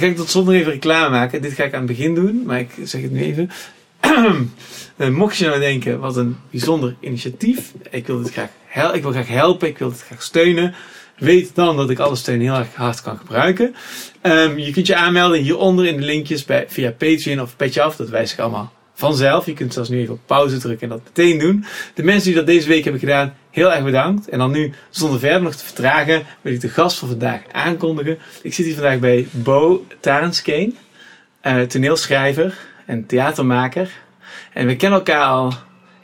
Dan ga ik tot zonder even reclame maken. Dit ga ik aan het begin doen, maar ik zeg het nu even. Eh, Mocht je nou denken, wat een bijzonder initiatief. Ik wil dit graag, hel ik wil graag helpen, ik wil dit graag steunen. Weet dan dat ik alle steun heel erg hard kan gebruiken. Ehm, je kunt je aanmelden hieronder in de linkjes via Patreon of Petje Af. Dat wijst zich allemaal vanzelf. Je kunt zelfs nu even op pauze drukken en dat meteen doen. De mensen die dat deze week hebben gedaan, heel erg bedankt. En dan nu, zonder verder nog te vertragen, wil ik de gast van vandaag aankondigen. Ik zit hier vandaag bij Bo Tarenskeen, uh, toneelschrijver en theatermaker. En we kennen elkaar al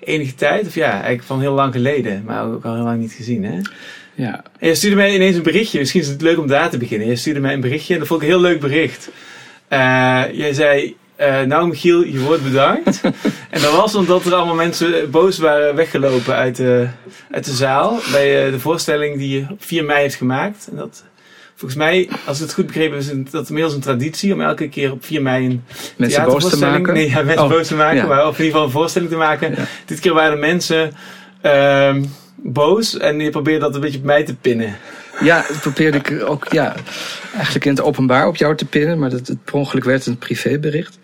enige tijd, of ja, eigenlijk van heel lang geleden, maar ook al heel lang niet gezien, hè? Ja. En je stuurde mij ineens een berichtje. Misschien is het leuk om daar te beginnen. Je stuurde mij een berichtje en dat vond ik een heel leuk bericht. Uh, jij zei, uh, nou Michiel, je wordt bedankt. en dat was omdat er allemaal mensen boos waren weggelopen uit de, uit de zaal. Bij uh, de voorstelling die je op 4 mei heeft gemaakt. En dat, volgens mij, als het goed begrepen is dat inmiddels een traditie om elke keer op 4 mei een mensen boos te maken. Nee, ja, mensen oh, boos te maken, ja. maar of in ieder geval een voorstelling te maken. Ja. Dit keer waren de mensen uh, boos en je probeerde dat een beetje op mij te pinnen. Ja, dat probeerde ik ook ja, eigenlijk in het openbaar op jou te pinnen, maar dat het per ongeluk werd een privébericht.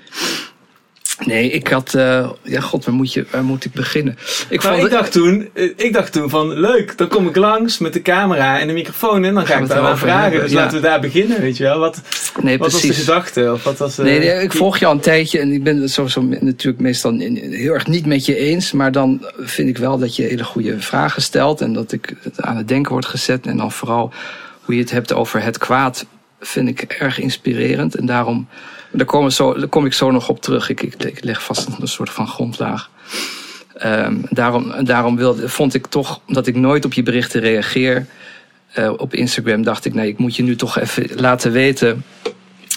Nee, ik had. Uh, ja, god, waar moet, je, waar moet ik beginnen? Ik, nou, ik, dacht toen, ik dacht toen van leuk, dan kom ik langs met de camera en de microfoon en dan ga ik daar wel vragen. Hebben, dus ja. laten we daar beginnen, weet je wel. Wat, nee, wat was de gedachte? Of wat was, uh, nee, nee, ik volg je al een tijdje en ik ben het sowieso natuurlijk meestal heel erg niet met je eens. Maar dan vind ik wel dat je hele goede vragen stelt en dat ik aan het denken word gezet. En dan vooral hoe je het hebt over het kwaad vind ik erg inspirerend. En daarom daar kom, zo, kom ik zo nog op terug. Ik, ik, leg vast een soort van grondlaag. Um, daarom daarom wilde, vond ik toch, omdat ik nooit op je berichten reageer uh, op Instagram, dacht ik, nee, ik moet je nu toch even laten weten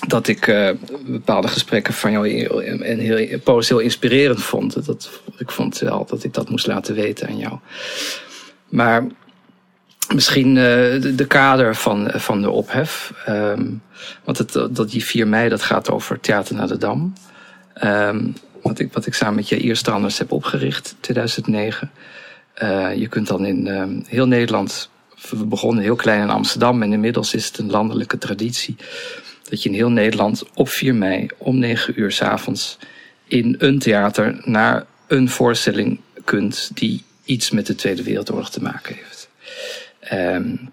dat ik uh, bepaalde gesprekken van jou en heel, heel inspirerend vond. Dat, ik vond wel dat ik dat moest laten weten aan jou. Maar misschien uh, de, de, kader van, van de ophef. Um, want het, dat die 4 mei, dat gaat over Theater naar de Dam. Um, wat, ik, wat ik samen met Jair Stranders heb opgericht, 2009. Uh, je kunt dan in um, heel Nederland, we begonnen heel klein in Amsterdam en inmiddels is het een landelijke traditie. Dat je in heel Nederland op 4 mei om 9 uur s avonds in een theater naar een voorstelling kunt die iets met de Tweede Wereldoorlog te maken heeft. Um,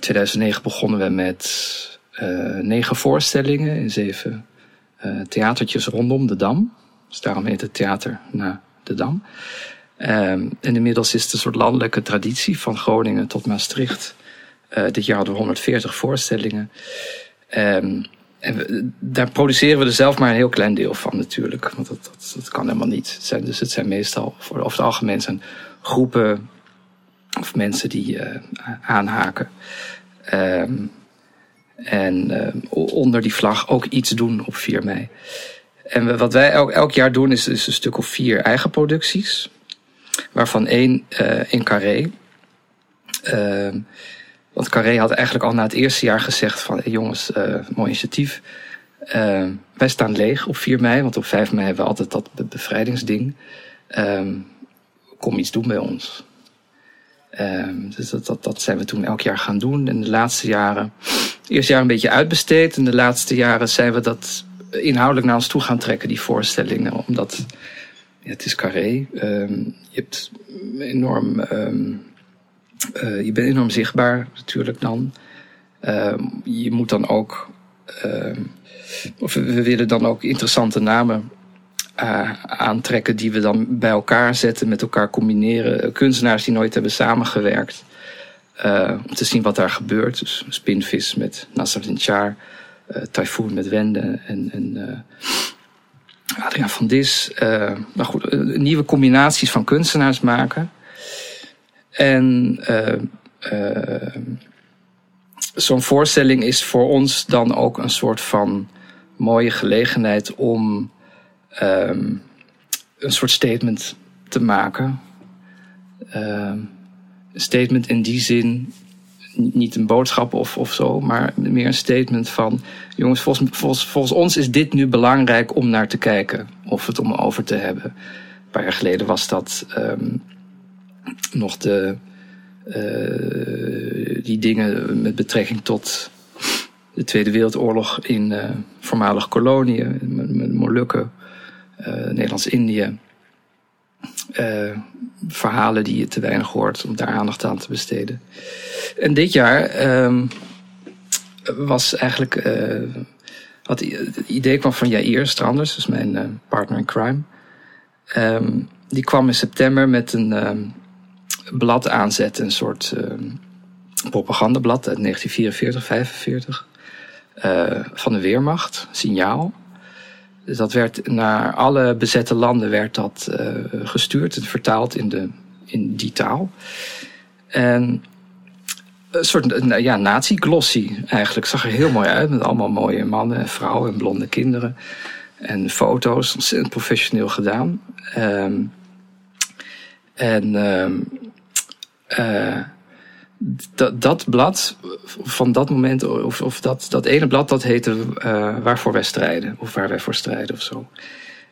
2009 begonnen we met uh, negen voorstellingen in zeven uh, theatertjes rondom de Dam. Dus daarom heet het theater naar de Dam. Um, en inmiddels is het een soort landelijke traditie van Groningen tot Maastricht. Uh, dit jaar hadden we 140 voorstellingen. Um, en daar produceren we er zelf maar een heel klein deel van natuurlijk. Want dat, dat, kan helemaal niet. Het zijn, dus het zijn meestal, voor, over het algemeen groepen of mensen die uh, aanhaken. Um, en uh, onder die vlag ook iets doen op 4 mei. En wat wij elk, jaar doen is, is, een stuk of vier eigen producties. Waarvan één uh, in Carré. Uh, want Carré had eigenlijk al na het eerste jaar gezegd van... Jongens, mooi initiatief. wij staan leeg op 4 mei, want op 5 mei hebben we altijd dat bevrijdingsding. Ehm, kom iets doen bij ons. Um, dus dat, dat, dat zijn we toen elk jaar gaan doen. En de laatste jaren, eerste jaar een beetje uitbesteed. En de laatste jaren zijn we dat inhoudelijk naar ons toe gaan trekken, die voorstellingen. Omdat ja, het is carré. Um, je hebt enorm. Um, uh, je bent enorm zichtbaar natuurlijk dan. je moet dan ook. of we willen dan ook interessante namen uh, aantrekken die we dan bij elkaar zetten, met elkaar combineren. Kunstenaars die nooit hebben samengewerkt. Uh, om te zien wat daar gebeurt. Dus Spinvis met Nasser Char, uh, Typhoon met Wende en, en Adriaan van Dis. nou goed, nieuwe combinaties van kunstenaars maken. En zo'n voorstelling is voor ons dan ook een soort van mooie gelegenheid om um, een soort statement te maken. Um, een statement in die zin, niet een boodschap of, of zo, maar meer een statement van: jongens, volgens, volgens, volgens ons is dit nu belangrijk om naar te kijken of het om over te hebben. Een paar jaar geleden was dat um, nog de, uh, die dingen met betrekking tot de Tweede Wereldoorlog in uh, voormalig koloniën, Molukken, Nederlands-Indië. Uh, verhalen die je te weinig hoort om daar aandacht aan te besteden. En dit jaar um, was eigenlijk. had, het idee kwam van Jair Stranders, dus mijn partner in crime. Um, die kwam in september met een um, blad aanzetten, een soort propagandablad uit 1944, 45. Uh, van de Weermacht, Signaal. Dat werd naar alle bezette landen werd dat uh, gestuurd en vertaald in, de, in die taal. En een soort ja, nazi-glossy eigenlijk. Zag er heel mooi uit met allemaal mooie mannen en vrouwen en blonde kinderen. En foto's, ontzettend professioneel gedaan. Um, en um, uh, dat, dat blad van dat moment, of, of dat, dat ene blad, dat heette uh, Waarvoor wij strijden, of Waar wij voor strijden of zo.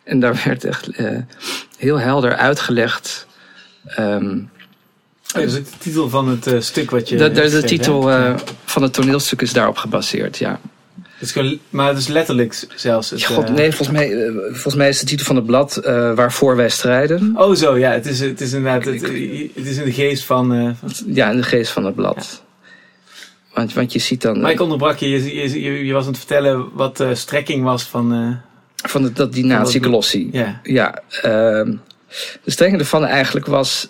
En daar werd echt uh, heel helder uitgelegd. Um, dat is de titel van het uh, stuk wat je. De, de, de titel van het toneelstuk is daarop gebaseerd, ja. Maar het is letterlijk zelfs. Het, God, nee, volgens mij, volgens mij is de titel van het blad uh, Waarvoor wij strijden. Oh, zo ja. Het is, het is inderdaad. Het, het is in de geest van. Uh, van... Ja, in de geest van het blad. Ja. Want, want je ziet dan. Maar ik onderbrak je. Je, je, je was aan het vertellen wat de strekking was van. Van de, dat, die nazi-glossie. Ja. ja uh, de strekking ervan eigenlijk was.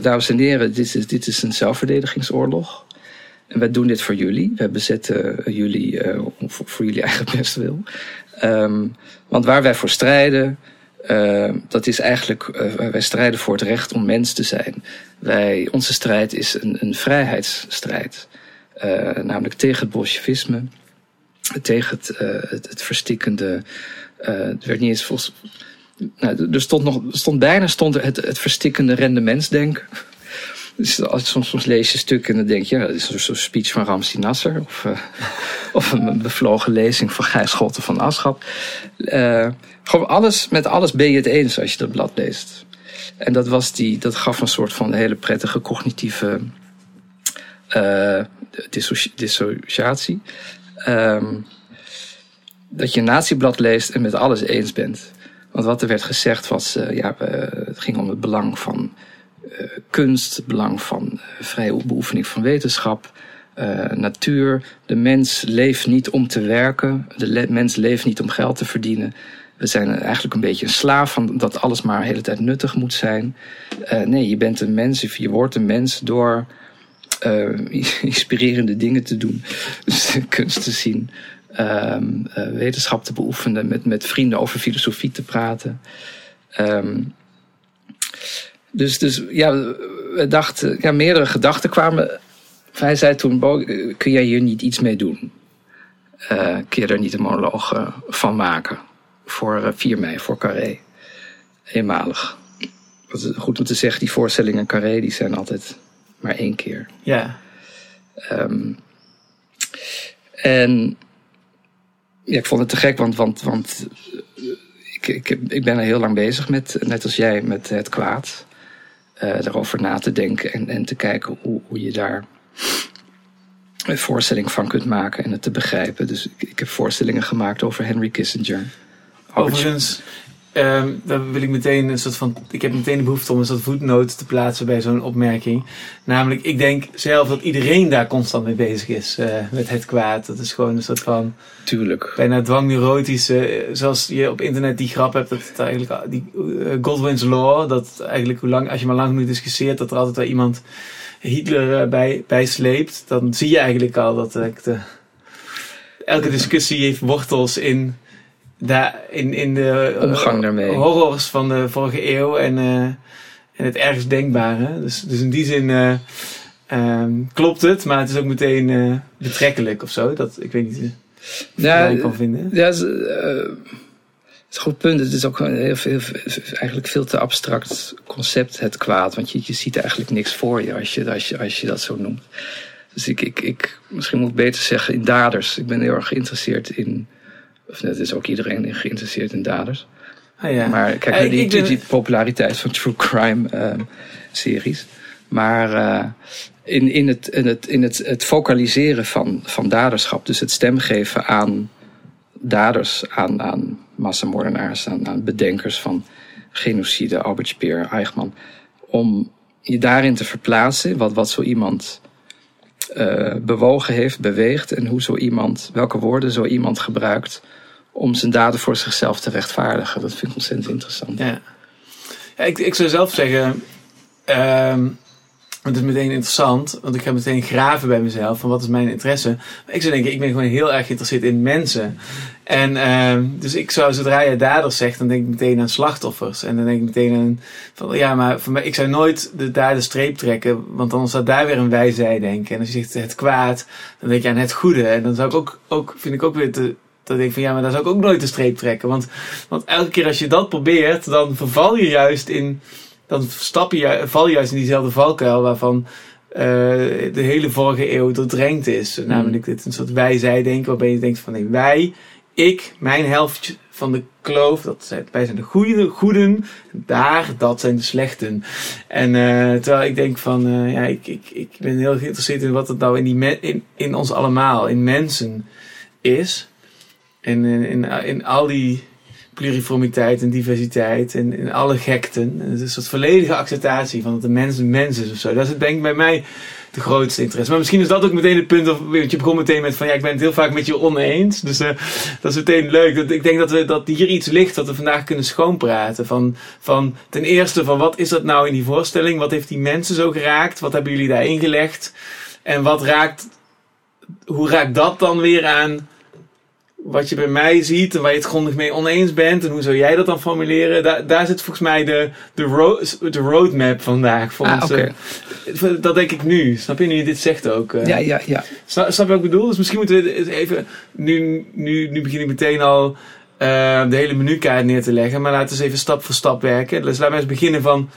dames en heren, dit is, dit is een zelfverdedigingsoorlog. Wij doen dit voor jullie. We bezetten uh, jullie uh, voor, jullie eigen bestwil. Um, want waar wij voor strijden, uh, dat is eigenlijk, wij strijden voor het recht om mens te zijn. Wij, onze strijd is een, een vrijheidsstrijd. namelijk tegen het bolsjewisme, tegen het, het, het verstikkende. het werd niet eens volgens. Nou, er stond, nog, stond bijna stond het, het verstikkende rendementsdenken. Dus soms, soms lees je stukken en dan denk je, ja, dat is een soort speech van Ramsi Nasser. Of, uh, of een bevlogen lezing van Gijs Schotten van Aschap. Uh, gewoon alles, met alles ben je het eens als je dat blad leest. En dat, was die, dat gaf een soort van hele prettige cognitieve uh, dissociatie. Um, dat je een natieblad leest en met alles eens bent. Want wat er werd gezegd was, ja, het ging om het belang van kunst, het belang van uh, vrije beoefening van wetenschap, uh, natuur. De mens leeft niet om te werken, de mens leeft niet om geld te verdienen. We zijn eigenlijk een beetje een slaaf van dat alles maar de hele tijd nuttig moet zijn. nee, je bent een mens, je wordt een mens door inspirerende dingen te doen, dus kunst te zien. Um, wetenschap te beoefenen, met, met vrienden over filosofie te praten. Um, dus, dus ja, we dachten, ja, meerdere gedachten kwamen. Hij zei toen, Bo, kun jij hier niet iets mee doen? Uh, kun je er niet een monoloog uh, van maken? Voor uh, 4 mei, voor Carré. Eenmalig. Dat is goed om te zeggen, die voorstellingen Carré, die zijn altijd maar één keer. Ja. Um, en ja, ik vond het te gek, want, want, want ik, ik, ik ben er heel lang bezig met, net als jij, met het kwaad daarover na te denken en, en te kijken hoe, hoe je daar een voorstelling van kunt maken en het te begrijpen. Dus ik, ik heb voorstellingen gemaakt over Henry Kissinger. Overigens, Um, dan wil ik meteen een soort van. Ik heb meteen de behoefte om een soort voetnoot te plaatsen bij zo'n opmerking. Namelijk, ik denk zelf dat iedereen daar constant mee bezig is. Uh, met het kwaad. Dat is gewoon een soort van. Tuurlijk. Bijna dwangneurotische. Uh, zoals je op internet die grap hebt. Dat het eigenlijk. Die, uh, Godwin's Law. Dat eigenlijk, hoe lang, als je maar lang genoeg discussieert. Dat er altijd wel iemand Hitler bij, bij sleept. Dan zie je eigenlijk al dat de, elke discussie heeft wortels in daar in, in de omgang daarmee. horrors van de vorige eeuw en, uh, en het ergst denkbare. Dus, dus in die zin uh, um, klopt het, maar het is ook meteen uh, betrekkelijk of zo. Dat, ik weet niet ja, je kan vinden. Ja, het is, het is een goed punt. Het is ook een heel veel, eigenlijk veel te abstract concept, het kwaad. Want je, je ziet eigenlijk niks voor je als je, als je, als je dat zo noemt. Dus ik, ik, ik, misschien moet ik beter zeggen in daders. Ik ben heel erg geïnteresseerd in of net is ook iedereen geïnteresseerd in daders. Ah, ja. Maar kijk naar die, die, populariteit van true crime uh, series. Maar uh, in, in, het, in, het, in het, het focaliseren van, van daderschap, dus het stemgeven aan daders, aan, aan massamoordenaars, aan, aan bedenkers van genocide, Albert Speer, Eichmann, om je daarin te verplaatsen, wat, wat zo iemand uh, bewogen heeft, beweegt en hoe zo iemand, welke woorden zo iemand gebruikt om zijn daden voor zichzelf te rechtvaardigen. Dat vind ik ontzettend interessant. Ja, ja ik, ik zou zelf zeggen, uh, het is meteen interessant, want ik ga meteen graven bij mezelf van wat is mijn interesse. Maar ik zou denken, ik ben gewoon heel erg geïnteresseerd in mensen. En uh, dus ik zou, zodra je daders zegt, dan denk ik meteen aan slachtoffers. En dan denk ik meteen aan, van, ja, maar ik zou nooit de dader streep trekken, want dan staat daar weer een wijzij denken. En als je zegt het kwaad, dan denk je aan het goede. En dan zou ik ook, ook vind ik ook weer te, dan denk ik van ja, maar daar zou ik ook nooit de streep trekken. Want, want elke keer als je dat probeert, dan verval je juist in dan stap je, val je juist in diezelfde valkuil waarvan uh, de hele vorige eeuw doordrenkt is. Mm. Namelijk dit een soort wij-zij-denken, waarbij je denkt van nee, wij, ik, mijn helft van de kloof, dat zijn, wij zijn de goede, goeden, daar, dat zijn de slechten. En uh, terwijl ik denk van, uh, ja, ik, ik, ik ben heel geïnteresseerd in wat het nou in, die in, in ons allemaal, in mensen is. In, in, in al die pluriformiteit en diversiteit en, en alle gekten. Het is een soort volledige acceptatie van dat de mens een mens is of zo. Dat is denk ik bij mij de grootste interesse. Maar misschien is dat ook meteen het punt, of, want je begon meteen met van ja, ik ben het heel vaak met je oneens. Dus uh, dat is meteen leuk. Dat, ik denk dat, we, dat hier iets ligt dat we vandaag kunnen schoonpraten. Van, van ten eerste van wat is dat nou in die voorstelling? Wat heeft die mensen zo geraakt? Wat hebben jullie daarin gelegd? En wat raakt, hoe raakt dat dan weer aan wat je bij mij ziet en waar je het grondig mee oneens bent en hoe zou jij dat dan formuleren, daar, daar zit volgens mij de, de, road, de roadmap vandaag voor ah, ons. Eh, dat denk ik nu. Snap je nu je dit zegt ook? Uh, ja, ja, ja. Snap, snap je wat ik bedoel? Dus misschien moeten we even, nu, nu, nu begin ik meteen al uh, de hele menukaart neer te leggen, maar laten we eens even stap voor stap werken. Dus laten we eens beginnen van,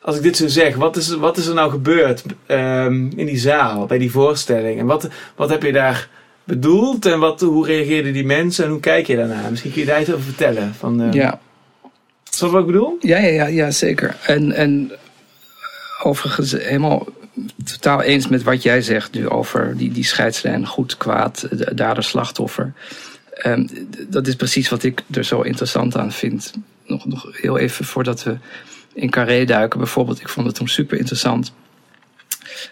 als ik dit zo zeg, wat is, wat is er nou gebeurd um, in die zaal, bij die voorstelling? En wat, wat heb je daar bedoeld en wat, hoe reageerden die mensen en hoe kijk je daarna? Misschien kun je daar iets over vertellen. Van, uh, ja. Snap wat ik bedoel? Ja, ja, ja, ja zeker. En, en overigens helemaal totaal eens met wat jij zegt nu over die, die scheidslijn goed, kwaad, dader, slachtoffer. Um, dat is precies wat ik er zo interessant aan vind. Nog, nog heel even voordat we in Carré duiken bijvoorbeeld. Ik vond het toen super interessant.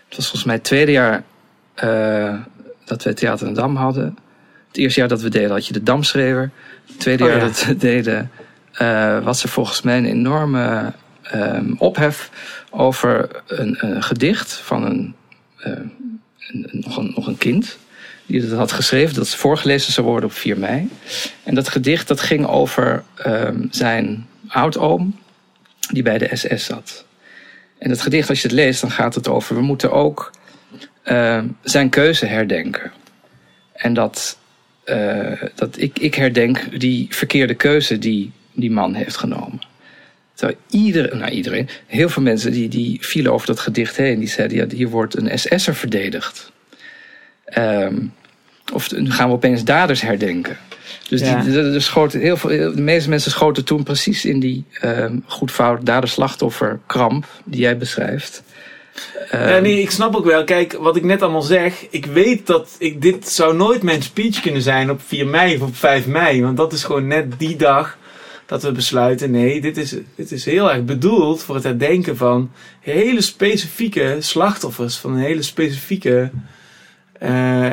Het was volgens mij het tweede jaar uh, dat we Theater in Dam hadden. Het eerste jaar dat we deden had je de Damschrever. Het tweede oh, jaar dat we deden uh, was er volgens mij een enorme um, ophef over een, een, gedicht van een, uh, een, nog, een, nog een kind. Die dat had geschreven, dat voorgelezen zou worden op 4 mei. En dat gedicht dat ging over um, zijn oudoom, die bij de SS zat. En dat gedicht, als je het leest, dan gaat het over... we moeten ook uh, zijn keuze herdenken. En dat, uh, dat ik, ik herdenk die verkeerde keuze die die man heeft genomen. Terwijl iedereen, nou iedereen, heel veel mensen die, die vielen over dat gedicht heen. Die zeiden, ja, hier wordt een SS'er verdedigd. Um, of nu gaan we opeens daders herdenken. Dus die, de, de, schoten heel veel, de meeste mensen schoten toen precies in die um, goed fout dader-slachtoffer kramp die jij beschrijft ja, ehm, nee, ik snap ook wel. Kijk, wat ik net allemaal zeg. Ik weet dat ik, dit zou nooit mijn speech kunnen zijn op 4 mei of op 5 mei. Want dat is gewoon net die dag dat we besluiten. Nee, dit is, dit is heel erg bedoeld voor het herdenken van hele specifieke slachtoffers. Van een hele specifieke uh,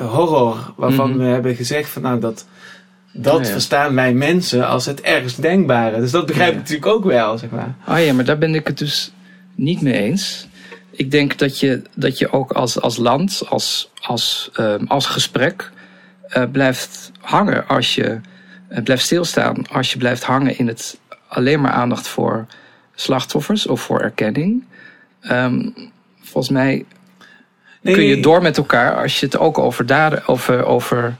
horror. Waarvan mhm. we hebben gezegd van nou dat. Dat verstaan wij mensen als het ergst denkbare. Dus dat begrijp ik natuurlijk ook wel, zeg maar. Oh ja, maar daar ben ik het dus niet mee eens. Ik denk dat je, dat je ook als, als land, als, als, um, als gesprek uh, blijft hangen als je uh, blijft stilstaan. Als je blijft hangen in het alleen maar aandacht voor slachtoffers of voor erkenning. Um, volgens mij nee, kun je door met elkaar als je het ook over daden, over, over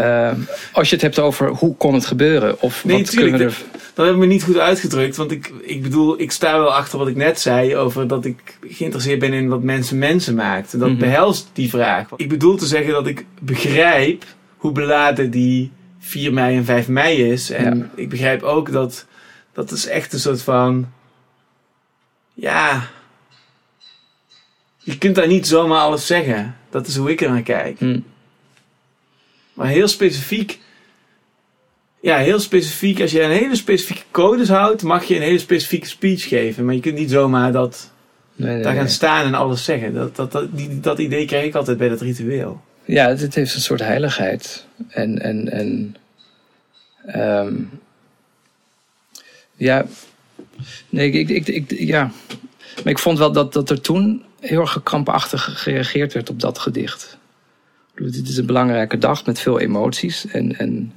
uh, als je het hebt over hoe kon het gebeuren? Of nee, wat kunnen we er... dat, heb ik me niet goed uitgedrukt. Want ik, ik bedoel, ik sta wel achter wat ik net zei over dat ik geïnteresseerd ben in wat mensen mensen maakt. Dat mm behelst die vraag. Ik bedoel te zeggen dat ik begrijp hoe beladen die 4 mei en 5 mei is. En ik begrijp ook dat dat is echt een soort van. Ja. je kunt daar niet zomaar alles zeggen. Dat is hoe ik er naar kijk. Hm. Maar heel specifiek. Ja, heel specifiek. Als je een hele specifieke codes houdt, mag je een hele specifieke speech geven. Maar je kunt niet zomaar dat Nee, nee, daar gaan nee. staan en alles zeggen. Dat, dat, dat, die, dat idee krijg ik altijd bij dat ritueel. Ja, het, heeft een soort heiligheid. En, en, en ehm, ja, nee, ik, ik, ik, ik- ja. Maar ik vond wel dat, dat er toen heel erg krampachtig gereageerd werd op dat gedicht. Dit is een belangrijke dag met veel emoties. En, en,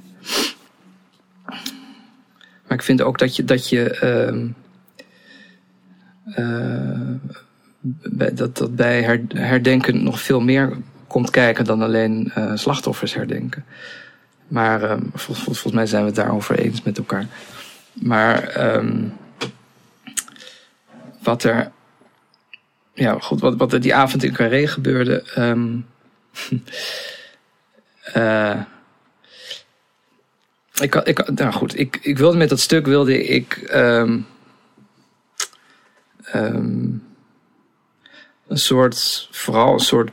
maar ik vind ook dat je, dat je ehm, eh, bij, dat, dat bij her- herdenken nog veel meer komt kijken dan alleen eh, slachtoffers herdenken. Maar ehm, vol- vol- volgens mij zijn we het daarover eens met elkaar. Maar ehm, wat er. Ja, goed, wat, wat er die avond in Carré gebeurde. eh, ik, ik, nou goed, ik, ik wilde met dat stuk wilde ik. ehm, ehm, een soort, vooral een soort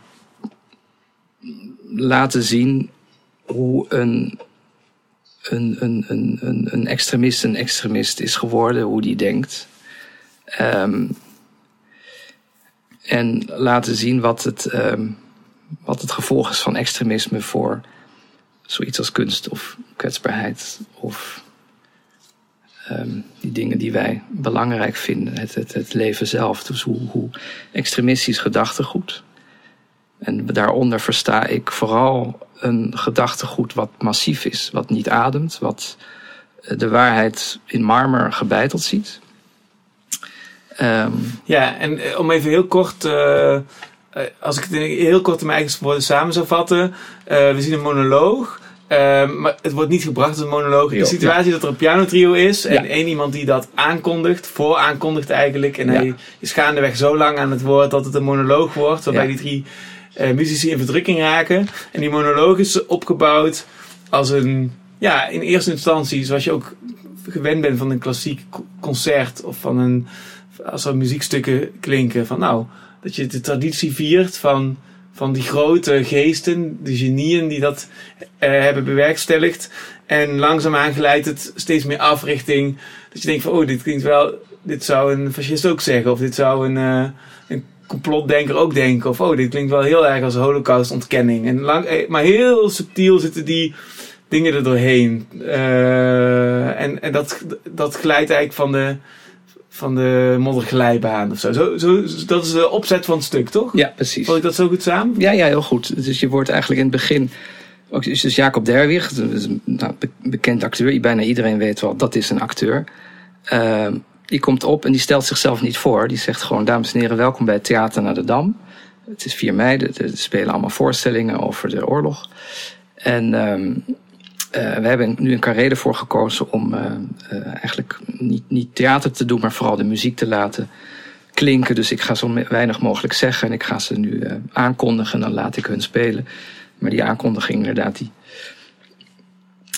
laten zien hoe een, een, een, een, een, een extremist een extremist is geworden, hoe die denkt. Ehm, en laten zien wat het, wat het gevolg is van extremisme voor zoiets als kunst of kwetsbaarheid of ehm, die dingen die wij belangrijk vinden, het, het, het leven zelf. Dus hoe, hoe extremistisch gedachtegoed. En daaronder versta ik vooral een gedachtegoed wat massief is, wat niet ademt, wat eh, de waarheid in marmer gebeiteld ziet. Ehm, Ja, en eh, om even heel kort, eh, als ik het in heel kort in mijn eigen woorden samen zou vatten. eh, we zien een monoloog, eh, maar het wordt niet gebracht als een monoloog. In de situatie dat er een pianotrio is en Ja. één iemand die dat aankondigt, vooraankondigt eigenlijk. En Ja. hij is gaandeweg zo lang aan het woord dat het een monoloog wordt, waarbij die drie eh, muzici in verdrukking raken. En die monoloog is opgebouwd als een, ja, in eerste instantie, zoals je ook gewend bent van een klassiek co- concert of van een, als er muziekstukken klinken, van nou, dat je de traditie viert van, van die grote geesten, de genieën die dat eh, hebben bewerkstelligd. En langzaamaan geleidt het steeds meer af richting dat je denkt van, oh, dit klinkt wel, dit zou een fascist ook zeggen, of dit zou een, eh, een complotdenker ook denken, of oh, dit klinkt wel heel erg als holocaustontkenning. En lang, eh, maar heel subtiel zitten die dingen er doorheen. En en dat, dat glijdt eigenlijk van de, van de modderglijbaan of zo. Zo, zo. Dat is de opzet van het stuk, toch? ja, precies. Val ik dat zo goed samen? Ja, ja, heel goed. Dus je wordt eigenlijk in het begin. Ook, dus Jacob Derwig, een nou, be- bekend acteur. Bijna iedereen weet wel, dat is een acteur. Ehm, die komt op en die stelt zichzelf niet voor. Die zegt gewoon, dames en heren, welkom bij het Theater naar de Dam. Het is 4 mei, er er spelen allemaal voorstellingen over de oorlog. En ehm, eh, we hebben nu een carré ervoor gekozen om eh, eh, eigenlijk niet, niet theater te doen, maar vooral de muziek te laten klinken. Dus ik ga zo weinig mogelijk zeggen en ik ga ze nu aankondigen en dan laat ik hun spelen. Maar die aankondiging inderdaad, die,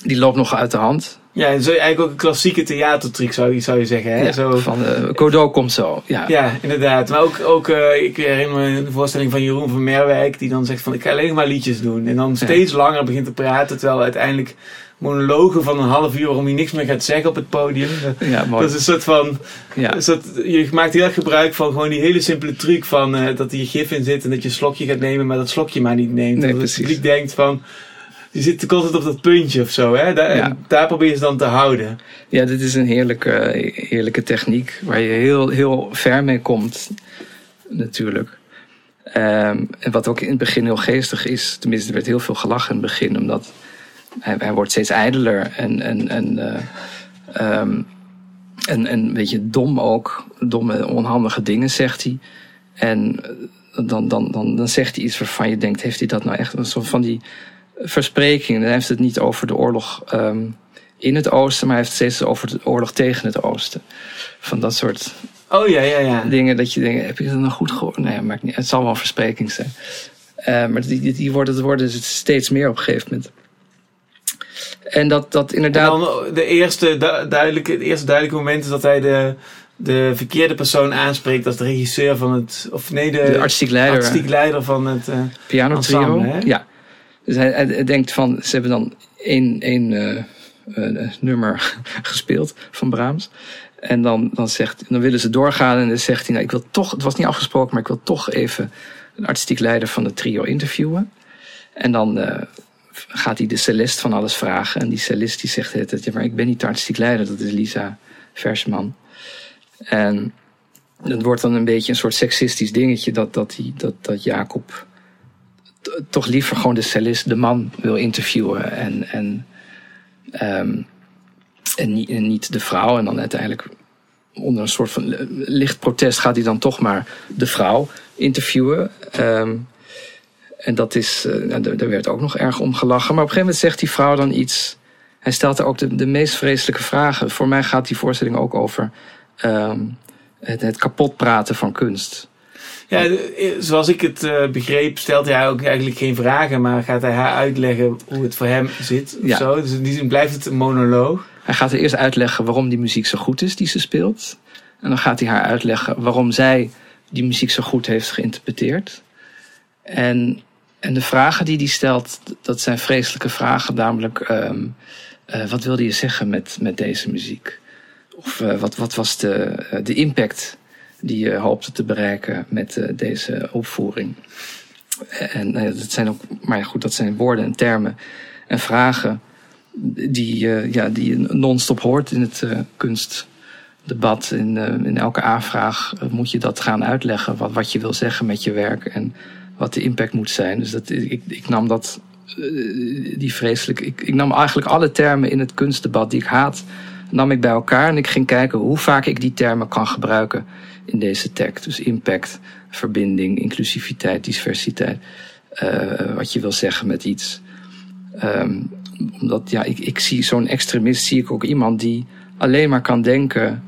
die loopt nog uit de hand. Ja, en zo eigenlijk ook een klassieke theatertruc zou je, zou je zeggen. Hè? Ja, zo, Van Godot komt zo. Ja, ja, inderdaad. Maar ook, ook eh, ik herinner me een voorstelling van Jeroen van Merwijk. Die dan zegt van ik ga alleen maar liedjes doen. En dan steeds langer begint te praten. Terwijl uiteindelijk monologen van een half uur waarom hij niks meer gaat zeggen op het podium. ja mooi. Dat is een soort van. ja. een soort- je maakt heel erg gebruik van gewoon die hele simpele truc van eh, dat er je gif in zit en dat je een slokje gaat nemen, maar dat slokje maar niet neemt. Nee, dat precies. het publiek denkt van. Je zit constant op dat puntje of zo, hè? Daar, Ja. daar probeer je ze dan te houden. ja, dit is een heerlijke, heerlijke techniek waar je heel, heel ver mee komt, natuurlijk. Ehm, en wat ook in het begin heel geestig is, tenminste er werd heel veel gelachen in het begin, omdat hij, hij wordt steeds ijdeler en, en, en, eh, ehm, en, en een beetje dom ook. Domme, onhandige dingen zegt hij. En dan, dan, dan, dan zegt hij iets waarvan je denkt, heeft hij dat nou echt? Een soort van die versprekingen. Dan heeft het niet over de oorlog ehm, in het oosten, maar hij heeft het steeds over de oorlog tegen het oosten. Van dat soort Oh ja, ja, ja. dingen dat je denkt, heb je dat nou goed gehoord? Nee, maakt niet. Het zal wel een verspreking zijn. Eh, maar die, die, die worden, het worden het steeds meer op een gegeven moment. En dat, dat En inderdaad... dan de eerste, du- duidelijke, het eerste duidelijke moment is dat hij de, de verkeerde persoon aanspreekt als de regisseur van het. Of nee, de, De artistiek leider. artistiek leider van het. eh, piano trio. Ensemble? Ja. Dus hij, denkt van, ze hebben dan één, één eh, eh, nummer gespeeld van Brahms. En dan, dan, zegt, dan willen ze doorgaan en dan zegt hij, nou, ik wil toch, het was niet afgesproken, maar ik wil toch even een artistiek leider van het trio interviewen. En dan eh, gaat hij de cellist van alles vragen. En die cellist die zegt het, maar ik ben niet de artistiek leider, dat is Lisa Versman. En het wordt dan een beetje een soort seksistisch dingetje dat, dat, die, dat, dat Jacob toch liever gewoon de cellist, de man, wil interviewen. En, en, ehm, en, niet, de vrouw. En dan uiteindelijk onder een soort van li- licht protest gaat hij dan toch maar de vrouw interviewen. Ehm, en dat is, nou, daar werd ook nog erg om gelachen. Maar op een gegeven moment zegt die vrouw dan iets. Hij stelt er ook de, de meest vreselijke vragen. Voor mij gaat die voorstelling ook over ehm, het, het kapot praten van kunst. Ja, eh, zoals ik het eh, begreep, stelt hij ook eigenlijk geen vragen, maar gaat hij haar uitleggen hoe het voor hem zit. Of Ja. zo. Dus in die zin blijft het een monoloog. Hij gaat er eerst uitleggen waarom die muziek zo goed is die ze speelt. En dan gaat hij haar uitleggen waarom zij die muziek zo goed heeft geïnterpreteerd. En, en de vragen die hij stelt, dat zijn vreselijke vragen. Namelijk, ehm, eh, wat wilde je zeggen met, met deze muziek? Of wat, wat was de, de impact die je hoopte te bereiken met eh, deze opvoering? En eh, dat zijn ook, maar goed, dat zijn woorden en termen en vragen die, eh, ja, die je non-stop hoort in het eh, kunstdebat. In, eh, in elke aanvraag eh, moet je dat gaan uitleggen, wat, wat je wil zeggen met je werk en wat de impact moet zijn. Dus dat, ik, ik nam dat, eh, die vreselijk. Ik, ik nam eigenlijk alle termen in het kunstdebat die ik haat, nam ik bij elkaar en ik ging kijken hoe vaak ik die termen kan gebruiken in deze tekst. Dus impact, verbinding, inclusiviteit, diversiteit. eh, wat je wil zeggen met iets. Ehm, omdat ja, ik, ik zie zo'n extremist, zie ik ook iemand die alleen maar kan denken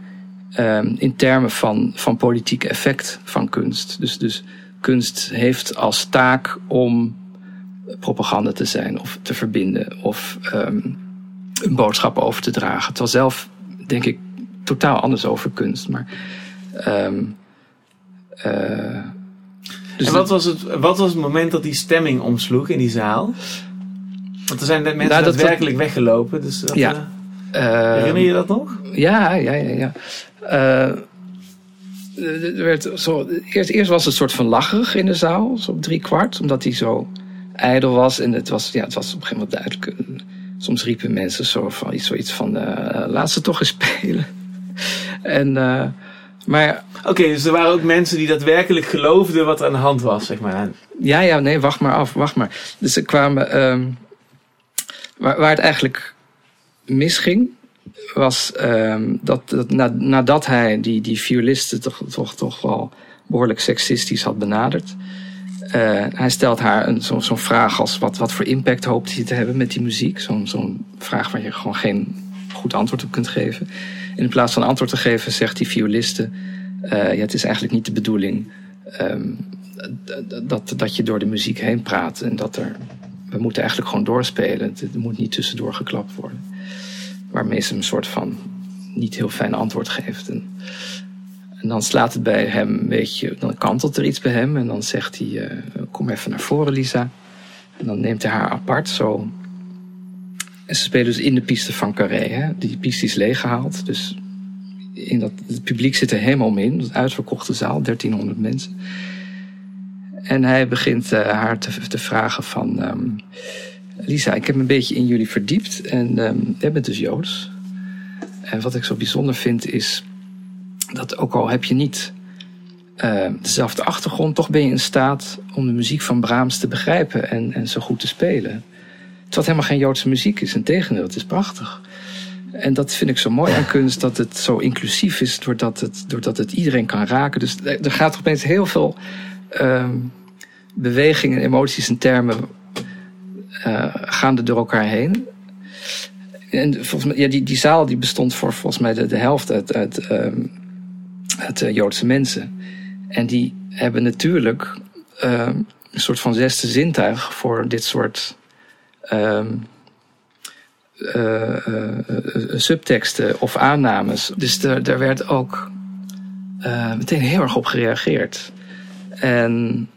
ehm, in termen van, van politiek effect van kunst. Dus, dus kunst heeft als taak om propaganda te zijn of te verbinden of ehm, een boodschap over te dragen. Terwijl zelf denk ik totaal anders over kunst. Maar, ehm, eh, dus en wat was, het, wat was het moment dat die stemming omsloeg in die zaal? Want er zijn mensen Nou, dat- daadwerkelijk weggelopen. Dus dat, Ja. eh, herinner je dat nog? Ja, ja, ja, ja. Er werd zo, eerst, eerst was het soort van lacherig in de zaal, zo op drie kwart, omdat hij zo ijdel was. En het was, ja, het was op een gegeven moment duidelijk. Soms riepen mensen zo van, iets, zoiets van: laat ze toch eens spelen. en, maar Oké, dus er waren ook mensen die daadwerkelijk geloofden wat er aan de hand was, zeg maar. Ja, ja, nee, wacht maar af, wacht maar. Dus ze kwamen. ehm, waar, waar het eigenlijk misging, was ehm, dat, dat na- nadat hij die, die violisten toch, toch, toch wel behoorlijk seksistisch had benaderd. eh, hij stelt haar een, zo, zo'n vraag als: wat, wat voor impact hoopt hij te hebben met die muziek? Zo'n zo'n vraag waar je gewoon geen goed antwoord op kunt geven. In plaats van antwoord te geven, zegt die violiste: eh, ja, Het is eigenlijk niet de bedoeling. ehm, dat, dat je door de muziek heen praat. En dat er. We moeten eigenlijk gewoon doorspelen. Het, moet niet tussendoor geklapt worden. Waarmee ze een soort van niet heel fijn antwoord geeft. En, en dan slaat het bij hem een beetje. Dan kantelt er iets bij hem. En dan zegt hij: eh, Kom even naar voren, Lisa. En dan neemt hij haar apart zo. En ze spelen dus in de piste van Carré. Hè? Die piste is leeggehaald. Dus in dat, het publiek zit er helemaal in. Een uitverkochte zaal, 1300 mensen. En hij begint eh, haar te, te vragen van... ehm, Lisa, ik heb me een beetje in jullie verdiept. En ehm jij bent dus Joods. En wat ik zo bijzonder vind is... dat ook al heb je niet eh, dezelfde achtergrond... toch ben je in staat om de muziek van Brahms te begrijpen... en, en zo goed te spelen. Terwijl helemaal geen Joodse muziek is. Integendeel, het is prachtig. En dat vind ik zo mooi aan kunst, dat het zo inclusief is, doordat het, doordat het iedereen kan raken. Dus er gaat opeens heel veel ehm bewegingen, emoties en termen eh gaan er door elkaar heen. En volgens mij, ja, die, die zaal die bestond voor volgens mij de, helft uit, ehm, eh, Joodse mensen. En die hebben natuurlijk ehm, een soort van zesde zintuig voor dit soort ehm, eh, eh, eh, subteksten of aannames. Dus er werd ook meteen heel erg op gereageerd. En,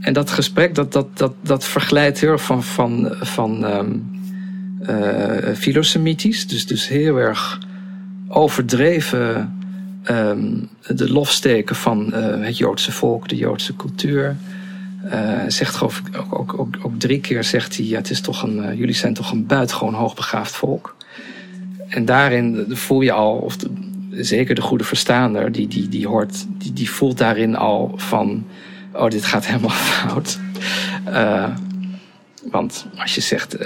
en dat gesprek, dat, dat, dat, dat heel erg van, van, van uh, filosemitisch. Dus, dus heel erg overdreven um, de lofsteken van het Joodse volk, de Joodse cultuur. Uh, zegt ook, ook, ook, ook, drie keer zegt hij, ja, het is toch een, uh, jullie zijn toch een buitengewoon hoogbegaafd volk. En daarin voel je al, of zeker de goede verstaander, die, die, die hoort, die, die voelt daarin al van, oh, dit gaat helemaal fout. Uh, want als je zegt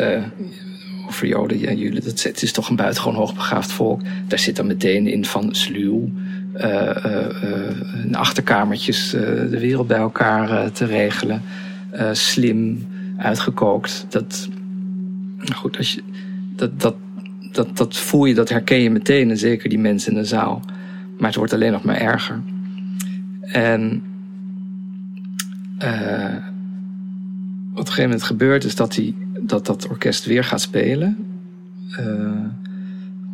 over Joden, ja, jullie, dat, het is toch een buitengewoon hoogbegaafd volk, daar zit dan meteen in van sluw. Uh, uh, achterkamertjes de wereld bij elkaar te regelen. slim, uitgekookt. Dat, goed, als je, dat, dat, dat, dat voel je, dat herken je meteen. En zeker die mensen in de zaal. Maar het wordt alleen nog maar erger. En wat op een gegeven moment gebeurt is dat, die, dat dat orkest weer gaat spelen.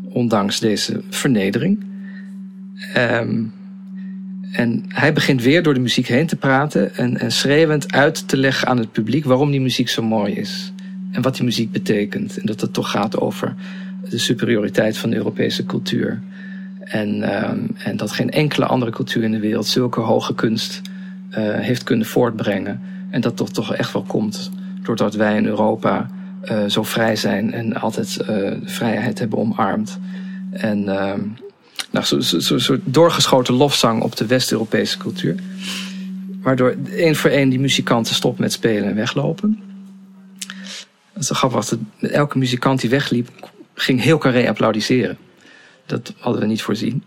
ondanks deze vernedering. Um, en hij begint weer door de muziek heen te praten en, en schreeuwend uit te leggen aan het publiek waarom die muziek zo mooi is. En wat die muziek betekent. En dat het toch gaat over de superioriteit van de Europese cultuur. En, um, en dat geen enkele andere cultuur in de wereld zulke hoge kunst uh, heeft kunnen voortbrengen. En dat toch toch echt wel komt doordat wij in Europa uh, zo vrij zijn en altijd uh, de vrijheid hebben omarmd. En um, nou, zo'n zo, zo, zo doorgeschoten lofzang op de West-Europese cultuur. Waardoor één voor één die muzikanten stoppen met spelen en weglopen. Dat grappig, dat elke muzikant die wegliep, ging heel carré applaudisseren. Dat hadden we niet voorzien.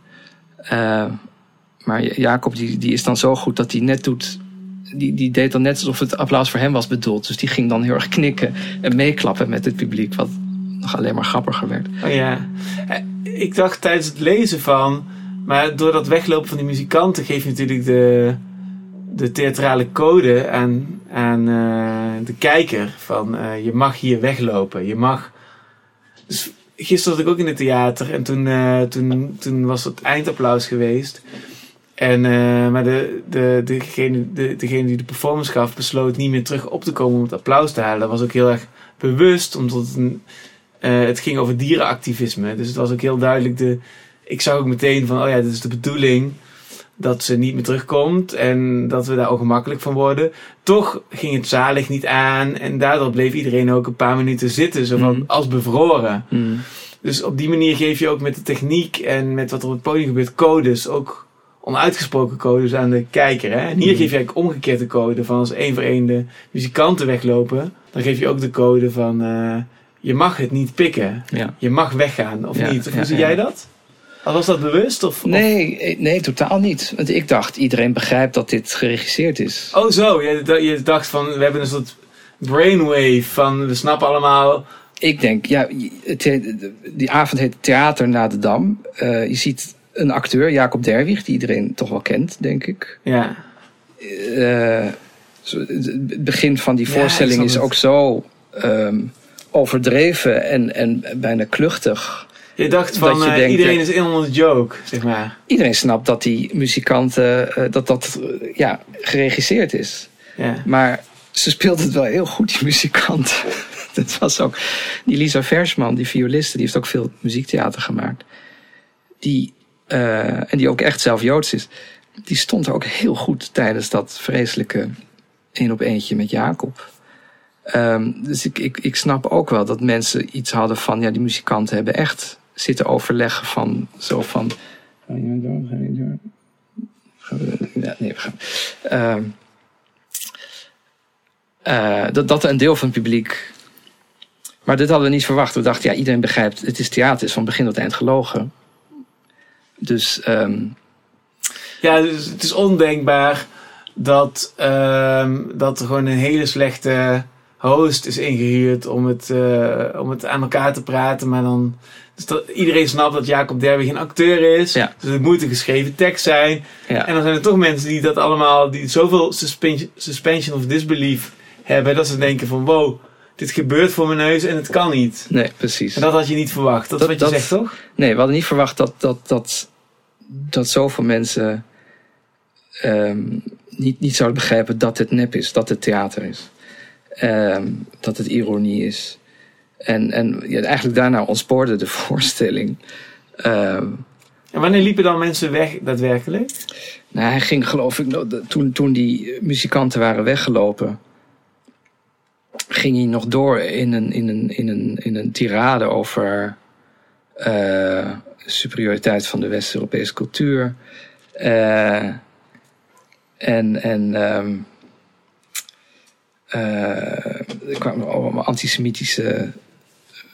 Uh, maar Jacob die, die is dan zo goed dat hij net doet. Die, die deed dan net alsof het applaus voor hem was bedoeld. Dus die ging dan heel erg knikken en meeklappen met het publiek. Wat nog alleen maar grappiger werd. Oh ja ik dacht tijdens het lezen van. Maar door dat weglopen van die muzikanten geef je natuurlijk de, de theatrale code aan, aan uh, de kijker. Van uh, je mag hier weglopen. Je mag. Dus gisteren zat ik ook in het theater en toen, toen, toen was het eindapplaus geweest. En, maar de, de, degene, de, degene die de performance gaf besloot niet meer terug op te komen om het applaus te halen. Dat was ook heel erg bewust, omdat het een uh, het ging over dierenactivisme. Dus het was ook heel duidelijk. De, ik zag ook meteen van, oh ja, dit is de bedoeling dat ze niet meer terugkomt en dat we daar ongemakkelijk van worden. Toch ging het zalig niet aan en daardoor bleef iedereen ook een paar minuten zitten, zo van, mm. als bevroren. Mm. Dus op die manier geef je ook met de techniek en met wat er op het podium gebeurt codes, ook onuitgesproken codes aan de kijker. Hè? En hier mm. geef je eigenlijk omgekeerde code van als één voor één de muzikanten weglopen, dan geef je ook de code van... Uh, je mag het niet pikken. Ja. Je mag weggaan, of niet? hoe zie jij dat? Was dat bewust? Of, nee, eh, nee, totaal niet. Want ik dacht, iedereen begrijpt dat dit geregisseerd is. Oh zo, je, je dacht van, we hebben een soort brainwave van, we snappen allemaal... Ik denk, ja, het, die avond heet Theater na de Dam. Uh, je ziet een acteur, Jacob Derwig, die iedereen toch wel kent, denk ik. Ja. Uh, het begin van die voorstelling is ook zo... Um, overdreven en, en bijna kluchtig. Je dacht van uh, iedereen is in on the joke, zeg maar. Iedereen snapt dat die muzikanten, uh, dat dat uh, ja, geregisseerd is. Ja. Maar ze speelt het wel heel goed, die muzikant. dat was ook, die Lisa Versman, die violiste, die heeft ook veel muziektheater gemaakt. Die, en die ook echt zelf Joods is. Die stond ook heel goed tijdens dat vreselijke één op eentje met Jacob. Um, dus ik, ik, ik snap ook wel dat mensen iets hadden van, ja, die muzikanten hebben echt zitten overleggen van, zo van. Ga je door? Ga je door? Ja, nee, we gaan. Um, uh, dat, dat een deel van het publiek. Maar dit hadden we niet verwacht. We dachten, ja, iedereen begrijpt, het is theater, is van begin tot eind gelogen. Dus. Um, ja, dus het is ondenkbaar dat, dat er gewoon een hele slechte host is ingehuurd om het, uh, om het aan elkaar te praten. Maar dan. Dus dat, iedereen snapt dat Jacob Derby geen acteur is. Ja. Dus het moet een geschreven tekst zijn. Ja. En dan zijn er toch mensen die dat allemaal. die zoveel suspension, suspension of disbelief hebben. dat ze denken van wow. dit gebeurt voor mijn neus en het kan niet. Nee, precies. En dat had je niet verwacht. Dat is wat je dat- zegt, toch? Nee, we hadden niet verwacht dat, dat, dat, dat zoveel mensen ehm, niet, niet zouden begrijpen dat het nep is, dat het theater is. Ehm, dat het ironie is. En, en ja, eigenlijk daarna ontspoorde de voorstelling. Ehm, En wanneer liepen dan mensen weg daadwerkelijk? nou, hij ging geloof ik, toen, toen die muzikanten waren weggelopen, ging hij nog door in een, in een, in een, in een tirade over eh, superioriteit van de West-Europese cultuur. Eh, en en ehm, eh, er kwamen allemaal antisemitische,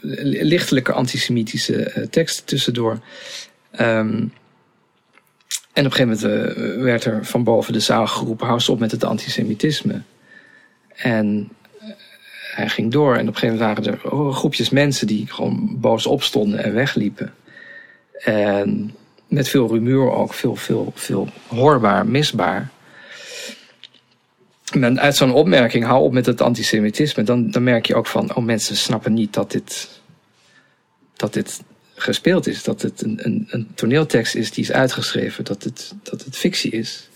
lichtelijke antisemitische eh, teksten tussendoor. Ehm, en op een gegeven moment eh, werd er van boven de zaal geroepen: hou op met het antisemitisme. En eh, hij ging door en op een gegeven moment waren er groepjes mensen die gewoon boos opstonden en wegliepen. En met veel rumoer ook, veel, veel, veel hoorbaar, misbaar. En uit zo'n opmerking, hou op met het antisemitisme, dan, dan merk je ook van, oh mensen snappen niet dat dit, dat dit gespeeld is. Dat het een, een, een toneeltekst is die is uitgeschreven, dat het, dat het fictie is.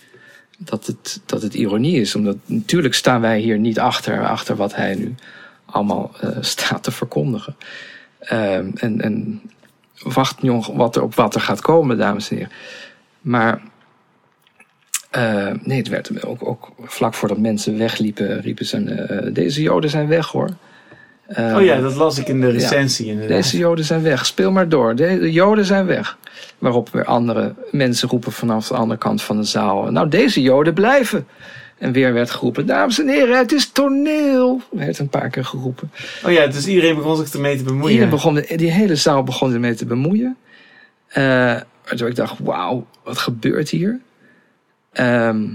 Dat het, dat het ironie is. Omdat natuurlijk staan wij hier niet achter, achter wat hij nu allemaal eh, staat te verkondigen. Ehm, en, en wacht nog wat er op wat er gaat komen, dames en heren. Maar eh, nee, het werd ook, ook vlak voordat mensen wegliepen, riepen ze: eh, Deze Joden zijn weg hoor. Eh, oh ja, dat las ik in de recensie inderdaad. deze Joden zijn weg, speel maar door. De, de Joden zijn weg. Waarop weer andere mensen roepen vanaf de andere kant van de zaal: Nou, deze Joden blijven. En weer werd geroepen: Dames en heren, het is toneel. Werd een paar keer geroepen. Oh ja, dus iedereen begon zich ermee te bemoeien. Iedereen begon, de- die hele zaal begon ermee te bemoeien. Waardoor ik dacht, wauw, wat gebeurt hier? Ehm,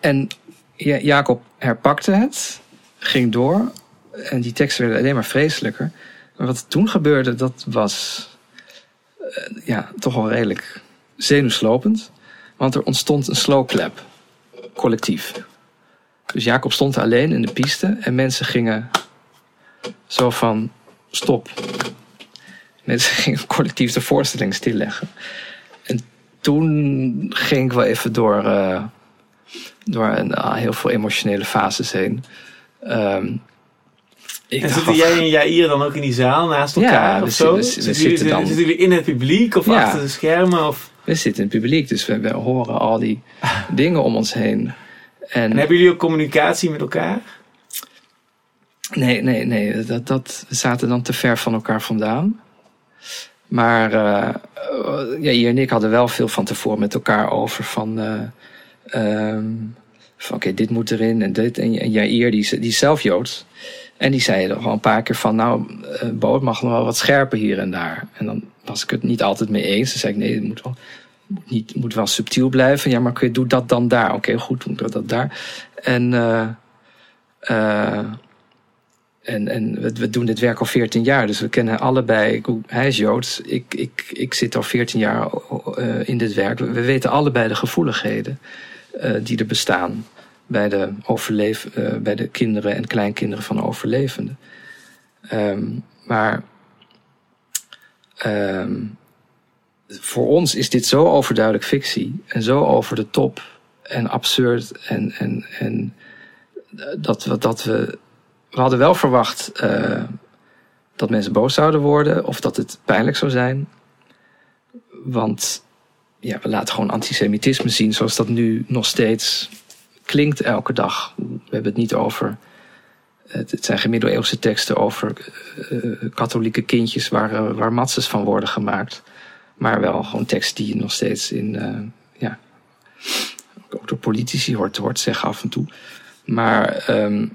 en Ja- Jacob herpakte het, ging door. En die teksten werden alleen maar vreselijker. Maar wat toen gebeurde, dat was eh, ja, toch wel redelijk zenuwslopend. Want er ontstond een slow clap, collectief. Dus Jacob stond alleen in de piste en mensen gingen zo van stop. Mensen gingen collectief de voorstelling stilleggen. En toen ging ik wel even door, eh, door een, ah, heel veel emotionele fases heen. Ehm, ik En zitten jij en Jair dan ook in die zaal naast Ja, elkaar we of zo? zitten- we Zitten, jullie, dan- zitten jullie in het publiek of Ja. achter de schermen? Of... We zitten in het publiek, dus we, we horen al die dingen om ons heen. En, En hebben jullie ook communicatie met elkaar? Nee, nee, nee. Dat, dat, we zaten dan te ver van elkaar vandaan. Maar eh, eh, ja, hier en ik hadden wel veel van tevoren met elkaar over van... eh, ehm, van oké, dit moet erin en dit. En, en Jair, die, die zelf Joods. En die zei er wel een paar keer van... Nou, eh Bo, het mag nog wel wat scherper hier en daar. En dan was ik het niet altijd mee eens. Dan zei ik, nee, het moet wel, niet, moet wel subtiel blijven. Ja, maar je, doe dat dan daar. Oké, goed, doe ik dat daar. En... eh, eh, en, en we, we doen dit werk al 14 jaar, dus we kennen allebei. Hij is Joods, ik, ik, ik zit al 14 jaar eh, in dit werk. We, we weten allebei de gevoeligheden eh, die er bestaan bij de, overleef, eh, bij de kinderen en kleinkinderen van overlevenden. Ehm, maar ehm, voor ons is dit zo overduidelijk fictie en zo over de top en absurd en, en, en dat dat we we hadden wel verwacht eh, dat mensen boos zouden worden of dat het pijnlijk zou zijn. Want ja, we laten gewoon antisemitisme zien zoals dat nu nog steeds klinkt elke dag. We hebben het niet over. Het, het zijn gemiddeleeuwse teksten over eh, eh, katholieke kindjes waar, eh, waar matzes van worden gemaakt. Maar wel gewoon teksten die je nog steeds in. eh, ja, ook door politici hoort, hoort zeggen af en toe. Maar. ehm,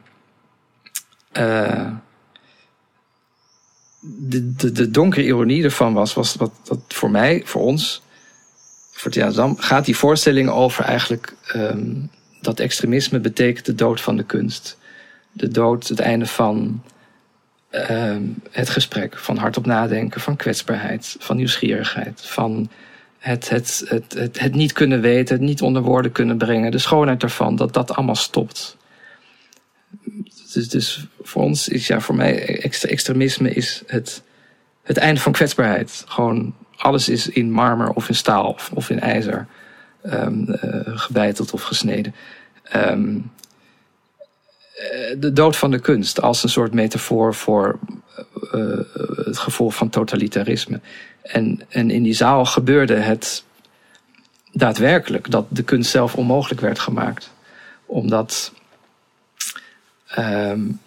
eh, de, de, de donkere ironie ervan was, was wat, dat voor mij, voor ons, voor Amsterdam, gaat die voorstelling over eigenlijk ehm, dat extremisme betekent de dood van de kunst. De dood, het einde van ehm, het gesprek, van hardop nadenken, van kwetsbaarheid, van nieuwsgierigheid, van het, het, het, het, het niet kunnen weten, het niet onder woorden kunnen brengen, de schoonheid ervan, dat dat allemaal stopt dus, dus voor ons is ja, voor mij extremisme is het, het einde van kwetsbaarheid. Gewoon alles is in marmer of in staal of, of in ijzer um, gebeiteld of gesneden. Um, de dood van de kunst als een soort metafoor voor uh, het gevolg van totalitarisme. En, en in die zaal gebeurde het daadwerkelijk dat de kunst zelf onmogelijk werd gemaakt. Omdat um,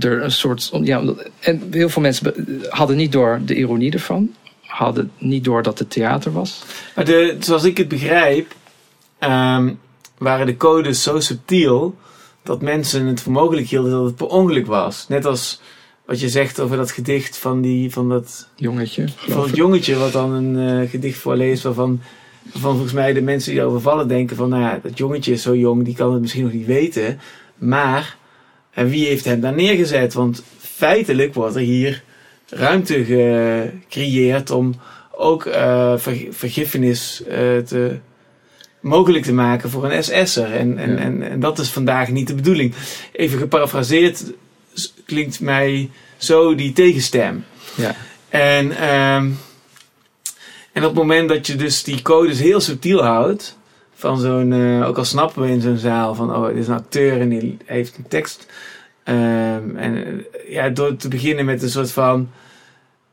er een soort. Ja, en heel veel mensen hadden niet door de ironie ervan. Hadden niet door dat het theater was. Maar de, zoals ik het begrijp, um, waren de codes zo subtiel dat mensen het voor mogelijk hielden dat het per ongeluk was. Net als wat je zegt over dat gedicht van, die, van dat jongetje. Van het jongetje wat dan een uh, gedicht voorleest waarvan, waarvan volgens mij de mensen die erover vallen denken van nou ja, dat jongetje is zo jong, die kan het misschien nog niet weten. Maar en wie heeft hem daar neergezet? Want feitelijk wordt er hier ruimte gecreëerd om ook uh, vergiffenis uh, te, mogelijk te maken voor een SS'er. En, en, en, en dat is vandaag niet de bedoeling. Even geparafraseerd klinkt mij zo die tegenstem. Ja. En, um, en op het moment dat je dus die codes heel subtiel houdt, van zo'n, uh, ook al snappen we in zo'n zaal van, oh, dit is een acteur en die heeft een tekst. Um, en ja, door te beginnen met een soort van,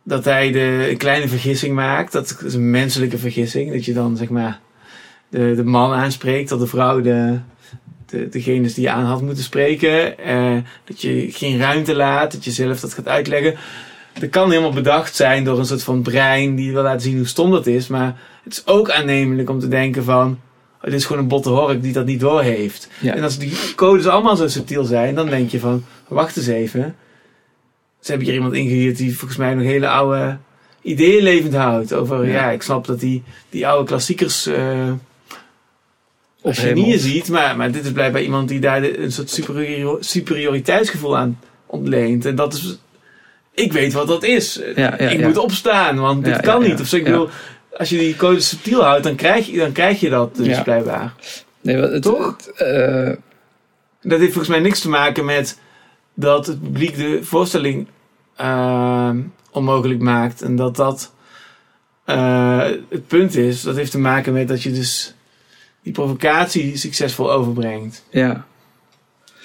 dat hij de, een kleine vergissing maakt. Dat is een menselijke vergissing. Dat je dan, zeg maar, de, de man aanspreekt, dat de vrouw de, de, degene die je aan had moeten spreken. Uh, dat je geen ruimte laat, dat je zelf dat gaat uitleggen. Dat kan helemaal bedacht zijn door een soort van brein die wil laten zien hoe stom dat is. Maar het is ook aannemelijk om te denken van, het is gewoon een botte hork die dat niet doorheeft. Ja. En als die codes allemaal zo subtiel zijn, dan denk je van, wacht eens even. Ze hebben hier iemand ingehuurd die volgens mij nog hele oude ideeën levend houdt. Over, ja, ik snap dat die, die oude klassiekers uh, op genieën ziet. Maar, maar dit is blijkbaar iemand die daar een soort superior, superioriteitsgevoel aan ontleent. En dat is, ik weet wat dat is. Ja, ik moet opstaan, want dit kan niet. Of zo, ik bedoel, als je die code subtiel houdt, dan krijg je, dan krijg je dat dus blijkbaar. Nee, het, Toch? uh... Dat heeft volgens mij niks te maken met dat het publiek de voorstelling uh, onmogelijk maakt. En dat dat uh, het punt is. Dat heeft te maken met dat je dus die provocatie succesvol overbrengt. Ja.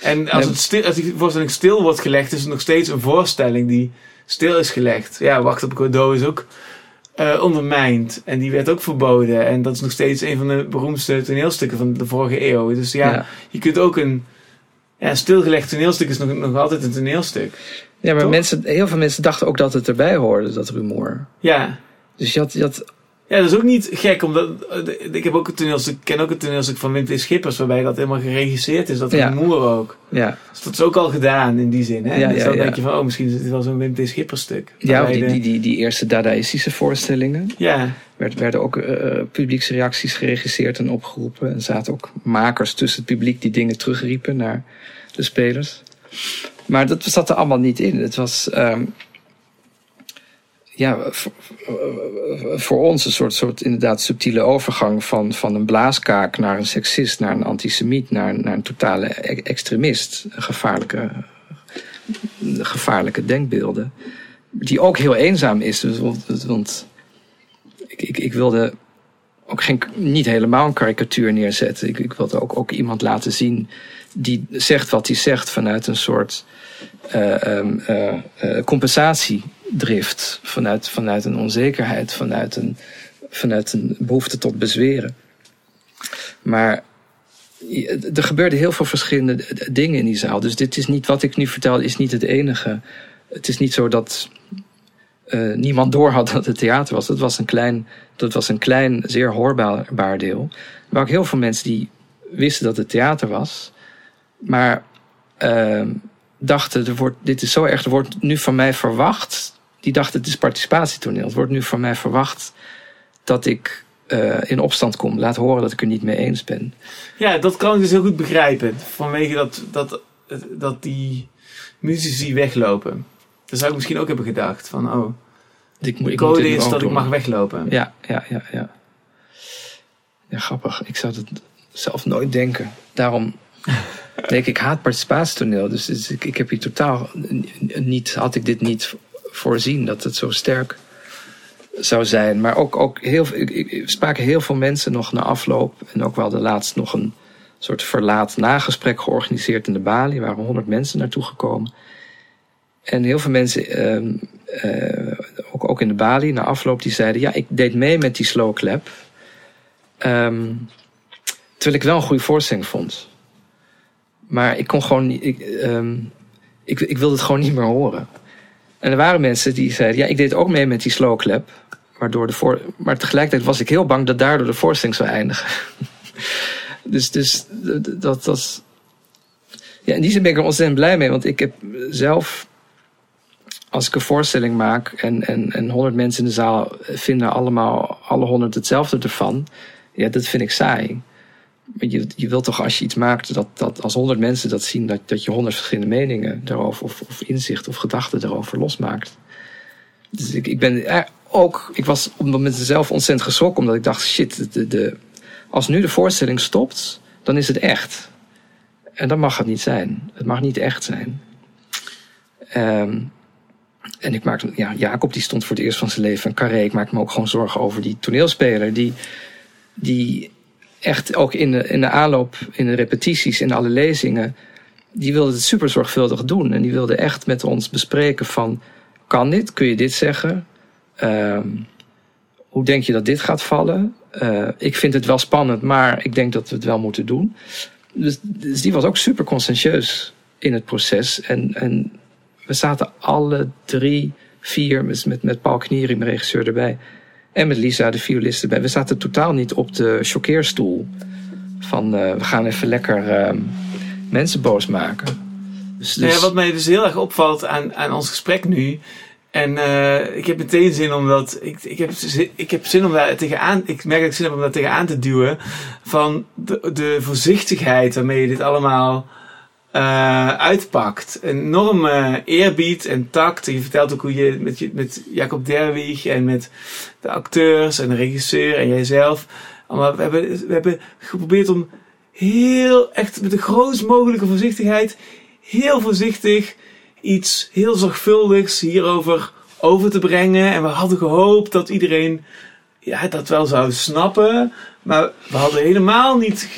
En als, het stil, als die voorstelling stil wordt gelegd, is het nog steeds een voorstelling die stil is gelegd. Ja, Wacht op Godot is ook uh, ondermijnd. En die werd ook verboden. En dat is nog steeds een van de beroemdste toneelstukken van de vorige eeuw. Dus ja, je kunt ook een ja, stilgelegd toneelstuk is nog, nog altijd een toneelstuk. Ja, maar mensen, heel veel mensen dachten ook dat het erbij hoorde, dat rumoer. Ja. Dus je had, je had ja, dat is ook niet gek, omdat eh, ik heb ook een toneelstuk, ken ook een toneelstuk van Wim T. Schippers, waarbij dat helemaal geregisseerd is, dat ja. rumoer ook. Ja. Dus dat is ook al gedaan in die zin. Hè? Ja, dus dan denk je van, oh, misschien is het wel zo'n Wim T. Schippers stuk. Ja, die, die, die, die eerste dadaïstische voorstellingen. Ja. Werd, werden ook uh, publieksreacties geregisseerd en opgeroepen. En zaten ook makers tussen het publiek die dingen terugriepen naar de spelers. Maar dat zat er allemaal niet in. Het was. Um, ja, voor, ons een soort, soort inderdaad subtiele overgang van, van een blaaskaak naar een seksist, naar een antisemiet, naar, naar een totale e-, extremist. Gevaarlijke, gevaarlijke denkbeelden. Die ook heel eenzaam is. Dus, want, want ik, ik, ik wilde ook geen, niet helemaal een karikatuur neerzetten. Ik, ik wilde ook, ook iemand laten zien die zegt wat hij zegt vanuit een soort uh, um, uh, uh, compensatiedrift. Vanuit, vanuit een onzekerheid, vanuit een, vanuit een behoefte tot bezweren. Maar er gebeurden heel veel verschillende dingen in die zaal. Dus dit is niet wat ik nu vertel, is niet het enige. Het is niet zo dat uh, niemand doorhad dat het theater was. Dat was een klein, dat was een klein zeer hoorbaar deel. Maar ook heel veel mensen die wisten dat het theater was. Maar uh, dachten, er wordt, dit is zo erg, er wordt nu van mij verwacht. Die dachten, het is participatietoneel. Het wordt nu van mij verwacht dat ik uh, in opstand kom. Laat horen dat ik er niet mee eens ben. Ja, dat kan ik dus heel goed begrijpen. Vanwege dat, dat, dat die muzici weglopen. Dat zou ik misschien ook hebben gedacht. Van, oh, ik moet, de code is dat ik mag weglopen. Ja, ja, ja, ja. Ja, grappig. Ik zou het zelf nooit denken. Daarom Nee, ik haat participatietoneel. Dus, dus ik, ik heb hier totaal niet, had ik dit niet voorzien dat het zo sterk zou zijn. Maar ook, ook heel, spraken heel veel mensen nog na afloop. En ook wel de laatst nog een soort verlaat nagesprek georganiseerd in de Bali. Er waren honderd mensen naartoe gekomen. En heel veel mensen, um, uh, ook, ook in de Bali, na afloop, die zeiden: Ja, ik deed mee met die slow clap. Um, terwijl ik wel een goede voorstelling vond. Maar ik kon gewoon niet. Ik, um, ik, ik wilde het gewoon niet meer horen. En er waren mensen die zeiden: Ja, ik deed ook mee met die slow clap. Waardoor de voor, maar tegelijkertijd was ik heel bang dat daardoor de voorstelling zou eindigen. dus dus dat was. Ja, in die zin ben ik er ontzettend blij mee. Want ik heb zelf als ik een voorstelling maak en, en, en 100 mensen in de zaal vinden allemaal, alle honderd hetzelfde ervan, ja, dat vind ik saai. Je, je wilt toch als je iets maakt, dat, dat als honderd mensen dat zien, dat, dat je honderd verschillende meningen daarover, of, of inzicht of gedachten daarover losmaakt. Dus ik, ik ben ook, ik was op het moment zelf ontzettend geschrokken, omdat ik dacht, shit, de, de, als nu de voorstelling stopt, dan is het echt. En dat mag het niet zijn. Het mag niet echt zijn. Um, en ik maakte, ja, Jacob die stond voor het eerst van zijn leven een carré. Ik maakte me ook gewoon zorgen over die toneelspeler. Die, die echt ook in de, in de aanloop, in de repetities, in alle lezingen. Die wilde het super zorgvuldig doen. En die wilde echt met ons bespreken van... Kan dit? Kun je dit zeggen? Uh, hoe denk je dat dit gaat vallen? Uh, ik vind het wel spannend, maar ik denk dat we het wel moeten doen. Dus, dus die was ook super conscientieus in het proces. En, en we zaten alle drie, vier, met, met Paul Kniering, de regisseur erbij. En met Lisa, de violist erbij. We zaten totaal niet op de choqueerstoel. Van uh, we gaan even lekker uh, mensen boos maken. Dus, dus... Ja, wat mij dus heel erg opvalt aan, aan ons gesprek nu. En uh, ik heb meteen zin om dat. Ik, ik, heb, ik heb zin om daar tegenaan. Ik merk dat ik zin heb om daar tegenaan te duwen. Van de, de voorzichtigheid waarmee je dit allemaal uh, uitpakt. Enorme eerbied en tact. je vertelt ook hoe je met, met Jacob Derwig en met de acteurs en de regisseur en jijzelf. Maar we hebben, we hebben geprobeerd om heel, echt met de grootst mogelijke voorzichtigheid, heel voorzichtig iets heel zorgvuldigs hierover over te brengen. En we hadden gehoopt dat iedereen ja, dat wel zou snappen. Maar we hadden helemaal niet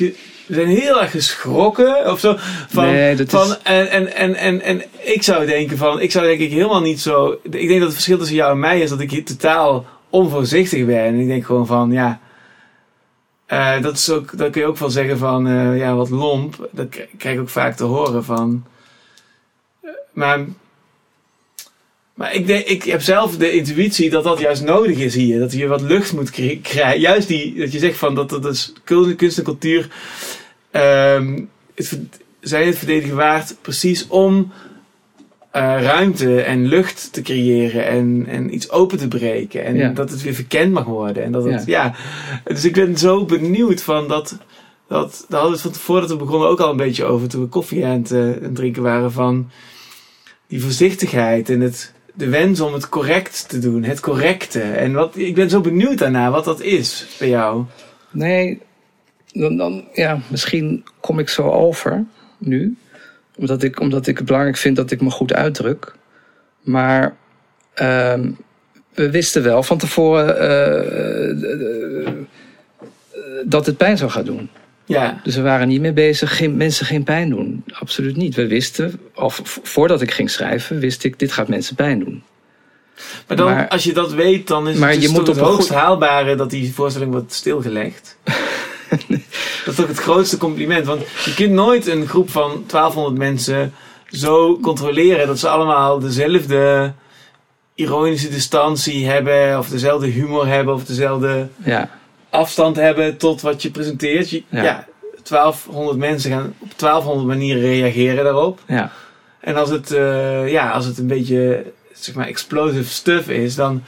we zijn heel erg geschrokken of zo. Van, nee, dat van, is... en, en, en, en, en ik zou denken van, ik zou denk ik helemaal niet zo. Ik denk dat het verschil tussen jou en mij is dat ik hier totaal onvoorzichtig ben. En ik denk gewoon van, ja. Uh, dat is ook, daar kun je ook van zeggen van, uh, ja, wat lomp. Dat krijg ik ook vaak te horen van. Uh, maar maar ik, denk, ik heb zelf de intuïtie dat dat juist nodig is hier. Dat je wat lucht moet krijgen. Juist die, dat je zegt van dat dat is kunst en cultuur um, het, zijn het verdedigen waard precies om uh, ruimte en lucht te creëren en, en iets open te breken. En dat het weer verkend mag worden. En dat het, ja. ja. Dus ik ben zo benieuwd van dat. Dat, daar hadden we het van tevoren dat we begonnen ook al een beetje over toen we koffie aan het, uh, aan het drinken waren. Van die voorzichtigheid en het de wens om het correct te doen, het correcte. En wat, ik ben zo benieuwd daarna wat dat is bij jou. Nee, dan, dan ja, misschien kom ik zo over nu. Omdat ik, omdat ik het belangrijk vind dat ik me goed uitdruk. Maar uh, we wisten wel van tevoren uh, dat het pijn zou gaan doen. Ja. Dus we waren niet mee bezig geen, mensen geen pijn doen. Absoluut niet. We wisten, of voordat ik ging schrijven, wist ik, dit gaat mensen pijn doen. Maar dan, als je dat weet, dan is het, dus je moet het hoogst haalbare dat die voorstelling wordt stilgelegd. dat is toch het grootste compliment. Want je kunt nooit een groep van 1200 mensen zo controleren dat ze allemaal dezelfde ironische distantie hebben, of dezelfde humor hebben, of dezelfde. Ja afstand hebben tot wat je presenteert. Je, ja. 1200 mensen gaan op 1200 manieren reageren daarop. Ja. En als het, uh, ja, als het een beetje zeg maar explosive stuff is, dan,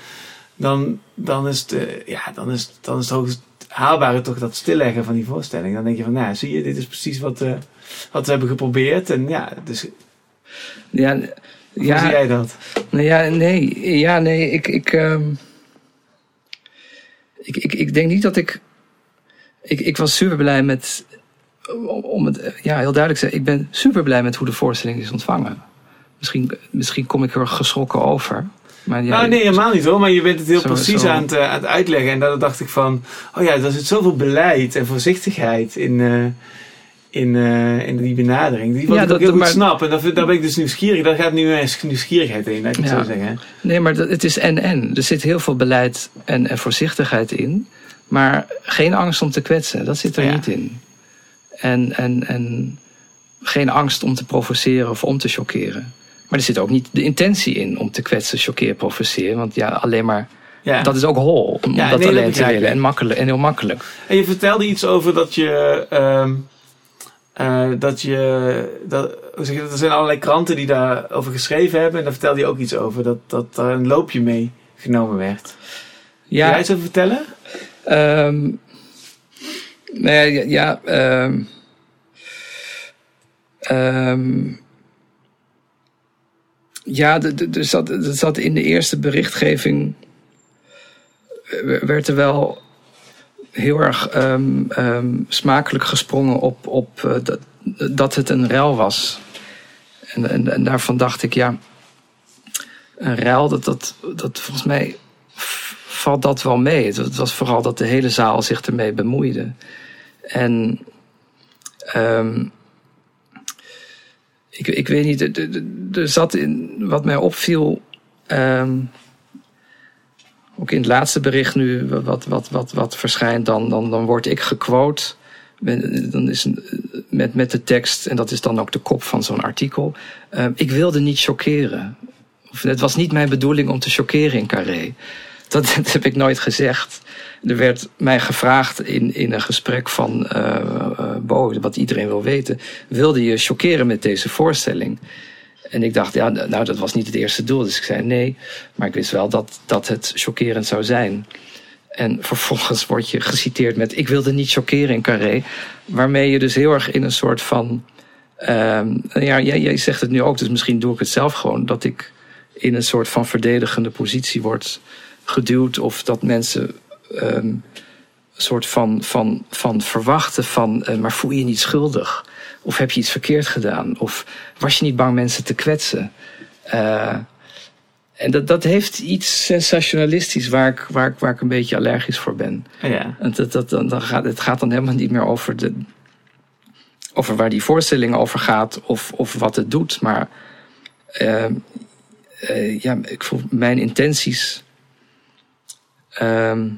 dan, dan, is, het, uh, ja, dan, is, dan is het hoogst haalbare toch dat stilleggen van die voorstelling. Dan denk je van, nou zie je, dit is precies wat, uh, wat we hebben geprobeerd. En ja, dus... Ja, hoe ja, zie jij dat? Nou ja, nee, ja, nee, ik... ik um ik, ik, ik denk niet dat ik, ik. Ik was super blij met om het ja, heel duidelijk te zeggen, ik ben super blij met hoe de voorstelling is ontvangen. Misschien, misschien kom ik er geschrokken over. Maar ja, nou, nee, helemaal niet hoor. Maar je bent het heel Zo- precies zo- Aan, het, eh, aan het uitleggen. En daar dacht ik van, oh ja, er zit zoveel beleid en voorzichtigheid in, eh, in, eh, in die benadering. Die wat Ja, ik ook dat- heel goed snap. En daar, vind- daar ben ik dus nieuwsgierig. Daar gaat nu mijn nieuwsgierigheid heen, laat ik Ja. zo zeggen. Nee, maar dat- het is en-en. Er zit heel veel beleid en, en voorzichtigheid in. Maar geen angst om te kwetsen, dat zit er Ja. niet in. En, en, en geen angst om te provoceren of om te chockeren. Maar er zit ook niet de intentie in om te kwetsen, chockeren, provoceren. Want ja, alleen maar. Ja. Dat is ook hol om Ja, dat nee, dat alleen te willen. En, makkelijk, en heel makkelijk. En je vertelde iets over dat je. ehm, eh, dat je. Dat, zeg je? Er zijn allerlei kranten die daarover geschreven hebben. En daar vertelde je ook iets over. Dat, dat er een loopje mee genomen werd. Kun jij Ja, iets over vertellen? Ehm nee, ja, ja ehm, ehm, ja, de- de- er zat, er zat in de eerste berichtgeving werd er wel heel erg ehm, ehm, smakelijk gesprongen op, op eh, dat, dat het een ruil was. En, en, daarvan dacht ik, ja, een ruil, dat, dat, dat volgens mij valt dat wel mee. Het, was vooral dat de hele zaal zich ermee bemoeide. En ehm, ik, ik weet niet, er- er- zat in wat mij opviel. Ook in het laatste bericht nu, wat, wat, wat, wat verschijnt, dan, dan, dan word ik gequote. Dan is met, met de tekst, en dat is dan ook de kop van zo'n artikel. ehm, ik wilde niet chockeren. Of het was niet mijn bedoeling om te chockeren in Carré. Dat, heb ik nooit gezegd. Er werd mij gevraagd in, in een gesprek van eh eh, Bo, wat iedereen wil weten. Wilde je chockeren met deze voorstelling? En ik dacht, ja, nou, dat was niet het eerste doel. Dus ik zei nee. Maar ik wist wel dat, dat het chockerend zou zijn. En vervolgens word je geciteerd met: Ik wilde niet chockeren in Carré. Waarmee je dus heel erg in een soort van. ehm, ja, jij, zegt het nu ook, dus misschien doe ik het zelf gewoon. Dat ik in een soort van verdedigende positie word geduwd. Of dat mensen ehm, een soort van, van, van verwachten van... eh, maar voel je niet schuldig? Of heb je iets verkeerd gedaan? Of was je niet bang mensen te kwetsen? Eh, en dat, dat heeft iets sensationalistisch waar ik, waar, ik, waar ik een beetje allergisch voor ben. Ja. En dat, dat, dan dan gaat, het gaat dan helemaal niet meer over, de, over waar die voorstelling over gaat of, of wat het doet. Maar ehm, eh, ja, ik voel mijn intenties. ehm,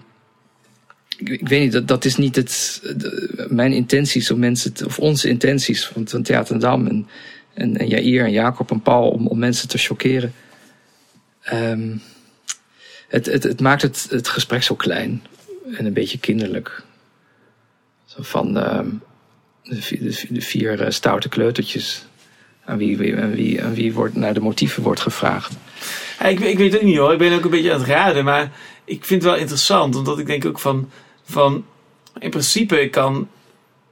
ik, weet niet, dat, dat is niet het, mijn intenties om mensen, of onze intenties van, van Theater Dam en, en, en Jair en Jacob en Paul om, om mensen te chockeren. Ehm, het, het, het maakt het, het gesprek zo klein en een beetje kinderlijk. Zo van ehm, de, de, vier- eh, stoute kleutertjes. Aan wie, wie- wie, aan wie wordt, naar de motieven wordt gevraagd. Ik weet het ook niet hoor. Ik ben ook een beetje aan het raden. Maar ik vind het wel interessant. Omdat ik denk ook van... van in principe kan...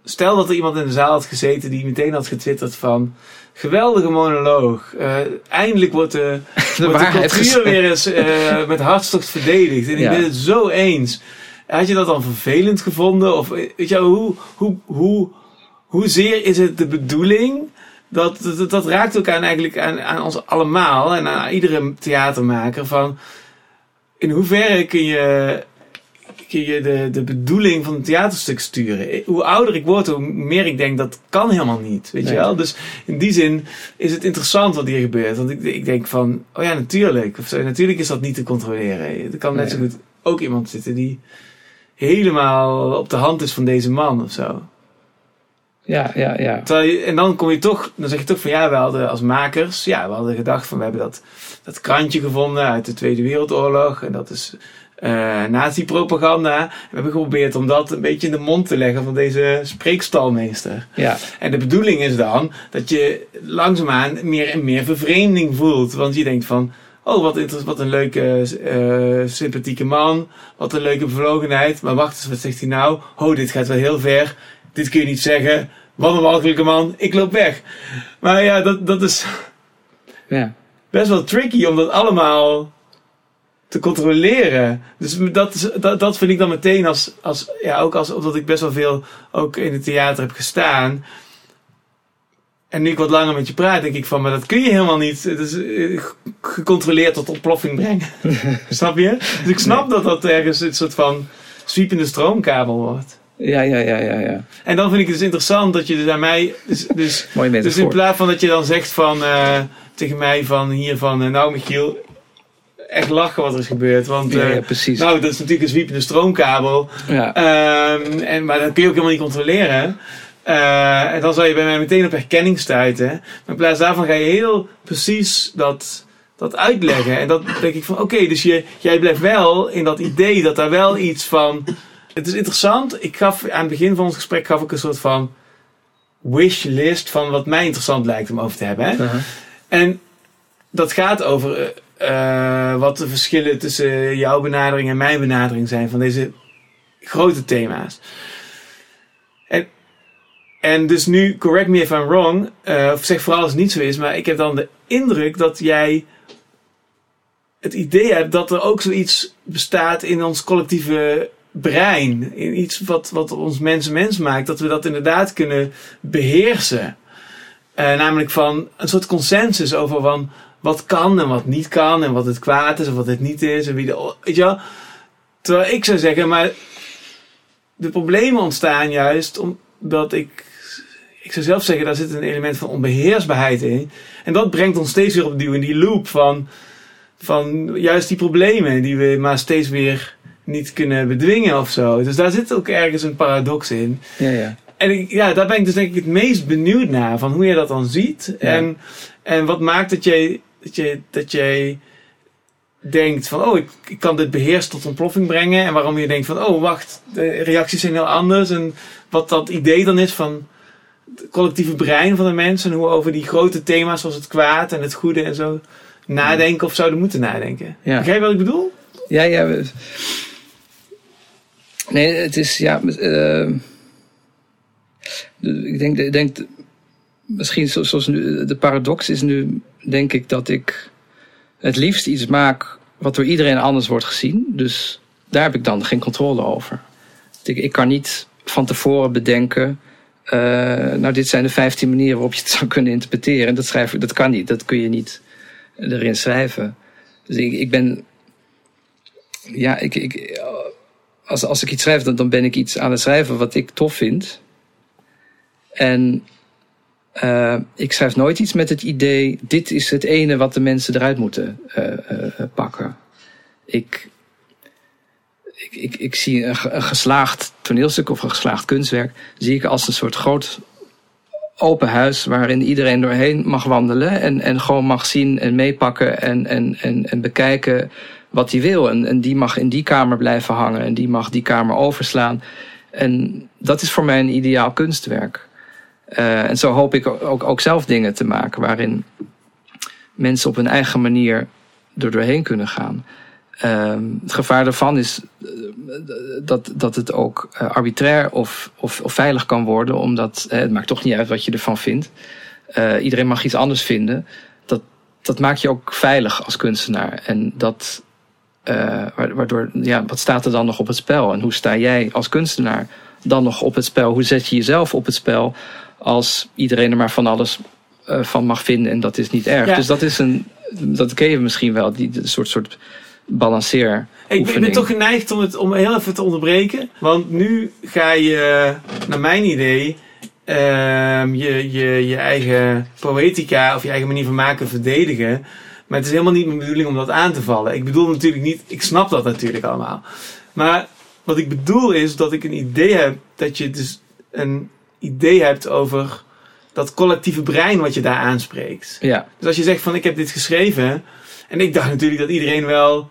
Stel dat er iemand in de zaal had gezeten die meteen had getwitterd van... Geweldige monoloog. Eh, eindelijk wordt de, De wordt de cultuur weer eens eh, met hartstocht verdedigd. En ik ben het zo eens. Had je dat dan vervelend gevonden? Of weet je, hoe, hoe, hoe, hoezeer is het de bedoeling? Dat, dat, dat raakt ook aan, eigenlijk aan, aan ons allemaal en aan iedere theatermaker. Van in hoeverre kun je, je de, de bedoeling van een theaterstuk sturen? Hoe ouder ik word, hoe meer ik denk dat kan helemaal niet. Weet je wel? Dus in die zin is het interessant wat hier gebeurt. Want ik, ik denk van, oh ja, natuurlijk. Of natuurlijk is dat niet te controleren. Er kan net zo goed ook iemand zitten die helemaal op de hand is van deze man of zo. Ja, ja, ja. Je, en dan kom je toch, dan zeg je toch van ja, we hadden als makers, ja, we hadden gedacht van we hebben dat, dat krantje gevonden uit de Tweede Wereldoorlog en dat is eh nazi-propaganda. We hebben geprobeerd om dat een beetje in de mond te leggen van deze spreekstalmeester. ja. En de bedoeling is dan dat je langzaamaan meer en meer vervreemding voelt. Want je denkt van, oh wat, wat een leuke, eh, sympathieke man. Wat een leuke bevlogenheid. Maar wacht eens, wat zegt hij nou? Oh, dit gaat wel heel ver. Dit kun je niet zeggen. Wat een walgelijke man. Ik loop weg. Maar ja, dat, dat is ja. best wel tricky om dat allemaal te controleren. Dus dat, dat, dat vind ik dan meteen als, als ja, ook als, omdat ik best wel veel ook in het theater heb gestaan. En nu ik wat langer met je praat, denk ik van, maar dat kun je helemaal niet. Het is eh, gecontroleerd tot ontploffing brengen. snap je? Dus ik snap dat dat ergens een soort van zwiepende stroomkabel wordt. Ja, ja, ja, ja, ja. En dan vind ik het dus interessant dat je dus aan mij. Dus, dus, Mooi dus in plaats van dat je dan zegt van eh, tegen mij van hier van eh, nou Michiel, echt lachen wat er is gebeurd. Want Ja, eh, ja, precies. nou, dat is natuurlijk een zwiepende stroomkabel. Ja. Ehm, en, maar dat kun je ook helemaal niet controleren. Eh, en dan zou je bij mij meteen op herkenning stuiten. Maar in plaats daarvan ga je heel precies dat, dat uitleggen. En dat denk ik van, oké, dus je, jij blijft wel in dat idee dat daar wel iets van... Het is interessant. Ik gaf aan het begin van ons gesprek gaf ik een soort van wishlist van wat mij interessant lijkt om over te hebben. Hè? Uh-huh. En dat gaat over eh, wat de verschillen tussen jouw benadering en mijn benadering zijn van deze grote thema's. En, en dus nu, correct me if I'm wrong, eh, of zeg vooral als het niet zo is, maar ik heb dan de indruk dat jij het idee hebt dat er ook zoiets bestaat in ons collectieve brein. In iets wat, wat ons mens mens maakt, dat we dat inderdaad kunnen beheersen. Eh, namelijk van een soort consensus over van wat kan en wat niet kan en wat het kwaad is en wat het niet is en wie de. Weet je wel? Terwijl ik zou zeggen, maar de problemen ontstaan juist omdat ik. Ik zou zelf zeggen, daar zit een element van onbeheersbaarheid in. En dat brengt ons steeds weer opnieuw in die loop van, van juist die problemen die we maar steeds weer niet kunnen bedwingen of zo. Dus daar zit ook ergens een paradox in. Ja, ja. En ik, ja, daar ben ik dus denk ik het meest benieuwd naar. Van hoe je dat dan ziet. Ja. En, en wat maakt dat jij, dat, jij, dat jij denkt van... Oh, ik, ik kan dit beheerst tot ontploffing brengen. En waarom je denkt van... Oh, wacht, de reacties zijn heel anders. En wat dat idee dan is van het collectieve brein van de mensen. En hoe we over die grote thema's zoals het kwaad en het goede en zo... Nadenken of zouden moeten nadenken. Ja. Begrijp je wat ik bedoel? Ja, ja. Nee, het is ja. eh, ik denk, ik denk misschien zo- zoals nu, de paradox is nu, denk ik, dat ik het liefst iets maak wat door iedereen anders wordt gezien. Dus daar heb ik dan geen controle over. Ik, ik kan niet van tevoren bedenken. eh, nou, dit zijn de 15 manieren waarop je het zou kunnen interpreteren. En dat, schrijf, dat kan niet. Dat kun je niet erin schrijven. Dus ik, ik ben ja, ik, ik, als, als ik iets schrijf, dan, dan ben ik iets aan het schrijven wat ik tof vind. En eh, ik schrijf nooit iets met het idee: dit is het ene wat de mensen eruit moeten eh, eh, pakken. Ik, ik, ik, zie een, een geslaagd toneelstuk of een geslaagd kunstwerk, zie ik als een soort groot open huis waarin iedereen doorheen mag wandelen en, en gewoon mag zien en meepakken en, en, en, en bekijken wat hij wil. En, en die mag in die kamer blijven hangen en die mag die kamer overslaan. En dat is voor mij een ideaal kunstwerk. Eh, en zo hoop ik ook, ook zelf dingen te maken waarin mensen op hun eigen manier er doorheen kunnen gaan. Ehm, het gevaar daarvan is eh, dat, dat het ook eh, arbitrair of, of, of veilig kan worden, omdat het maakt toch niet uit wat je ervan vindt. Iedereen mag iets anders vinden. Dat, dat maakt je ook veilig als kunstenaar. En dat, wa- waardoor, ja, wat staat er dan nog op het spel? En hoe sta jij als kunstenaar dan nog op het spel? Hoe zet je jezelf op het spel als iedereen er maar van alles eh, van mag vinden en dat is niet erg? Ja. Dus dat is een, dat ken je misschien wel, die, die soort, soort balanceer. Ik, ben- ik ben toch geneigd om het om heel even te onderbreken. Want nu ga je, naar mijn idee, ehm, je, je, je eigen poëtica of je eigen manier van maken verdedigen. Maar het is helemaal niet mijn bedoeling om dat aan te vallen. Ik bedoel natuurlijk niet, ik snap dat natuurlijk allemaal. Maar wat ik bedoel is dat ik een idee heb, dat je dus een idee hebt over dat collectieve brein wat je daar aanspreekt. Ja, Dus als je zegt van ik heb dit geschreven. En ik dacht natuurlijk dat iedereen wel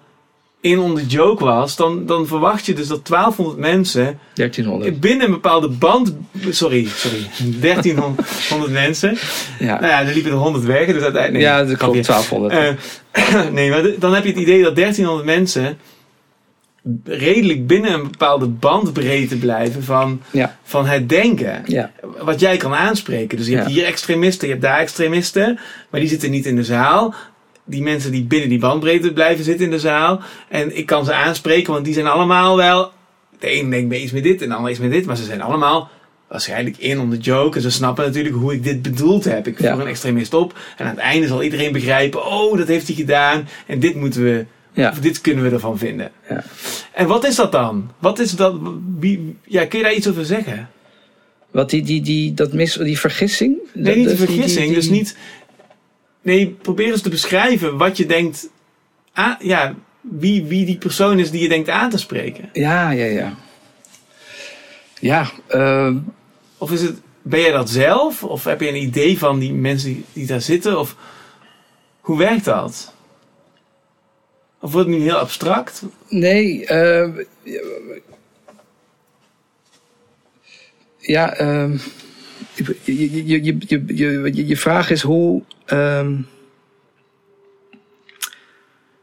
in on the joke was. Dan, dan verwacht je dus dat 1200 mensen 1300. binnen een bepaalde band... Sorry, sorry. 1300 mensen. Ja, Nou ja, er liepen er 100 weg. Dus uiteindelijk... nee, ja dat klopt, 1200. Eh, nee, maar dan heb je het idee dat 1300 mensen redelijk binnen een bepaalde bandbreedte blijven van, ja, van het denken ja, wat jij kan aanspreken. Dus je hebt Ja. hier extremisten, je hebt daar extremisten, maar die zitten niet in de zaal. die mensen die binnen die bandbreedte blijven zitten in de zaal. En ik kan ze aanspreken, want die zijn allemaal wel. De een denkt bij iets met dit en de ander iets met dit. Maar ze zijn allemaal waarschijnlijk in om de joke. En ze snappen natuurlijk hoe ik dit bedoeld heb. Ik voer een extremist op. En aan het einde zal iedereen begrijpen. Oh, dat heeft hij gedaan. En dit moeten we. Ja. Of dit kunnen we ervan vinden. Ja. En wat is dat dan? Wat is dat? Wie, ja, kun je daar iets over zeggen? Wat die, die, die, dat mis, die vergissing? Nee, niet de die- vergissing. die- Dus niet. Nee, probeer eens te beschrijven wat je denkt. aan- ja, wie, wie die persoon is die je denkt aan te spreken. Ja, ja, ja. Ja, eh, Of is het, ben jij dat zelf? Of heb je een idee van die mensen die, die daar zitten? Of hoe werkt dat? Of wordt het nu heel abstract? nee. eh, ja, ehm, je, je, je, je, je, je, je vraag is hoe. ehm,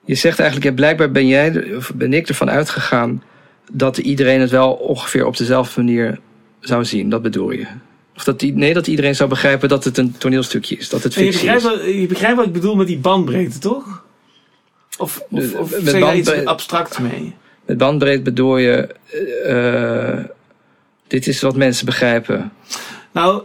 je zegt eigenlijk, ja, blijkbaar ben jij, of ben ik ervan uitgegaan dat iedereen het wel ongeveer op dezelfde manier zou zien. Dat bedoel je? Of dat, die- nee, dat iedereen zou begrijpen dat het een toneelstukje is, dat het je, fictie begrijpt is. wat, je begrijpt wat ik bedoel met die bandbreedte, toch? Of, of, of met zeg iets abstracts mee? Met bandbreed bedoel je, eh, dit is wat mensen begrijpen. Nou,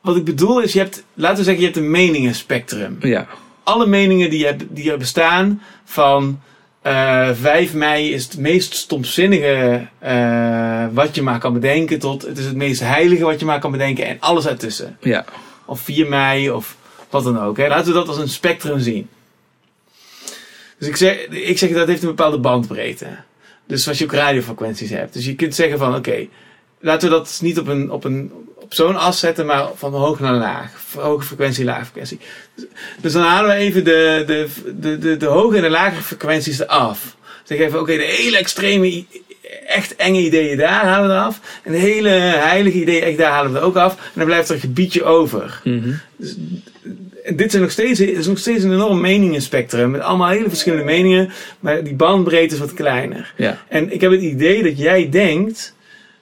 wat ik bedoel is, je hebt, laten we zeggen, je hebt een meningenspectrum. Ja, alle meningen die er, die er bestaan van eh 5 mei is het meest stomzinnige eh, wat je maar kan bedenken tot het is het meest heilige wat je maar kan bedenken en alles ertussen. ja, Of 4 mei of wat dan ook. Hè. Laten we dat als een spectrum zien. Dus ik zeg, ik zeg dat heeft een bepaalde bandbreedte. Dus zoals je ook radiofrequenties hebt. Dus je kunt zeggen van oké, laten we dat niet op, een, op, een, op zo'n as zetten, maar van hoog naar laag. Hoge frequentie, lage frequentie. Dus dan halen we even de, de, de, de, de hoge en de lage frequenties eraf. Zeg even, oké, de hele extreme, echt enge ideeën daar halen we eraf. En de hele heilige ideeën, echt daar halen we er ook af. En dan blijft er een gebiedje over. En dit zijn nog steeds, is nog steeds een enorm meningenspectrum. Met allemaal hele verschillende meningen. Maar die bandbreedte is wat kleiner. ja, En ik heb het idee dat jij denkt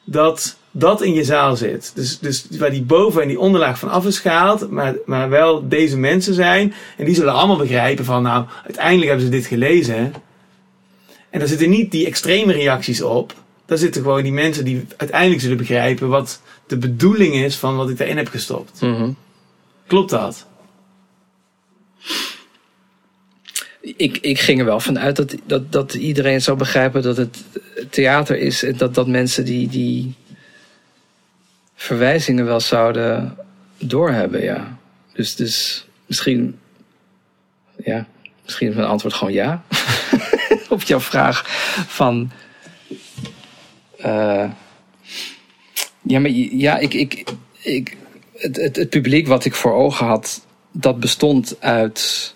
dat dat in je zaal zit. Dus, dus waar die boven en die onderlaag van af is gehaald, maar, maar wel deze mensen zijn. En die zullen allemaal begrijpen van, nou, uiteindelijk hebben ze dit gelezen. En daar zitten niet die extreme reacties op. Daar zitten gewoon die mensen die uiteindelijk zullen begrijpen wat de bedoeling is van wat ik daarin heb gestopt. Mhm. Klopt dat? Ik, ik ging er wel van uit dat, dat, dat iedereen zou begrijpen dat het theater is. En dat, dat mensen die, die verwijzingen wel zouden doorhebben, ja. Dus, dus misschien, ja, misschien is mijn antwoord gewoon ja. Op jouw vraag van. eh, ja, maar ja, ik, ik, ik, het, het, het publiek wat ik voor ogen had, dat bestond uit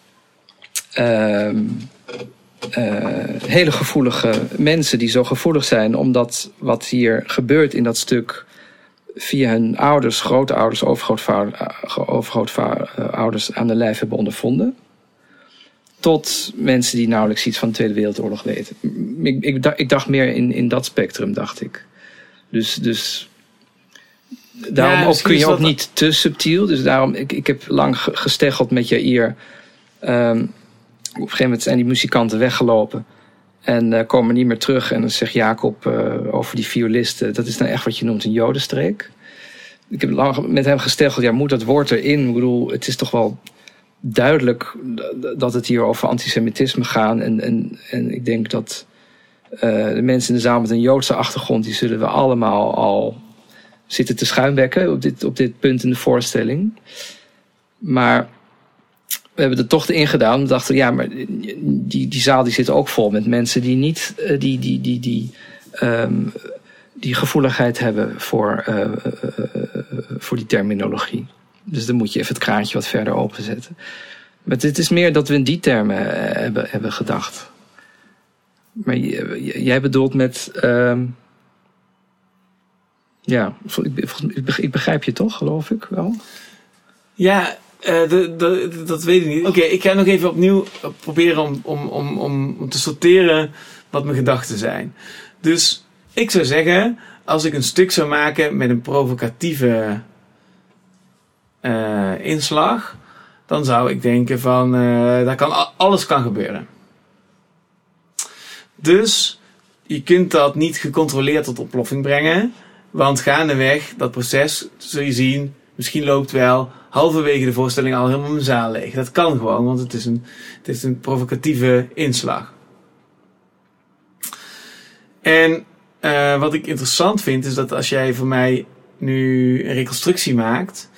hele gevoelige mensen die zo gevoelig zijn, omdat wat hier gebeurt in dat stuk via hun ouders, grootouders, overgrootouders overgrootouders aan de lijf hebben ondervonden. Tot mensen die nauwelijks iets van de Tweede Wereldoorlog weten. Ik, ik, dacht, ik dacht meer in, in dat spectrum, dacht ik. Dus, dus daarom ook, kun je ook dat- niet te subtiel. Dus daarom, ik, ik heb lang ge- gesteggeld met Jair. Ehm, op een gegeven moment zijn die muzikanten weggelopen. En eh, komen niet meer terug. En dan zegt Jacob eh, over die violisten. Dat is dan echt wat je noemt een jodenstreek. Ik heb lang met hem gesteggeld. Ja, moet dat woord erin? Ik bedoel, het is toch wel duidelijk dat het hier over antisemitisme gaat. En, en, en ik denk dat eh, de mensen in de zaal met een Joodse achtergrond... die zullen we allemaal al zitten te schuimbekken op dit, op dit punt in de voorstelling. Maar we hebben er toch in gedaan. We dachten, ja, maar die, die zaal die zit ook vol met mensen die niet eh, die, die, die, die, ehm, die gevoeligheid hebben voor, eh, eh, voor die terminologie. Dus dan moet je even het kraantje wat verder openzetten. Maar het is meer dat we in die termen hebben, hebben gedacht. Maar jij bedoelt met. ehm, ja, ik begrijp je toch, geloof ik wel. Ja, eh, de, dat weet ik niet. Oké, ik ga nog even opnieuw proberen om, om, om, om, te sorteren wat mijn gedachten zijn. Dus ik zou zeggen, als ik een stuk zou maken met een provocatieve eh, inslag, dan zou ik denken van, eh, daar kan, alles kan gebeuren. Dus je kunt dat niet gecontroleerd tot ontploffing brengen. Want gaandeweg, dat proces, zul je zien, misschien loopt wel halverwege de voorstelling al helemaal mijn zaal leeg. Dat kan gewoon, want het is een, het is een provocatieve inslag. En eh, wat ik interessant vind, is dat als jij voor mij nu een reconstructie maakt,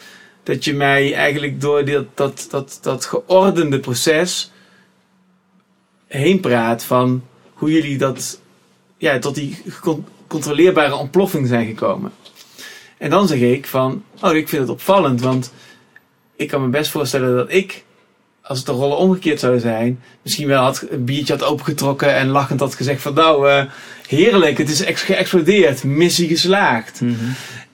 dat je mij eigenlijk door dit, dat, dat, dat geordende proces heen praat van hoe jullie dat, ja, tot die gecontroleerbare ontploffing zijn gekomen. En dan zeg ik van, oh, ik vind het opvallend, want ik kan me best voorstellen dat ik, als het de rollen omgekeerd zouden zijn, misschien wel had, een biertje had opengetrokken en lachend had gezegd van, nou, eh, heerlijk, het is geëxplodeerd, missie geslaagd.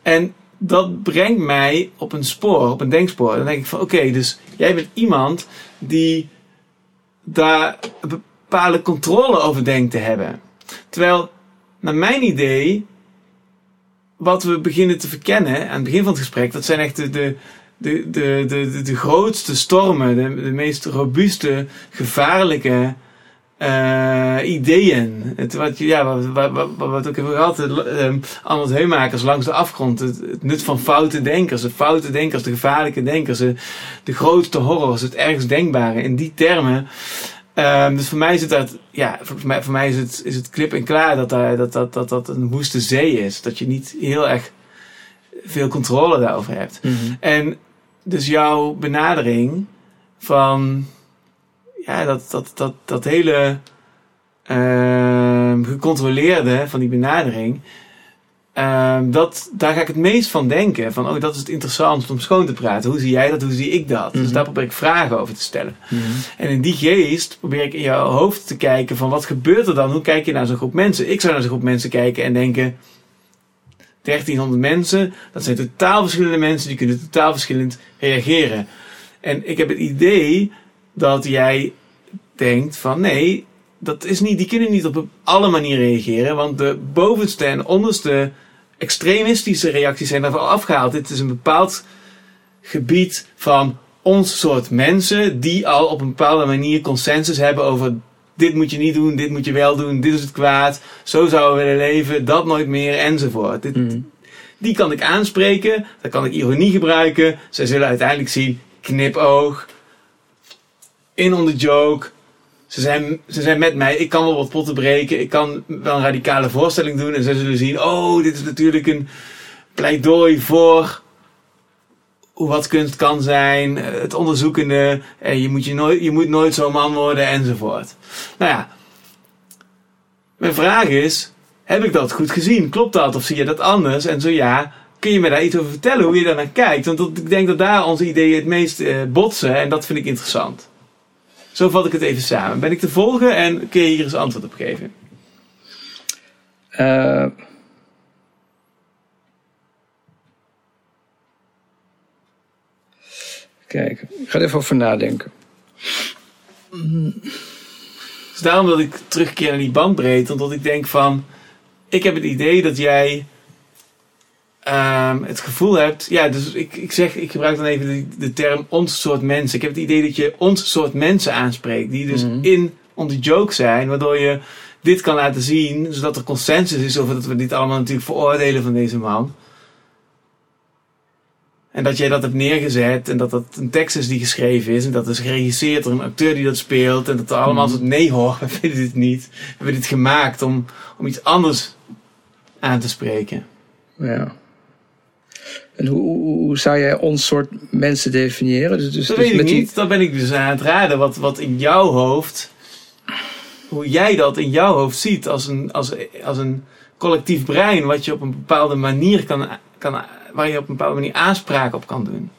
En dat brengt mij op een spoor, op een denkspoor. Dan denk ik van, oké, dus jij bent iemand die daar een bepaalde controle over denkt te hebben. Terwijl, naar mijn idee, wat we beginnen te verkennen aan het begin van het gesprek, dat zijn echt de, de, de, de, de, de, grootste stormen, de, de meest robuuste, gevaarlijke eh, ideeën. Het, wat, ja, wat, wat, wat, wat ook hebben gehad, Arnold Heumakers langs de afgrond, het, nut van foute denkers, de foute denkers, de gevaarlijke denkers, de, de grootste horrors, het ergst denkbare. In die termen Ehm, dus voor mij is het dat, ja, voor mij, voor mij is het, is het klip en klaar dat, daar, dat, dat, dat dat een woeste zee is. Dat je niet heel erg veel controle daarover hebt. En dus jouw benadering van, ja, dat, dat, dat, dat hele ehm, gecontroleerde van die benadering. ehm, dat, daar ga ik het meest van denken. Van, oh, dat is het interessant om schoon te praten. Hoe zie jij dat? Hoe zie ik dat? Dus Mhm. daar probeer ik vragen over te stellen. En in die geest probeer ik in jouw hoofd te kijken van wat gebeurt er dan? Hoe kijk je naar zo'n groep mensen? Ik zou naar zo'n groep mensen kijken en denken... 1300 mensen, dat zijn totaal verschillende mensen, die kunnen totaal verschillend reageren. En ik heb het idee dat jij denkt van nee, dat is niet, die kunnen niet op alle manieren reageren, want de bovenste en onderste extremistische reacties zijn daarvan afgehaald. Dit is een bepaald gebied van ons soort mensen die al op een bepaalde manier consensus hebben over dit moet je niet doen, dit moet je wel doen, dit is het kwaad, zo zouden we willen leven, dat nooit meer enzovoort. Dit, Die kan ik aanspreken, dan kan ik ironie gebruiken. Zij zullen uiteindelijk zien, knipoog, in on the joke. Ze zijn, ze zijn met mij, ik kan wel wat potten breken, ik kan wel een radicale voorstelling doen en zij zullen zien, oh, dit is natuurlijk een pleidooi voor hoe wat kunst kan zijn, eh, het onderzoekende, en je moet, je nooit, je moet nooit zo'n man worden enzovoort. Nou ja, mijn vraag is, heb ik dat goed gezien? Klopt dat? Of zie je dat anders? En zo ja, kun je me daar iets over vertellen hoe je daar naar kijkt? Want dat, ik denk dat daar onze ideeën het meest eh, botsen en dat vind ik interessant. Zo vat ik het even samen. Ben ik te volgen en kun je hier eens antwoord op geven? Eh, kijk, ik ga er even over nadenken. Dus daarom dat ik terugkeer naar die bandbreedte, omdat ik denk van, ik heb het idee dat jij ehm, het gevoel hebt, ja, dus ik, ik zeg, ik gebruik dan even de, de term ons soort mensen. Ik heb het idee dat je ons soort mensen aanspreekt, die dus Mhm. in on the joke zijn, waardoor je dit kan laten zien, zodat er consensus is over dat we dit allemaal natuurlijk veroordelen van deze man. En dat jij dat hebt neergezet en dat dat een tekst is die geschreven is en dat is geregisseerd door een acteur die dat speelt en dat er allemaal soort nee hoor, we vinden dit niet. We hebben dit gemaakt om, om iets anders aan te spreken. Ja. En hoe, hoe, hoe zou jij ons soort mensen definiëren? Dus, dus, Dat dus weet ik die- niet. Dan ben ik dus aan het raden wat, wat in jouw hoofd, hoe jij dat in jouw hoofd ziet als een, als, als een collectief brein, wat je op een bepaalde manier kan, kan, waar je op een bepaalde manier aanspraak op kan doen.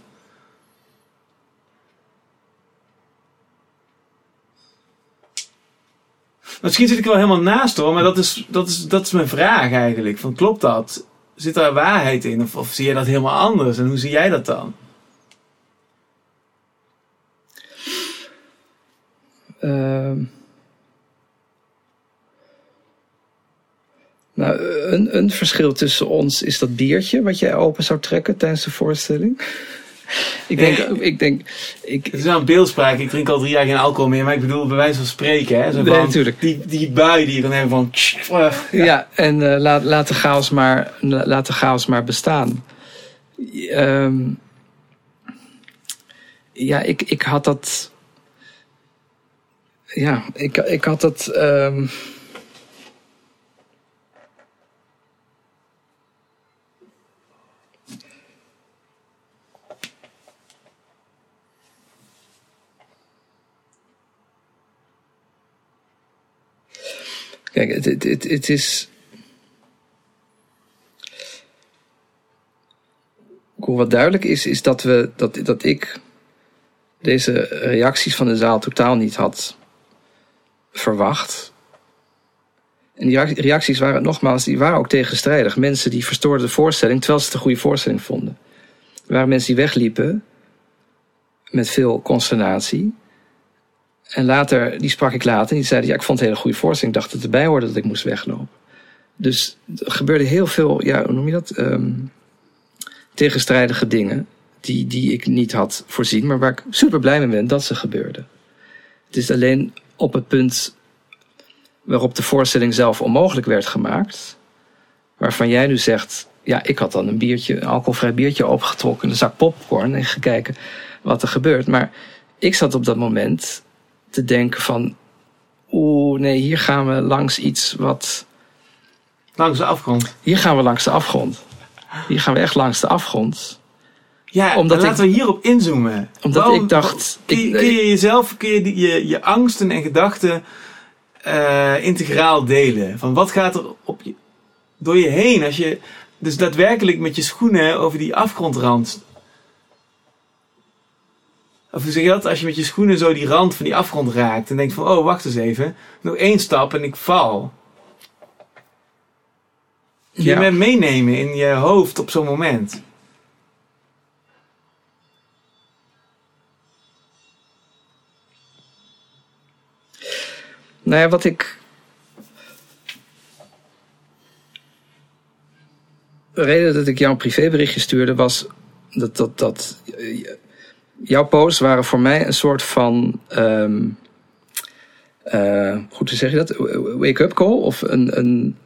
Misschien zit ik wel helemaal naast hoor, maar dat is, dat is, dat is mijn vraag eigenlijk. Van, klopt dat? Zit daar waarheid in? Of, zie jij dat helemaal anders? En hoe zie jij dat dan? Ehm. Nou, een, een verschil tussen ons is dat biertje wat jij open zou trekken tijdens de voorstelling. ik denk, ik denk, ik, Het is een beeldspraak. Ik drink al drie jaar geen alcohol meer. Maar ik bedoel, bij wijze van spreken. Hè? Zo Nee, natuurlijk. Die, die bui die je kan hebben van... ja, en eh, laat, laat, de chaos maar, laat de chaos maar bestaan. Ehm, ja, ik, ik had dat. Ja, ik, ik had dat. ehm, Kijk, het, het, is. Wat duidelijk is, is dat, we, dat, dat ik deze reacties van de zaal totaal niet had verwacht. En die reac- reacties waren nogmaals, die waren ook tegenstrijdig. Mensen die verstoorden de voorstelling terwijl ze het een goede voorstelling vonden. Er waren mensen die wegliepen met veel consternatie. En later, die sprak ik later en die zeiden, ja, ik vond het een hele goede voorstelling. Ik dacht dat het erbij hoorde dat ik moest weglopen. Dus er gebeurde heel veel, ja, hoe noem je dat? Ehm, tegenstrijdige dingen die, die ik niet had voorzien, maar waar ik super blij mee ben dat ze gebeurden. Het is alleen op het punt waarop de voorstelling zelf onmogelijk werd gemaakt, waarvan jij nu zegt, ja, ik had dan een biertje, een alcoholvrij biertje opgetrokken, een zak popcorn en gekeken wat er gebeurt. Maar ik zat op dat moment te denken van, oeh, nee, hier gaan we langs iets wat, Langs de afgrond. hier gaan we langs de afgrond. Hier gaan we echt langs de afgrond. Ja, Omdat ik- laten we hierop inzoomen. Omdat Waarom- ik dacht, Kun je, ik- kun je jezelf, kun je die- je, je angsten en gedachten eh, integraal delen? Van wat gaat er op je, door je heen als je dus daadwerkelijk met je schoenen over die afgrondrand. Of hoe zeg je dat? Als je met je schoenen zo die rand van die afgrond raakt en denkt van, oh wacht eens even, nog één stap en ik val. Je Ja. bent meenemen in je hoofd op zo'n moment. Nou ja, wat ik. De reden dat ik jou een privéberichtje stuurde was dat, dat, dat eh, jouw posts waren voor mij een soort van. ehm eh, goed, hoe zeg je dat? Wake-up call of een, een,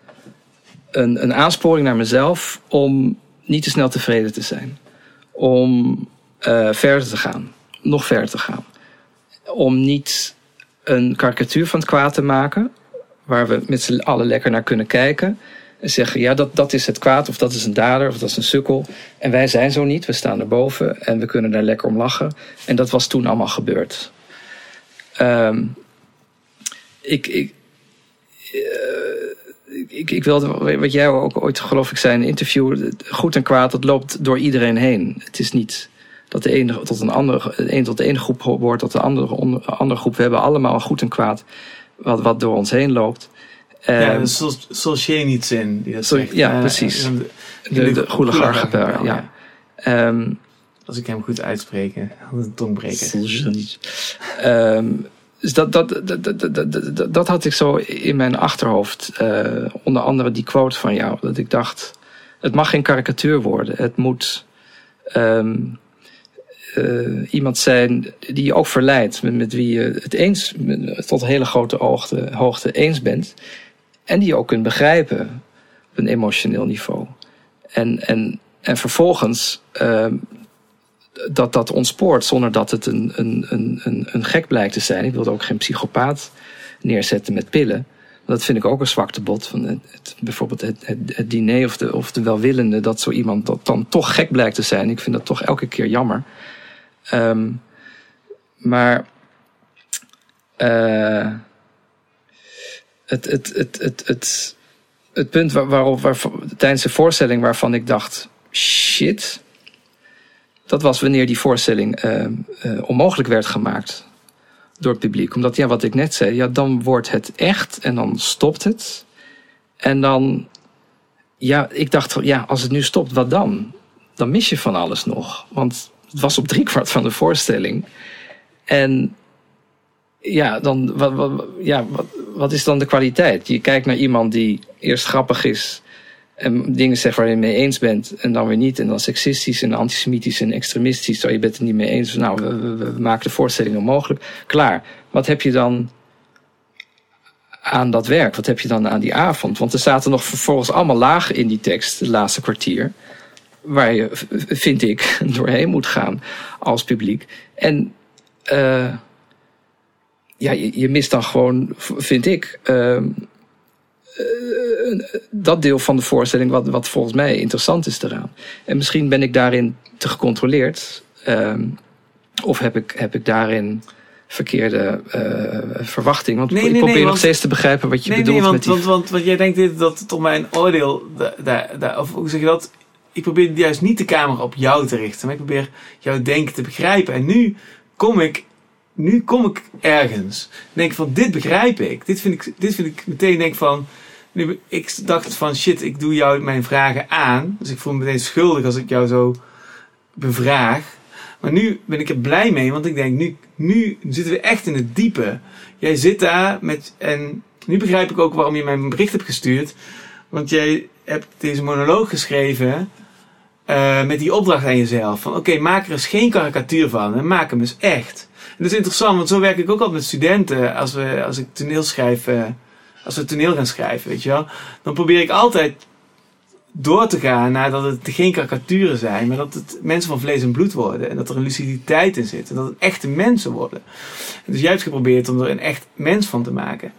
een, een aansporing naar mezelf om niet te snel tevreden te zijn. Om eh, verder te gaan, nog verder te gaan. Om niet een karikatuur van het kwaad te maken. Waar we met z'n allen lekker naar kunnen kijken. En zeggen, ja, dat, dat is het kwaad, of dat is een dader, of dat is een sukkel. En wij zijn zo niet, we staan erboven en we kunnen daar lekker om lachen. En dat was toen allemaal gebeurd. Ehm, ik, ik, eh, ik, ik wilde, wat jij ook ooit geloof ik zei in een interview, goed en kwaad, dat loopt door iedereen heen. Het is niet dat de ene tot een andere, de een tot de ene groep hoort, tot de andere, andere groep. We hebben allemaal goed en kwaad wat, wat door ons heen loopt. Ja, Ehm, Solzhenitsyn Sol- zegt. ja, Eh, precies. eh, de, de goelige archipel, ja. Ehm, Als ik hem goed uitspreek. Had een tongbreker. Ehm, dus dat, dat, dat, dat, dat, dat, dat had ik zo in mijn achterhoofd. Eh, onder andere die quote van jou. Dat ik dacht, het mag geen karikatuur worden. Het moet eh, iemand zijn die je ook verleidt. Met, met wie je het eens, met- tot hele grote hoogte, hoogte eens bent. En die je ook kunt begrijpen op een emotioneel niveau. En, en, en vervolgens ehm, dat dat ontspoort zonder dat het een, een, een, een, gek blijkt te zijn. Ik wilde ook geen psychopaat neerzetten met pillen. Dat vind ik ook een zwaktebod. Van het, bijvoorbeeld het, het, diner of de, of de welwillende, dat zo iemand dat dan toch gek blijkt te zijn. Ik vind dat toch elke keer jammer. Ehm, maar eh, het, het, het, het, het, het punt waar, waarop, waar, tijdens de voorstelling waarvan ik dacht: shit, dat was wanneer die voorstelling eh, eh, onmogelijk werd gemaakt door het publiek. Omdat, ja, wat ik net zei, ja, dan wordt het echt en dan stopt het. En dan, ja, ik dacht, ja, als het nu stopt, wat dan? Dan mis je van alles nog. Want het was op driekwart van de voorstelling. En ja, dan, wat, wat, ja wat, wat is dan de kwaliteit? Je kijkt naar iemand die eerst grappig is En dingen zegt waar je mee eens bent en dan weer niet. En dan seksistisch en antisemitisch en extremistisch. Zo, je bent het niet mee eens. Nou, we maken de voorstelling onmogelijk. Klaar. Wat heb je dan aan dat werk? Wat heb je dan aan die avond? Want er zaten nog vervolgens allemaal lagen in die tekst, het laatste kwartier. Waar je, vind ik, doorheen moet gaan als publiek. En uh, ja, je, je, mist dan gewoon, vind ik, uh, dat deel van de voorstelling wat, wat volgens mij interessant is eraan. En misschien ben ik daarin te gecontroleerd. Uh, of heb ik, heb ik daarin verkeerde uh, verwachting. Want nee, ik probeer nee, nog steeds te begrijpen wat je bedoelt. Nee, want, met die... want, want, want jij denkt dat het om mijn oordeel, daar, daar, of hoe zeg je dat? Ik probeer juist niet de camera op jou te richten, maar ik probeer jouw denken te begrijpen. En nu kom ik, nu kom ik ergens. Denk van, dit begrijp ik. Dit vind ik, dit vind ik meteen denk van, nu, ik dacht van, shit, ik doe jou mijn vragen aan. Dus ik voel me meteen schuldig als ik jou zo bevraag. Maar nu ben ik er blij mee, want ik denk, nu, nu zitten we echt in het diepe. Jij zit daar met, en nu begrijp ik ook waarom je mij een bericht hebt gestuurd. Want jij hebt deze monoloog geschreven uh, met die opdracht aan jezelf. Van oké, maak er eens geen karikatuur van en maak hem eens echt. Dat is interessant, want zo werk ik ook altijd met studenten als, we, als ik toneel schrijf. Uh, als we toneel gaan schrijven, weet je wel. Dan probeer ik altijd door te gaan naar dat het geen karikaturen zijn, maar dat het mensen van vlees en bloed worden. En dat er een luciditeit in zit. En dat het echte mensen worden. En dus jij hebt geprobeerd om er een echt mens van te maken.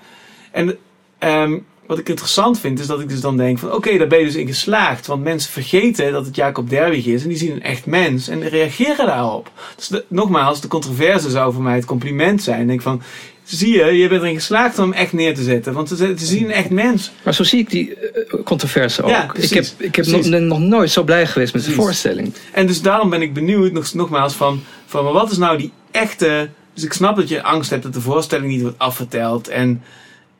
En um, wat ik interessant vind, is dat ik dus dan denk van oké, okay, daar ben je dus in geslaagd. Want mensen vergeten dat het Jacob Derwig is en die zien een echt mens en reageren daarop. Dus de, nogmaals, de controverse zou voor mij het compliment zijn. Ik denk van, zie je, je bent erin geslaagd om hem echt neer te zetten. Want ze, zien een echt mens. Maar zo zie ik die uh, controverse ook. Ja, ik heb, ik heb nog, nog, nooit zo blij geweest met de voorstelling. En dus daarom ben ik benieuwd, nog, nogmaals, van, van wat is nou die echte... Dus ik snap dat je angst hebt dat de voorstelling niet wordt afverteld. En,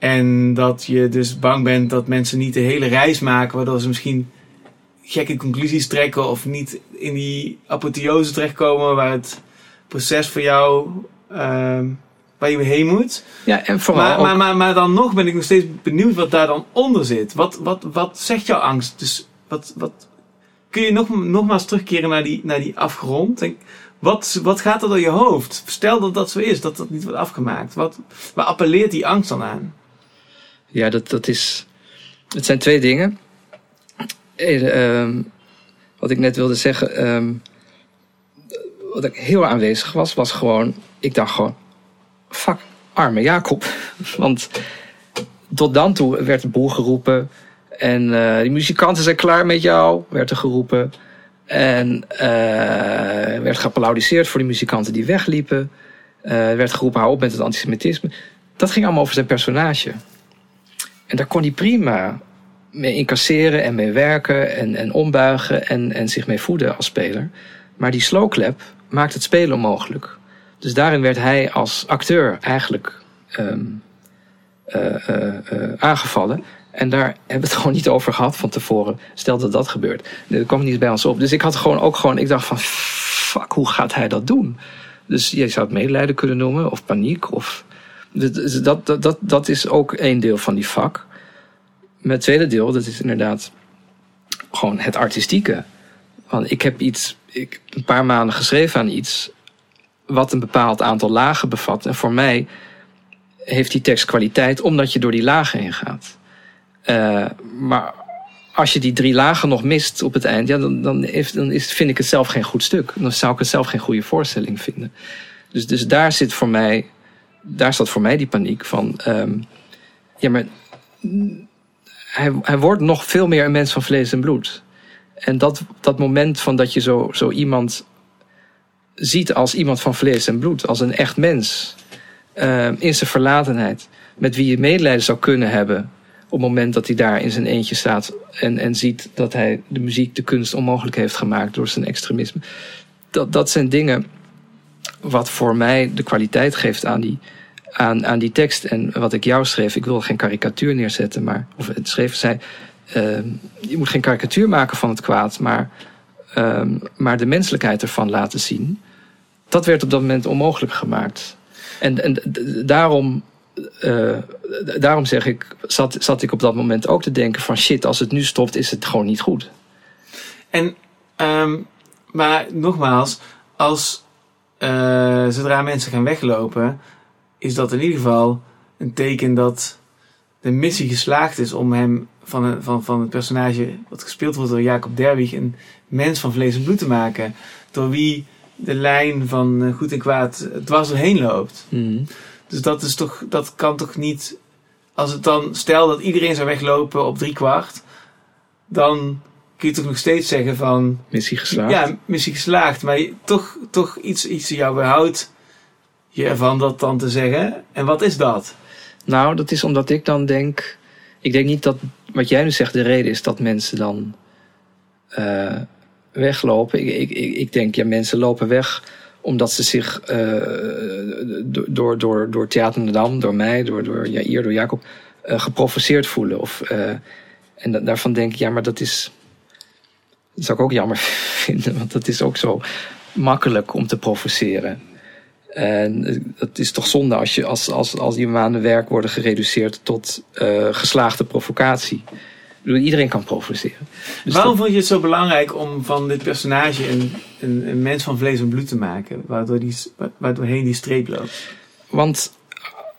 en dat je dus bang bent dat mensen niet de hele reis maken, waardoor ze misschien gekke conclusies trekken of niet in die apotheose terechtkomen waar het proces voor jou... Uh, waar je heen moet. Ja, en vooral maar, maar, maar, maar, dan nog ben ik nog steeds benieuwd wat daar dan onder zit. Wat, wat, wat zegt jouw angst? Dus wat, wat, kun je nog, nogmaals terugkeren naar die, naar die afgrond? Denk, wat, wat gaat er door je hoofd? Stel dat dat zo is, dat dat niet wordt afgemaakt. Wat, waar appelleert die angst dan aan? Ja, dat, dat is. Het zijn twee dingen. Eh, wat ik net wilde zeggen. Uh, wat ik heel aanwezig was, was gewoon. Ik dacht gewoon fuck, arme Jacob. Want tot dan toe werd de boel geroepen. En uh, die muzikanten zijn klaar met jou, werd er geroepen. En uh, werd geapplaudiseerd voor die muzikanten die wegliepen. Uh, werd geroepen, hou op met het antisemitisme. Dat ging allemaal over zijn personage. En daar kon hij prima mee incasseren en mee werken en, en ombuigen en, en zich mee voeden als speler. Maar die slowclap maakt het spelen onmogelijk. Dus daarin werd hij als acteur eigenlijk um, uh, uh, aangevallen. En daar hebben we het gewoon niet over gehad van tevoren. Stel dat dat gebeurt. Dat kwam niet bij ons op. Dus ik had gewoon ook gewoon, ik dacht van, fuck, hoe gaat hij dat doen? Dus je zou het medelijden kunnen noemen, of paniek. Of, dat, dat, dat, dat is ook één deel van die vak. Het tweede deel, dat is inderdaad gewoon het artistieke. Want ik heb iets, ik, een paar maanden geschreven aan iets wat een bepaald aantal lagen bevat. En voor mij heeft die tekst kwaliteit omdat je door die lagen heen gaat. Uh, maar als je die drie lagen nog mist op het eind, ja, dan, dan, dan is, vind ik het zelf geen goed stuk. Dan zou ik het zelf geen goede voorstelling vinden. Dus, dus daar zit voor mij, daar zat voor mij die paniek van, um, ja, maar hij, hij wordt nog veel meer een mens van vlees en bloed. En dat, dat moment van dat je zo, zo iemand ziet als iemand van vlees en bloed, als een echt mens. Uh, in zijn verlatenheid. Met wie je medelijden zou kunnen hebben. Op het moment dat hij daar in zijn eentje staat. En, en ziet dat hij de muziek, de kunst onmogelijk heeft gemaakt door zijn extremisme. Dat, dat zijn dingen wat voor mij de kwaliteit geeft aan die, aan, aan die tekst. En wat ik jou schreef, ik wil geen karikatuur neerzetten, maar. Of het schreef, zei. Uh, je moet geen karikatuur maken van het kwaad, maar, uh, maar de menselijkheid ervan laten zien dat werd op dat moment onmogelijk gemaakt. En, en daarom eh, daarom zeg ik, zat, zat ik op dat moment ook te denken van shit, als het nu stopt, is het gewoon niet goed. En, ehm, maar nogmaals, als eh, zodra mensen gaan weglopen, is dat in ieder geval een teken dat de missie geslaagd is om hem van, van, van het personage wat gespeeld wordt door Jacob Derwig een mens van vlees en bloed te maken. Door wie de lijn van eh, goed en kwaad dwars doorheen loopt. Dus dat is toch, dat kan toch niet. Als het dan, stel dat iedereen zou weglopen op drie kwart, dan kun je toch nog steeds zeggen van, Missie geslaagd. ja, missie geslaagd, maar je- toch, toch iets, iets in jou weerhoudt je ervan dat dan te zeggen. En wat is dat? Nou, dat is omdat ik dan denk. Ik denk niet dat wat jij nu zegt de reden is dat mensen dan eh, weglopen. Ik, ik, ik, denk, ja, mensen lopen weg omdat ze zich do- door, door, door Theater de Dam, door mij, door, door Jair, door Jacob, eh, geprovoceerd voelen. Of, en da- daarvan denk ik, ja, maar dat is. Dat zou ik ook jammer vinden, want dat is ook zo makkelijk om te provoceren. En eh, het is toch zonde als, je, als, als, als die maanden werk worden gereduceerd tot eh, geslaagde provocatie. Ik bedoel, iedereen kan provoceren. Dus Waarom dat- vond je het zo belangrijk om van dit personage een, een, een mens van vlees en bloed te maken, waardoor die, wa- waardoorheen die streep loopt? want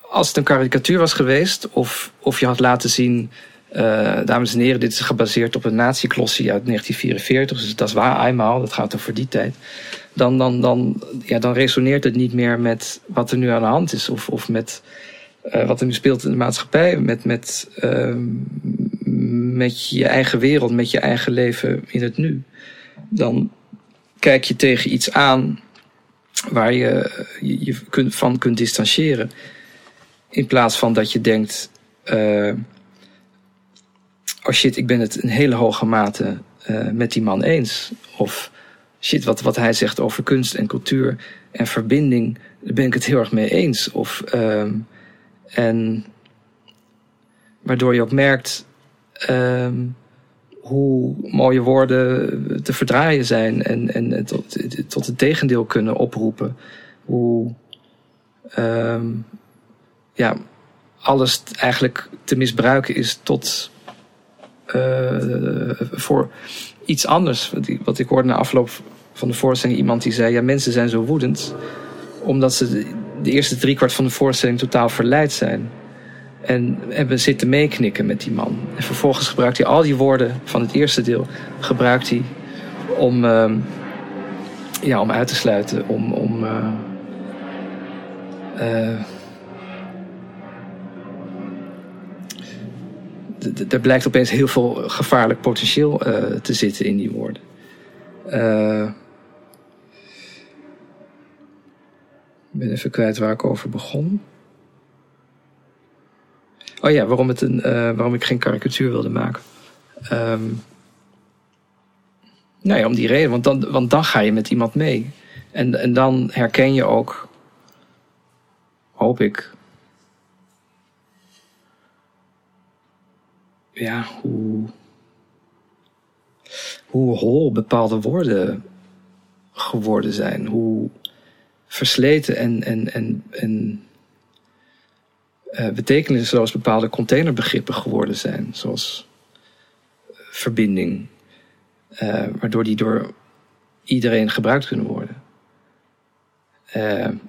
als het een karikatuur was geweest, of, of je had laten zien, eh, dames en heren, dit is gebaseerd op een nazi-klossie uit 1944, dus dat is waar eenmaal, dat gaat over die tijd. Dan, dan, dan, ja, dan resoneert het niet meer met wat er nu aan de hand is, of, of met eh, wat er nu speelt in de maatschappij, met, met, ehm, met je eigen wereld, met je eigen leven in het nu. Dan kijk je tegen iets aan waar je je, je kunt, van kunt distancieren. In plaats van dat je denkt: eh, oh shit, ik ben het in hele hoge mate eh, met die man eens. Of shit, wat, wat hij zegt over kunst en cultuur en verbinding, daar ben ik het heel erg mee eens. Of, ehm, en waardoor je ook merkt ehm, hoe mooie woorden te verdraaien zijn en, en tot, tot het tegendeel kunnen oproepen. Hoe ehm, ja, alles eigenlijk te misbruiken is tot voor iets anders. Wat ik, hoorde na afloop van de voorstelling iemand die zei: ja, mensen zijn zo woedend omdat ze de, de eerste driekwart van de voorstelling totaal verleid zijn. En hebben zitten meeknikken met die man. En vervolgens gebruikt hij al die woorden van het eerste deel gebruikt hij om, ehm, ja, om uit te sluiten, om. om eh, eh, er blijkt opeens heel veel gevaarlijk potentieel eh, te zitten in die woorden. Eh, ik ben even kwijt waar ik over begon. Oh ja, waarom, het een, eh, waarom ik geen karikatuur wilde maken. Ehm nou ja, om die reden. Want dan, want dan ga je met iemand mee. En, en dan herken je ook, hoop ik, ja, hoe, hoe hol bepaalde woorden geworden zijn. Hoe versleten en, en, en, en eh, betekenisloos bepaalde containerbegrippen geworden zijn. Zoals eh, verbinding. eh, waardoor die door iedereen gebruikt kunnen worden.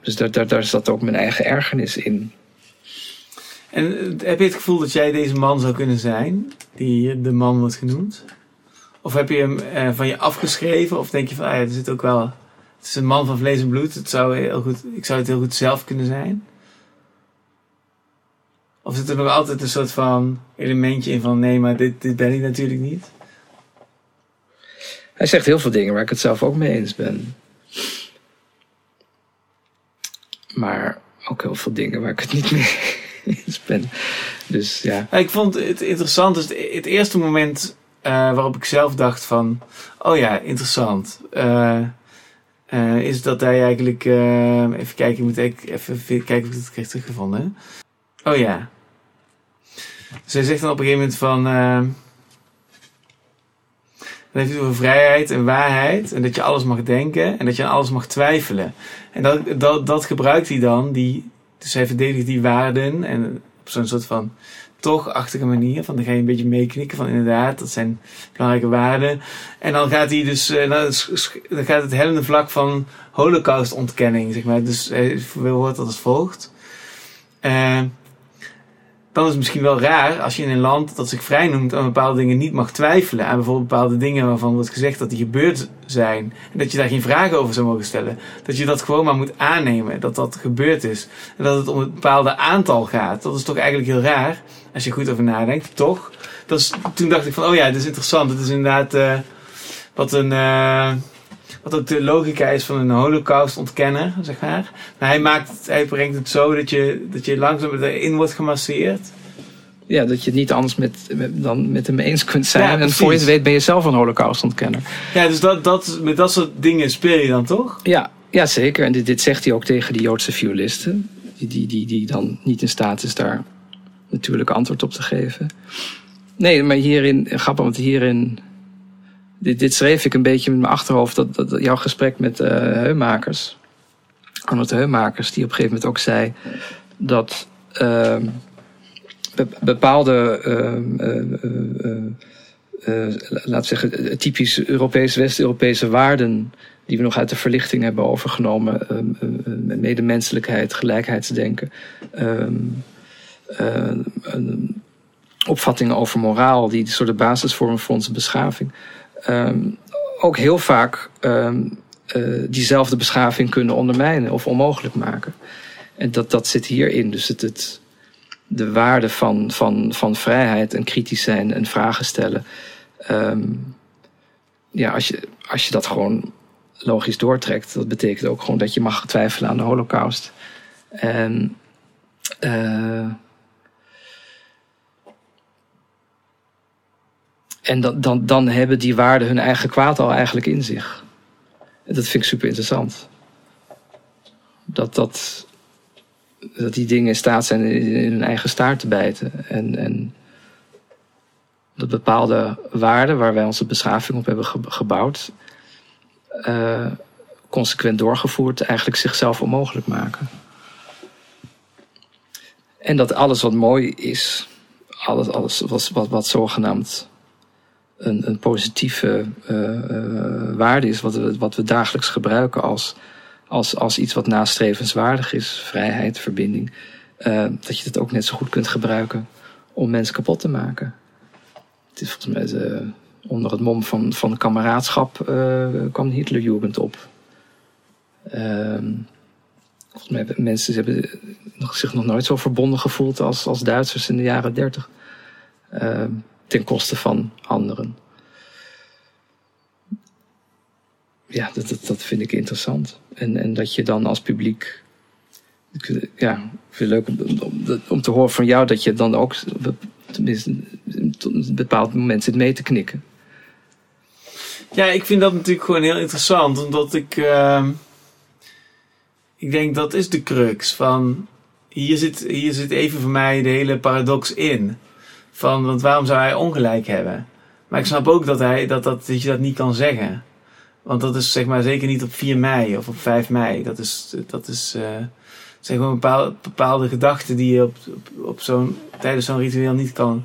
Dus daar, daar zat ook mijn eigen ergernis in. En eh, heb je het gevoel dat jij deze man zou kunnen zijn, die de man wordt genoemd? Of heb je hem eh, van je afgeschreven? Of denk je van, ah ja, er zit ook wel... Het is een man van vlees en bloed. Het zou heel goed, ik zou het heel goed zelf kunnen zijn. Of zit er nog altijd een soort van elementje in van... Nee, maar dit, dit ben ik natuurlijk niet. Hij zegt heel veel dingen waar ik het zelf ook mee eens ben. Maar ook heel veel dingen waar ik het niet mee Dus ja. Ik vond het interessant. Dus het, eerste moment eh, waarop ik zelf dacht van... Oh ja, interessant. Eh, eh, is dat hij eigenlijk... even kijken, ik even kijken of ik het krijg teruggevonden. Oh ja. Dus hij zegt dan op een gegeven moment van... dan heeft het over vrijheid en waarheid. En dat je alles mag denken. En dat je aan alles mag twijfelen. En dat, dat, dat gebruikt hij dan, die, dus hij verdedigt die waarden en op zo'n soort van toch-achtige manier. Van dan ga je een beetje meeknikken van inderdaad, dat zijn belangrijke waarden. En dan gaat hij dus, uh, dan gaat het hellende vlak van holocaustontkenning, zeg maar. Dus hij hoort dat als volgt. Uh, dan is het misschien wel raar als je in een land dat zich vrij noemt aan bepaalde dingen niet mag twijfelen. Aan bijvoorbeeld bepaalde dingen waarvan wordt gezegd dat die gebeurd zijn. En dat je daar geen vragen over zou mogen stellen. Dat je dat gewoon maar moet aannemen dat dat gebeurd is. En dat het om een bepaalde aantal gaat. Dat is toch eigenlijk heel raar als je goed over nadenkt, toch? Dat is, toen dacht ik van, oh ja, dit is interessant. Het is inderdaad uh, wat een... Uh, wat ook de logica is van een holocaust ontkenner, zeg maar. Maar hij, maakt hij brengt het zo dat je, dat je langzaam erin wordt gemasseerd. Ja, dat je het niet anders met, met, dan met hem eens kunt zijn. en voor je het weet ben je zelf een holocaustontkenner. Ja, dus dat, dat, met dat soort dingen speel je dan toch? Ja, ja zeker. En dit, dit zegt hij ook tegen die Joodse violisten. Die, die, die, die dan niet in staat is daar natuurlijk antwoord op te geven. Nee, maar hierin, grappig, want hierin dit, dit schreef ik een beetje met mijn achterhoofd. Dat, dat, jouw gesprek met uh, Heumakers. Arnold Heumakers, die op een gegeven moment ook zei dat uh, bepaalde, uh, laten we zeggen, typisch Europese, West-Europese waarden. die we nog uit de verlichting hebben overgenomen. medemenselijkheid, gelijkheidsdenken. opvattingen over moraal, die soort de basis vormen voor onze beschaving um, ook heel vaak um, uh, diezelfde beschaving kunnen ondermijnen of onmogelijk maken. En dat, dat zit hierin. Dus het, het, de waarde van, van, van vrijheid en kritisch zijn en vragen stellen. Um, ja, als je, als je dat gewoon logisch doortrekt, dat betekent ook gewoon dat je mag twijfelen aan de holocaust. En uh, En dan, dan, dan hebben die waarden hun eigen kwaad al eigenlijk in zich. En dat vind ik super interessant. Dat, dat, dat die dingen in staat zijn in hun eigen staart te bijten. En, en dat bepaalde waarden waar wij onze beschaving op hebben gebouwd, uh, consequent doorgevoerd, eigenlijk zichzelf onmogelijk maken. En dat alles wat mooi is, alles, alles wat, wat, wat zogenaamd een, een positieve uh, waarde is, wat we, wat we dagelijks gebruiken als, als, als iets wat nastrevenswaardig is, vrijheid, verbinding, uh, dat je dat ook net zo goed kunt gebruiken om mensen kapot te maken. Het is volgens mij de, onder het mom van, van kameraadschap kwam de Hitlerjugend op. Ehm, volgens mij hebben mensen hebben zich nog nooit zo verbonden gevoeld als, als Duitsers in de jaren dertig. Ehm, ten koste van anderen. Ja, dat, dat, vind ik interessant. En, en dat je dan als publiek. Ja, ik vind het leuk om, om, om te horen van jou dat je dan ook tenminste tot een bepaald moment zit mee te knikken. Ja, ik vind dat natuurlijk gewoon heel interessant, omdat ik. Uh, ik denk dat is de crux van. Hier zit, hier zit even voor mij de hele paradox in. Van, want waarom zou hij ongelijk hebben? Maar ik snap ook dat, hij, dat, dat, dat je dat niet kan zeggen. Want dat is zeg maar zeker niet op 4 mei of op 5 mei. Dat is, dat is uh, zijn gewoon bepaalde, bepaalde gedachten die je op, op, op zo'n, tijdens zo'n ritueel niet kan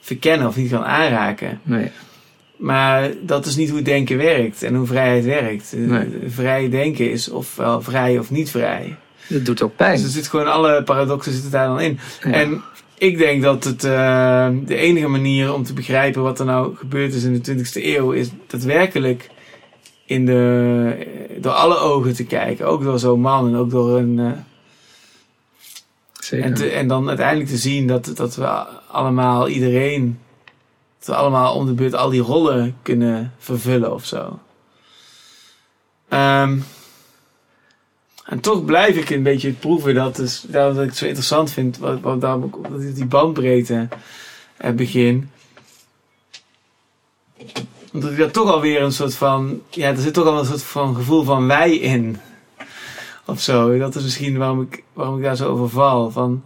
verkennen of niet kan aanraken. Nee. Maar dat is niet hoe denken werkt en hoe vrijheid werkt. Nee. Vrij denken is ofwel vrij of niet vrij. Dat doet ook pijn. Dus er zit gewoon alle paradoxen zitten daar dan in. Ja. En ik denk dat het uh, de enige manier om te begrijpen wat er nou gebeurd is in de 20e eeuw is daadwerkelijk in de, door alle ogen te kijken. Ook door zo'n man en ook door een. Uh, Zeker. En, te, en dan uiteindelijk te zien dat, dat we allemaal, iedereen, dat we allemaal om de beurt al die rollen kunnen vervullen of zo. Um, en toch blijf ik een beetje proeven. Dat is dat ik het zo interessant vind. Wat, wat dat ik die bandbreedte uh, begin. Omdat ik daar toch alweer een soort van. Ja, er zit toch al een soort van gevoel van wij in. Of zo. Dat is misschien waarom ik, waarom ik daar zo over val. Van,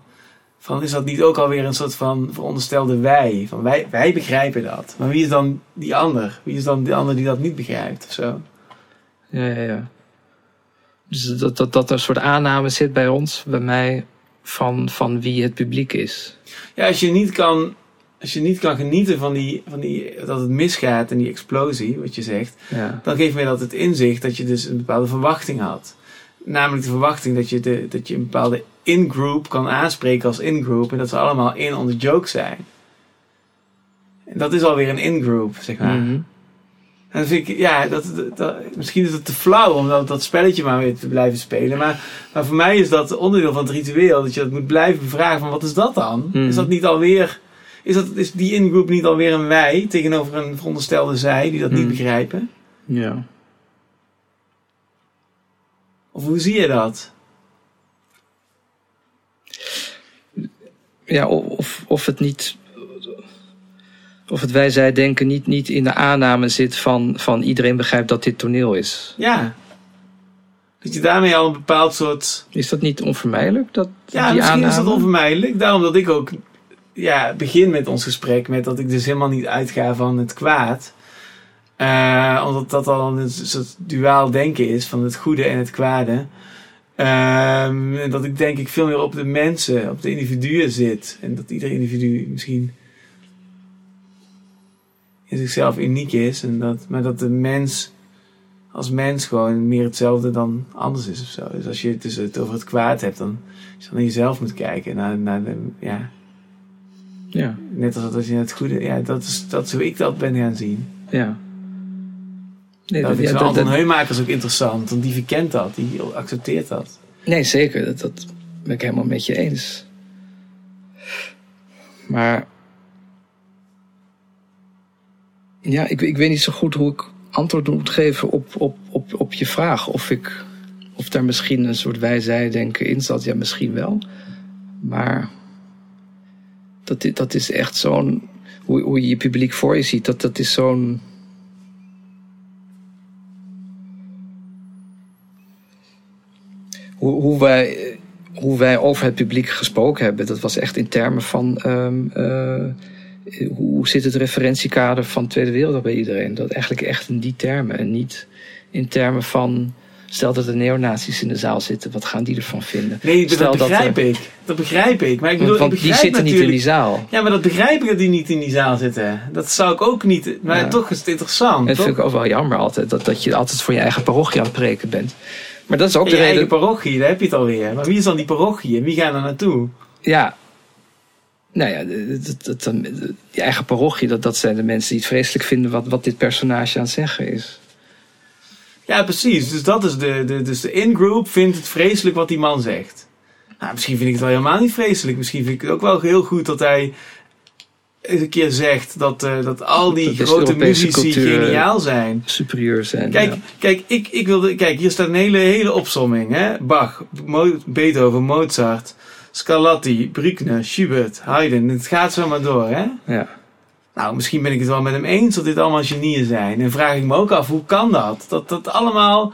van is dat niet ook alweer een soort van veronderstelde wij? Van wij, wij begrijpen dat. Maar wie is dan die ander? Wie is dan die ander die dat niet begrijpt? Of zo? Ja, ja, ja. Dus dat, dat, dat er een soort aanname zit bij ons, bij mij, van, van wie het publiek is. Ja, als je niet kan, als je niet kan genieten van, die, van die, dat het misgaat en die explosie, wat je zegt, Ja. dan geeft mij dat het inzicht dat je dus een bepaalde verwachting had. Namelijk de verwachting dat je, de, dat je een bepaalde in-group kan aanspreken als in-group en dat ze allemaal in on the joke zijn. En dat is alweer een in-group, zeg maar. Mhm. En vind ik, ja, dat, dat, misschien is het te flauw om dat, dat spelletje maar weer te blijven spelen. Maar, maar voor mij is dat onderdeel van het ritueel. Dat je dat moet blijven bevragen van wat is dat dan? Mhm. Is dat niet alweer, is, dat, is die in-group niet alweer een wij tegenover een veronderstelde zij die dat niet Mhm. begrijpen? Ja. Of hoe zie je dat? ja, of, of het niet. Of het wij zij denken niet, niet in de aanname zit van, van iedereen begrijpt dat dit toneel is. Ja. Dat je daarmee al een bepaald soort Is dat niet onvermijdelijk? Dat, Ja, die misschien is aanname? dat onvermijdelijk. Daarom dat ik ook ja, begin met ons gesprek met dat ik dus helemaal niet uitga van het kwaad. Eh, omdat dat al een soort duaal denken is van het goede en het kwade. Ehm, en dat ik denk ik veel meer op de mensen, op de individuen zit. En dat ieder individu misschien in zichzelf uniek is. En dat, maar dat de mens als mens gewoon meer hetzelfde dan anders is of zo. Dus als je het, dus het over het kwaad hebt, dan is je naar jezelf moet kijken. Naar, naar de, ja, Ja, net als dat als je naar het goede... Ja, dat is, dat is hoe ik dat ben gaan zien. ja. Nee, dat ik ja, Anton Heumakers ook interessant. Want die verkent dat. Die accepteert dat. nee, zeker. Dat, dat ben ik helemaal met je eens. Maar. Ja, ik, ik weet niet zo goed hoe ik antwoord moet geven op, op, op, op je vraag. Of, ik, of daar misschien een soort wij-zij-denken in zat. Ja, misschien wel. Maar. Dat, dat is echt zo'n. Hoe, hoe je je publiek voor je ziet, dat, dat is zo'n. hoe, hoe, wij, hoe wij over het publiek gesproken hebben, dat was echt in termen van. ehm, eh, hoe zit het referentiekader van de Tweede Wereldoorlog bij iedereen? Dat eigenlijk echt in die termen en niet in termen van. Stel dat er neonazies in de zaal zitten, wat gaan die ervan vinden? Nee, dat Stel dat begrijp er- ik. Dat begrijp ik. Maar ik bedoel, Want, ik die zitten niet in die zaal. Ja, maar dat begrijp ik dat die niet in die zaal zitten. Dat zou ik ook niet... Maar Ja. toch is het interessant, Dat toch? vind ik ook wel jammer altijd, dat, dat je altijd voor je eigen parochie aan het preken bent. Maar dat is ook In de je eigen reden. parochie, daar heb je het alweer. Maar wie is dan die parochie en wie gaan er naartoe? Ja. Nou ja, dat, dat, dat, die eigen parochie, dat, dat zijn de mensen die het vreselijk vinden wat, wat dit personage aan het zeggen is. Ja, precies. Dus dat is de, de, dus de in-group vindt het vreselijk wat die man zegt. Nou, misschien vind ik het wel helemaal niet vreselijk. Misschien vind ik het ook wel heel goed dat hij eens een keer zegt dat, eh, dat al die Dat grote muzici geniaal zijn. Superieur zijn. Kijk, ja. kijk, ik, ik wilde, kijk, hier staat een hele, hele opsomming. Hè? Bach, Mo- Beethoven, Mozart, Scarlatti, Bruckner, Schubert, Haydn. Het gaat zo maar door. Hè? Ja. Nou, misschien ben ik het wel met hem eens dat dit allemaal genieën zijn. En vraag ik me ook af, hoe kan dat? Dat dat allemaal...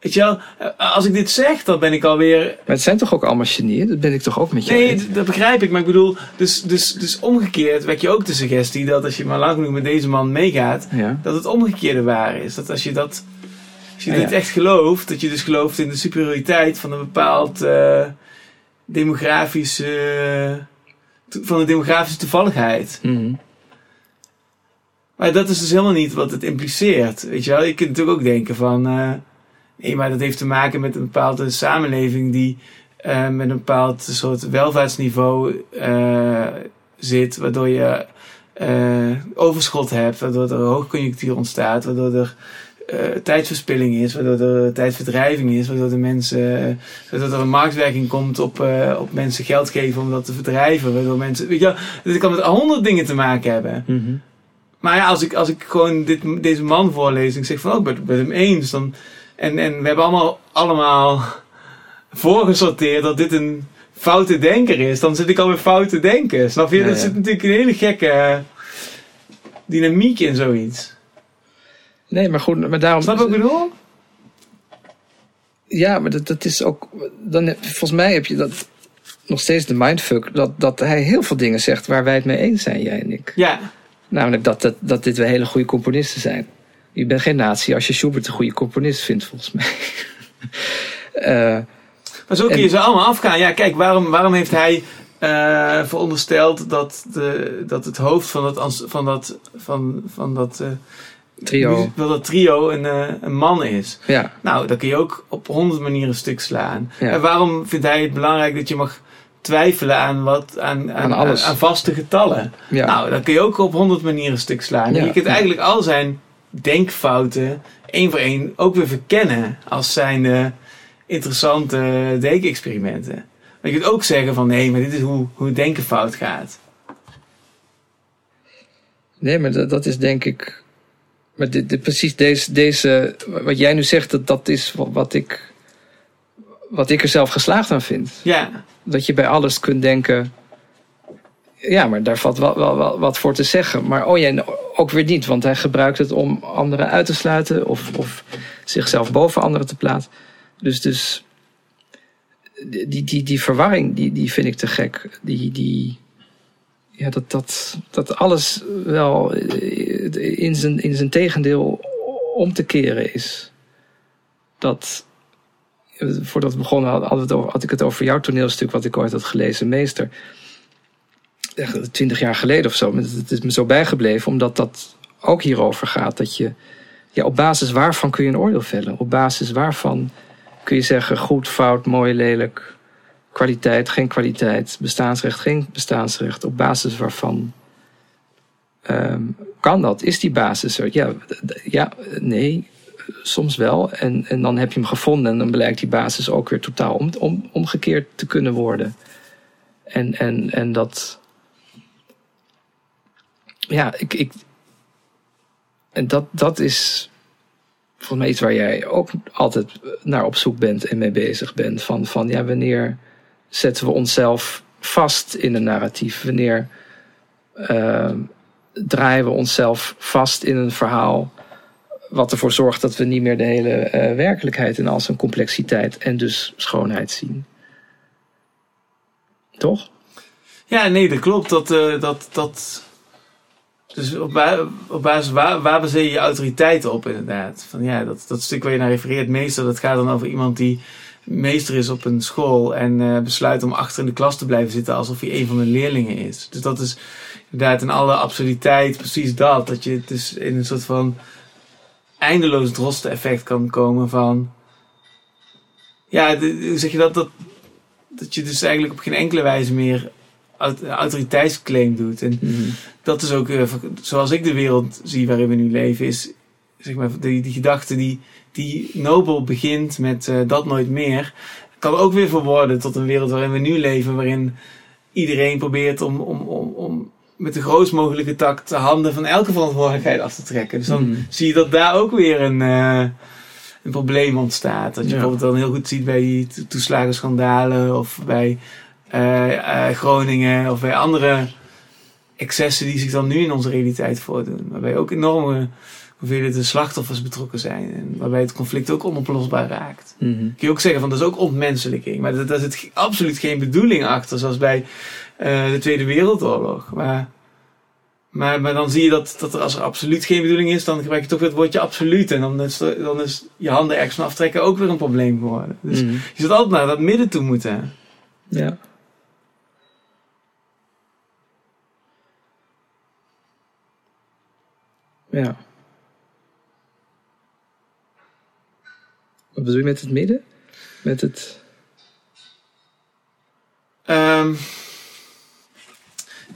Weet je wel, eh, als ik dit zeg, dan ben ik alweer... Maar het zijn toch ook allemaal genieën? Dat ben ik toch ook met je Nee, dat begrijp ik. Maar ik bedoel, dus, dus, dus omgekeerd wek je ook de suggestie dat als je maar lang genoeg met deze man meegaat, Ja. dat het omgekeerde waar is. Dat als je dat... Als je Ja, dit ja. echt gelooft, dat je dus gelooft in de superioriteit van een bepaald eh, demografische... van een demografische toevalligheid. Mhm. Maar dat is dus helemaal niet wat het impliceert. Weet je wel, je kunt natuurlijk ook denken van. eh, nee, maar dat heeft te maken met een bepaalde samenleving die eh, met een bepaald soort welvaartsniveau eh, zit, waardoor je overschot hebt, waardoor er hoogconjunctuur ontstaat, waardoor er tijdverspilling is, waardoor er tijdverdrijving is, waardoor de mensen, waardoor er een marktwerking komt op, eh, op mensen geld geven om dat te verdrijven, waardoor mensen, weet je wel, dit kan met honderd dingen te maken hebben. Mhm. Maar ja, als ik, als ik gewoon dit, deze man voorlees en ik zeg van, oh, ik ben het met hem eens. Dan, en, en we hebben allemaal, allemaal voorgesorteerd dat dit een foute denker is. Dan zit ik alweer fout te denken. Snap je? Ja, ja. zit natuurlijk een hele gekke dynamiek in zoiets. Nee, maar goed, maar daarom. Snap je wat ik bedoel? Ja, maar dat, dat is ook. Dan, volgens mij heb je dat nog steeds de mindfuck. Dat, dat hij heel veel dingen zegt waar wij het mee eens zijn, jij en ik. Ja. Namelijk dat, dat, dat dit wel hele goede componisten zijn. Je bent geen nazi als je Schubert een goede componist vindt, volgens mij. Eh, Maar zo kun je En- ze allemaal afgaan. Ja, kijk, waarom, waarom heeft hij eh, verondersteld dat, de, dat het hoofd van dat, van dat, van, van dat, eh, Trio. wel dat trio een, eh, een man is? Ja, Nou, dat kun je ook op honderd manieren stuk slaan. Ja. En waarom vindt hij het belangrijk dat je mag twijfelen aan, wat, aan, aan, Aan vaste getallen? ja. Nou, dat kun je ook op honderd manieren stuk slaan. Je kunt eigenlijk al zijn denkfouten één voor één ook weer verkennen als zijn eh, interessante denkexperimenten. Maar je kunt ook zeggen van nee, maar dit is hoe, hoe denken fout gaat. Nee, maar dat, dat is denk ik. Maar dit, dit- precies deze, deze. Wat jij nu zegt, dat, dat is wat, wat ik. Wat ik er zelf geslaagd aan vind. Ja, Dat je bij alles kunt denken. Ja, maar daar valt wel, wel, wel wat voor te zeggen. Maar oh ja, ook weer niet, want hij gebruikt het om anderen uit te sluiten of, of zichzelf boven anderen te plaatsen. Dus, dus die, die, die, die verwarring, die, die vind ik te gek. Die, die, ja, dat, dat, dat alles wel in zijn, in zijn tegendeel om te keren is. Dat, voordat we begonnen had, had ik het over jouw toneelstuk wat ik ooit had gelezen, Meester. Twintig jaar geleden of zo. Het is me zo bijgebleven, omdat dat ook hierover gaat. Dat je, ja, op basis waarvan kun je een oordeel vellen? Op basis waarvan kun je zeggen goed, fout, mooi, lelijk, kwaliteit, geen kwaliteit, bestaansrecht, geen bestaansrecht. Op basis waarvan ehm, kan dat? Is die basis er? Ja, ja nee, soms wel. En, en dan heb je hem gevonden en dan blijkt die basis ook weer totaal om, om, omgekeerd te kunnen worden. En, en, en dat. Ja, ik. ik en dat, dat is volgens mij iets waar jij ook altijd naar op zoek bent en mee bezig bent. Van, van ja, wanneer zetten we onszelf vast in een narratief? Wanneer uh, draaien we onszelf vast in een verhaal? Wat ervoor zorgt dat we niet meer de hele uh, werkelijkheid in al zijn complexiteit en dus schoonheid zien. Toch? Ja, nee, dat klopt. Dat, uh, dat, dat, dus op, op basis waar, waar baseer je je autoriteit op, inderdaad? Van ja, dat, dat stuk waar je naar refereert, meester, dat gaat dan over iemand die meester is op een school en uh, besluit om achter in de klas te blijven zitten alsof hij een van de leerlingen is. Dus dat is inderdaad in alle absurditeit precies dat. Dat je dus in een soort van eindeloos drosten-effect kan komen van. Ja, hoe zeg je dat? dat? Dat je dus eigenlijk op geen enkele wijze meer autoriteitsclaim doet. En Mhm. dat is ook, uh, zoals ik de wereld zie waarin we nu leven, is zeg maar die, die gedachte die, die nobel begint met uh, dat nooit meer, kan ook weer verworden tot een wereld waarin we nu leven, waarin iedereen probeert om, om, om, om met de grootst mogelijke tak de handen van elke verantwoordelijkheid af te trekken. Dus dan Mm. zie je dat daar ook weer een, uh, een probleem ontstaat. Dat je Ja. bijvoorbeeld dan heel goed ziet bij die to- toeslagenschandalen of bij uh, uh, Groningen of bij andere excessen die zich dan nu in onze realiteit voordoen. Waarbij ook enorme hoeveelheden slachtoffers betrokken zijn. En waarbij het conflict ook onoplosbaar raakt. Mhm. Kun je ook zeggen van dat is ook ontmenselijking. Maar daar zit absoluut geen bedoeling achter. Zoals bij uh, de Tweede Wereldoorlog. Maar, maar, maar dan zie je dat, dat er als er absoluut geen bedoeling is. Dan gebruik je toch weer het woordje absoluut. En dan is, dan is je handen ergens van aftrekken ook weer een probleem geworden. Dus Mhm. je zult altijd naar dat midden toe moeten. Ja. Ja. Wat bedoel je met het midden? Met het.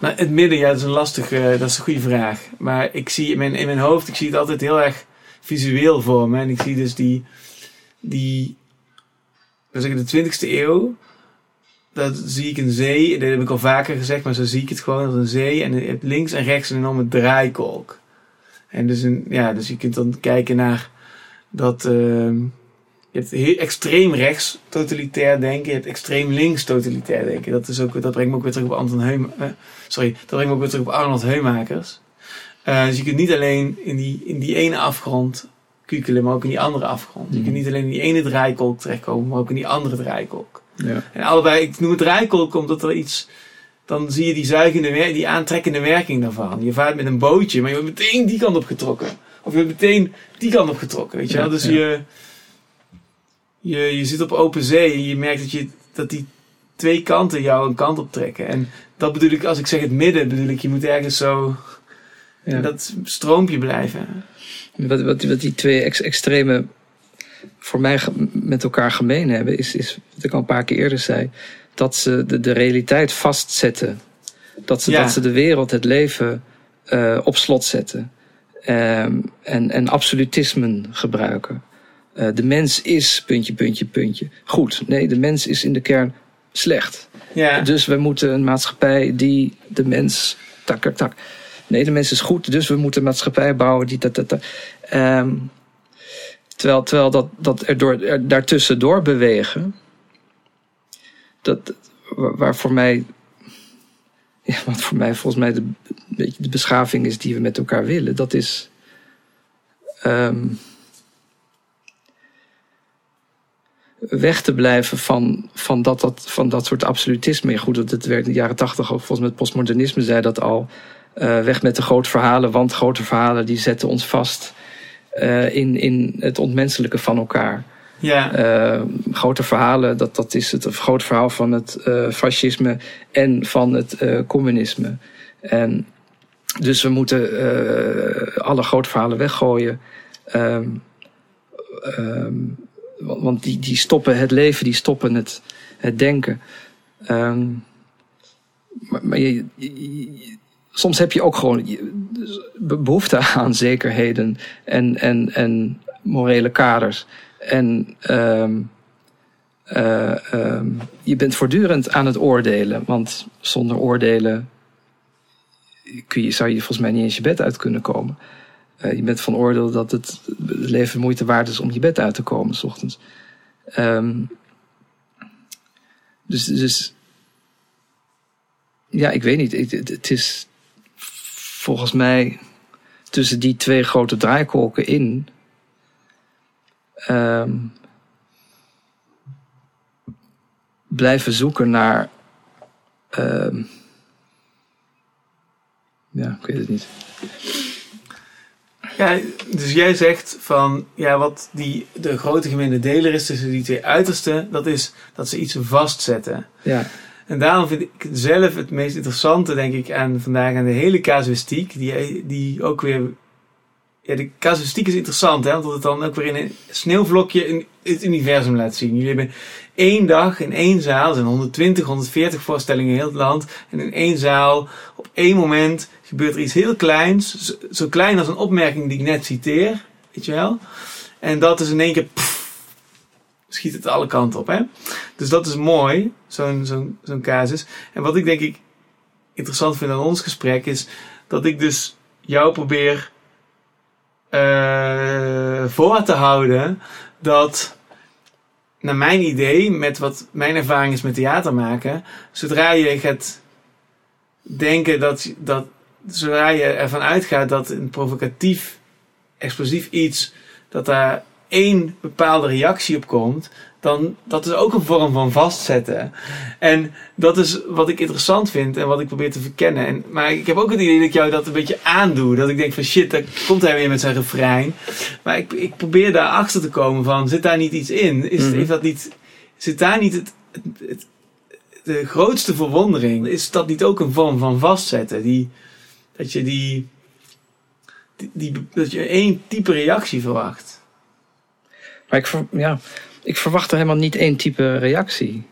Nou, het midden, ja, dat is een lastige, dat is een goede vraag. Maar ik zie in mijn, in mijn hoofd, ik zie het altijd heel erg visueel voor me. En ik zie dus die, die, we zeggen de 20ste eeuw. Dat zie ik een zee, dat heb ik al vaker gezegd, maar zo zie ik het gewoon als een zee. En links en rechts een enorme draaikolk. En dus, een, ja, dus je kunt dan kijken naar dat, ehm je hebt heel extreem rechts totalitair denken, je hebt extreem links totalitair denken. Dat, is ook, dat brengt me ook weer terug op Anton Heum, eh, sorry, dat brengt me ook weer terug op Arnold Heumakers. Uh, dus je kunt niet alleen in die, in die ene afgrond kukelen, maar ook in die andere afgrond. Je Mhm. kunt niet alleen in die ene draaikolk terechtkomen, maar ook in die andere draaikolk. Ja. En allebei, ik noem het draaikolk omdat er iets, dan zie je die zuigende, die aantrekkende werking daarvan. Je vaart met een bootje, maar je wordt meteen die kant op getrokken. Of je wordt meteen die kant op getrokken, weet je wel. Ja, Dus ja. je, je, je zit op open zee en je merkt dat, je, dat die twee kanten jou een kant op trekken. En dat bedoel ik, als ik zeg het midden, bedoel ik, je moet ergens zo Ja. dat stroompje blijven. Wat, wat, wat die twee ex extreme voor mij met elkaar gemeen hebben, is, is wat ik al een paar keer eerder zei, dat ze de, de realiteit vastzetten. Dat ze, Ja. dat ze de wereld, het leven eh, op slot zetten. Ehm, en, en absolutismen gebruiken. Eh, de mens is puntje, puntje, puntje. Goed. Nee, de mens is in de kern slecht. Ja, Dus we moeten een maatschappij die de mens. Tak, tak. Nee, de mens is goed, dus we moeten een maatschappij bouwen die. Dat, dat, dat. Ehm, terwijl, terwijl dat, dat er, door, er daartussen door bewegen. Dat, waar voor mij. Ja, wat voor mij volgens mij de, beetje de beschaving is die we met elkaar willen, dat is. ehm, weg te blijven van, van, dat, dat, van dat soort absolutisme. Goed, dat het werd in de jaren tachtig ook volgens mij het postmodernisme zei dat al. eh, weg met de grote verhalen, want grote verhalen die zetten ons vast eh, in, in het ontmenselijke van elkaar. ja, Eh, grote verhalen, dat, dat is het grote verhaal van het fascisme en van het communisme. En dus we moeten alle grote verhalen weggooien. Ehm, want die, die stoppen het leven, die stoppen het, het denken. Ehm, maar je, soms heb je ook gewoon be- behoefte aan zekerheden en, en, en morele kaders. En ehm, eh, ehm, je bent voortdurend aan het oordelen. Want zonder oordelen kun je, zou je volgens mij niet eens je bed uit kunnen komen. Eh, je bent van oordeel dat het, leven moeite waard is om je bed uit te komen s ochtends. Ehm, dus, dus ja, ik weet niet. Het- het is volgens mij tussen die twee grote draaikolken in. ehm, blijven zoeken naar. ehm, ja, ik weet het niet. Ja, dus jij zegt van, ja, wat die, de grote gemene deler is tussen die twee uitersten, dat is dat ze iets vastzetten. Ja, En daarom vind ik zelf het meest interessante, denk ik, aan vandaag aan de hele casuïstiek. Die, die ook weer. Ja, de casuïstiek is interessant, hè, omdat het dan ook weer in een sneeuwvlokje in het universum laat zien. Jullie hebben één dag in één zaal, er zijn 120, 140 voorstellingen in heel het land. En in één zaal, op één moment, gebeurt er iets heel kleins. Zo, klein als een opmerking die ik net citeer, weet je wel. En dat is in één keer. schiet het alle kanten op, hè. Dus dat is mooi, zo'n zo'n zo'n casus. En wat ik denk ik interessant vind aan ons gesprek is dat ik dus jou probeer eh, voor te houden dat, naar mijn idee, met wat mijn ervaring is met theater maken, zodra je gaat denken dat, dat zodra je ervan uitgaat dat een provocatief, explosief iets, dat daar één bepaalde reactie op komt, dan dat is ook een vorm van vastzetten. En dat is wat ik interessant vind en wat ik probeer te verkennen. En, maar ik heb ook het idee dat ik jou dat een beetje aandoe. Dat ik denk van shit, daar komt hij weer met zijn refrein. Maar ik, ik probeer daar achter te komen van, zit daar niet iets in? Is, Mhm. heeft dat niet, zit daar niet het, het, het- de grootste verwondering? Is dat niet ook een vorm van vastzetten? Die, dat je die, die, die- dat je één type reactie verwacht. maar ik, ver- ja, ik verwacht er helemaal niet één type reactie.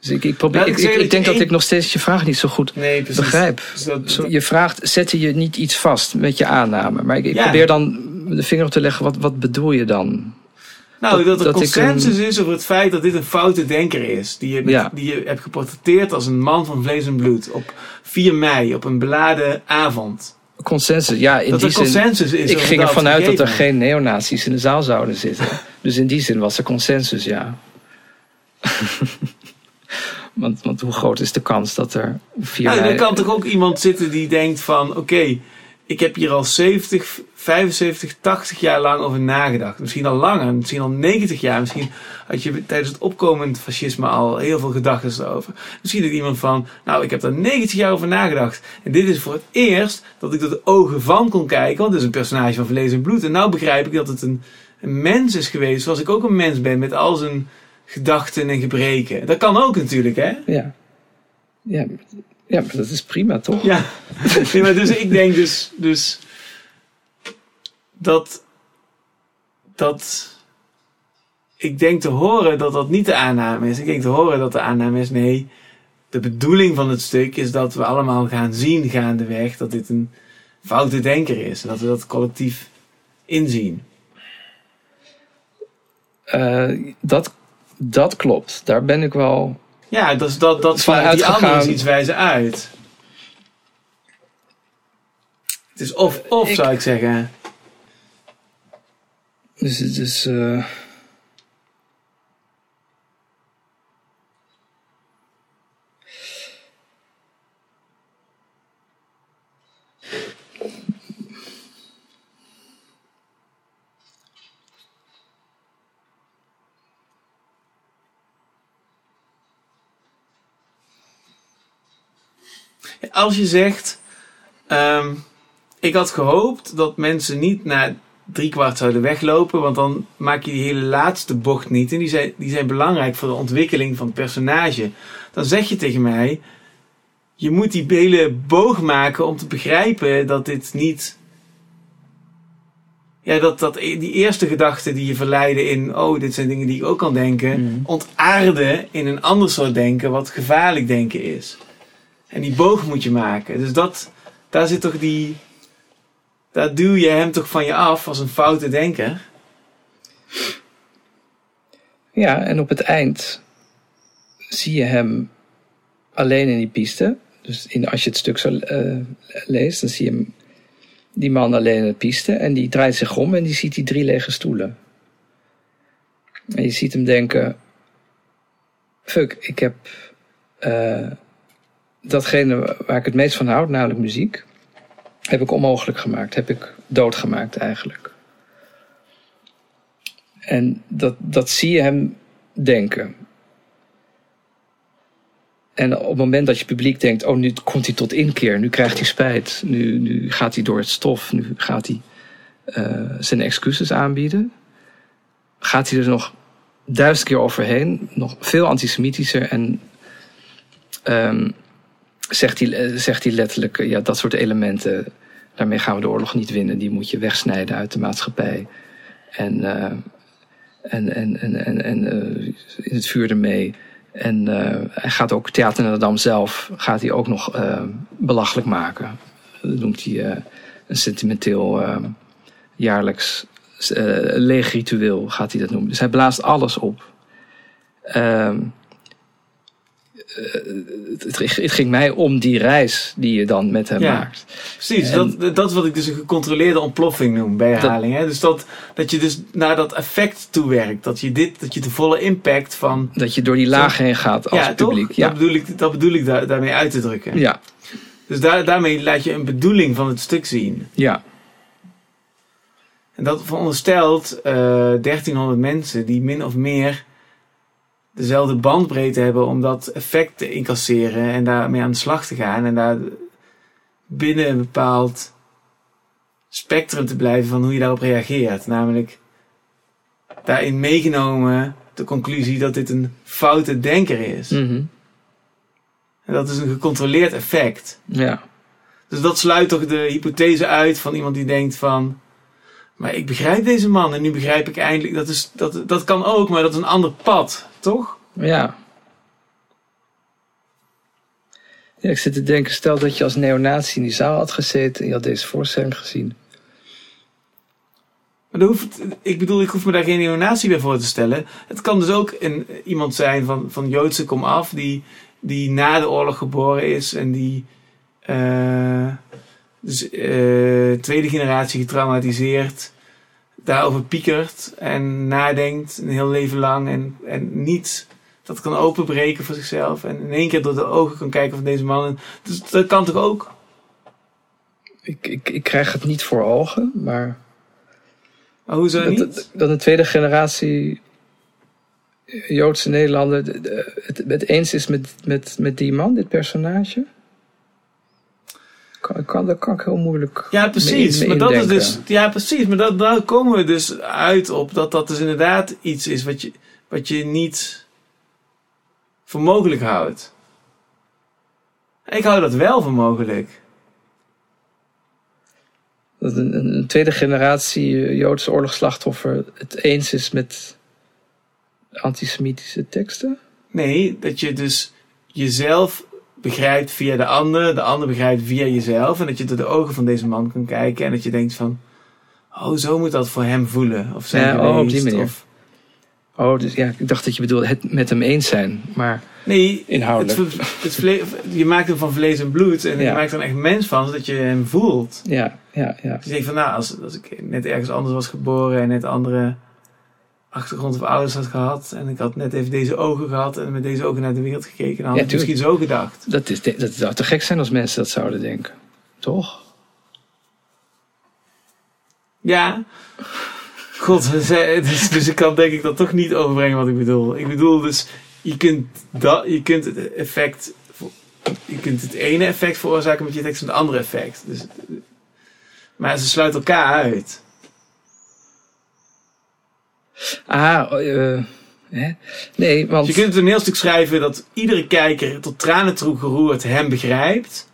Dus ik, ik, probeer, Nou, ik, ik denk dat één- ik nog steeds je vraag niet zo goed Nee, begrijp. Dus dat- je vraagt, zette je niet iets vast met je aanname. Maar ik, ik Ja. probeer dan de vinger op te leggen, wat, wat bedoel je dan? Nou, dat, dat- er consensus is over het feit dat dit een foute denker is. Die je, Ja. die je hebt geportretteerd als een man van vlees en bloed. Op 4 mei, op een beladen avond. Consensus, ja, in dat die er zin. consensus is. Ik ging ervan uit dat er geen neonazies in de zaal zouden zitten. Dus in die zin was er consensus, ja. want, want hoe groot is de kans dat er vier Nou, er kan toch ook iemand zitten die denkt van... Oké, ik heb hier al 70, 75, 80 jaar lang over nagedacht. Misschien al langer, misschien al 90 jaar. Misschien had je tijdens het opkomend fascisme al heel veel gedachten erover. Misschien denkt iemand van... Nou, ik heb daar 90 jaar over nagedacht. En dit is voor het eerst dat ik door de ogen van kon kijken. Want het is een personage van vlees en bloed. En nou begrijp ik dat het een... een mens is geweest zoals ik ook een mens ben met al zijn gedachten en gebreken. Dat kan ook natuurlijk, hè? Ja. Ja, ja maar dat is prima, toch? Ja. Nee, maar dus ik denk dus, dus dat, dat ik denk te horen dat dat niet de aanname is. Ik denk te horen dat de aanname is, nee, de bedoeling van het stuk is dat we allemaal gaan zien gaandeweg dat dit een foute denker is. En dat we dat collectief inzien. Uh, dat, dat klopt. Daar ben ik wel. Ja, dat, is dat, dat Van die andere iets wijzen uit. Het is of, of Ik- zou ik zeggen. Dus het is. eh, Als je zegt, ehm, ik had gehoopt dat mensen niet na drie kwart zouden weglopen, want dan maak je die hele laatste bocht niet. En die zijn, die zijn belangrijk voor de ontwikkeling van het personage. Dan zeg je tegen mij, je moet die hele boog maken om te begrijpen dat dit niet. Ja, dat, dat die eerste gedachten die je verleiden in, oh, dit zijn dingen die ik ook kan denken, Mhm. ontaarden in een ander soort denken, wat gevaarlijk denken is. En die boog moet je maken. Dus dat, daar zit toch die. Daar duw je hem toch van je af als een foute denker. ja, en op het eind zie je hem alleen in die piste. Dus in, als je het stuk zo eh, leest, dan zie je hem, die man alleen in de piste. En die draait zich om en die ziet die drie lege stoelen. En je ziet hem denken: Fuck, ik heb eh, datgene waar ik het meest van houd, namelijk muziek, heb ik onmogelijk gemaakt. Heb ik doodgemaakt eigenlijk. En dat, dat zie je hem denken. En op het moment dat je publiek denkt, oh nu komt hij tot inkeer, nu krijgt hij spijt, nu, nu gaat hij door het stof, nu gaat hij eh, zijn excuses aanbieden, gaat hij er nog duizend keer overheen, nog veel antisemitischer en ehm, zegt, hij, eh, zegt hij letterlijk, eh, ja dat soort elementen, daarmee gaan we de oorlog niet winnen, die moet je wegsnijden uit de maatschappij. En, eh, en, en, en, en, en in het vuur ermee. En hij gaat ook Theater Notre zelf gaat hij ook nog belachelijk maken. Dat noemt hij een sentimenteel jaarlijks leeg ritueel, gaat hij dat noemen. Dus hij blaast alles op. Ehm, eh, het, het, het ging mij om die reis die je dan met hem Ja. maakt. Precies, En- dat, dat is wat ik dus een gecontroleerde ontploffing noem bij herhaling. Hè? Dus dat, dat je dus naar dat effect toe werkt. Dat je, dit, dat je de volle impact van. Dat je door die laag heen gaat als ja, toch? publiek. Ja, Dat bedoel ik, dat bedoel ik daar, daarmee uit te drukken. ja, Dus daar, daarmee laat je een bedoeling van het stuk zien. ja. En dat veronderstelt eh 1300 mensen die min of meer dezelfde bandbreedte hebben om dat effect te incasseren en daarmee aan de slag te gaan en daar binnen een bepaald spectrum te blijven van hoe je daarop reageert. Namelijk daarin meegenomen de conclusie dat dit een foute denker is. Mhm. En dat is een gecontroleerd effect. ja. Dus dat sluit toch de hypothese uit van iemand die denkt van. Maar ik begrijp deze man en nu begrijp ik eindelijk. Dat, is, dat, dat kan ook, maar dat is een ander pad, toch? Ja. Ja, ik zit te denken, stel dat je als neonazi in die zaal had gezeten en je had deze voorstelling gezien. Maar dat hoeft, ik bedoel, ik hoef me daar geen neonatie bij voor te stellen. Het kan dus ook een, iemand zijn van, van Joodse komaf die, die na de oorlog geboren is en die. eh, dus tweede generatie getraumatiseerd. Daarover piekert en nadenkt een heel leven lang. En, en niet dat kan openbreken voor zichzelf. En in één keer door de ogen kan kijken van deze man. Dus dat kan toch ook? Ik, ik, ik krijg het niet voor ogen, maar Maar hoezo dat, niet? dat, dat een tweede generatie Joodse Nederlander de- de- het, het eens is met, met, met die man, dit personage. Kan, kan, daar kan ik heel moeilijk. Ja, precies. maar dat is dus, ja, precies. Maar dat, daar komen we dus uit op dat dat dus inderdaad iets is wat je, wat je niet voor mogelijk houdt. Ik hou dat wel voor mogelijk. Dat een, een, een tweede generatie eh, Joodse oorlogsslachtoffer het eens is met antisemitische teksten? Nee, dat je dus jezelf begrijpt via de ander, de ander begrijpt via jezelf. En dat je door de ogen van deze man kan kijken en dat je denkt van, oh, zo moet dat voor hem voelen. Of zijn Ja, oh, op die manier. Of, Oh, dus ja, ik dacht dat je bedoelde het met hem eens zijn. Maar nee, Inhoudelijk. Het, het je maakt hem van vlees en bloed en Ja. je maakt er echt mens van, zodat je hem voelt. ja, ja, ja. Dus je denkt van, nou, als, als ik net ergens anders was geboren en net andere achtergrond of ouders had gehad en ik had net even deze ogen gehad en met deze ogen naar de wereld gekeken, dan had Ja, ik misschien zo gedacht. Dat, is, dat zou te gek zijn als mensen dat zouden denken. Toch? Ja. God, dus, dus ik kan denk ik dat toch niet overbrengen wat ik bedoel. Ik bedoel dus, je kunt, dat, je kunt het effect, je kunt het ene effect veroorzaken met je tekst en het andere effect. Dus, maar ze sluiten elkaar uit. Ah, eh, hè? nee, want... Dus je kunt een toneelstuk schrijven dat iedere kijker tot tranen toe geroerd hem begrijpt.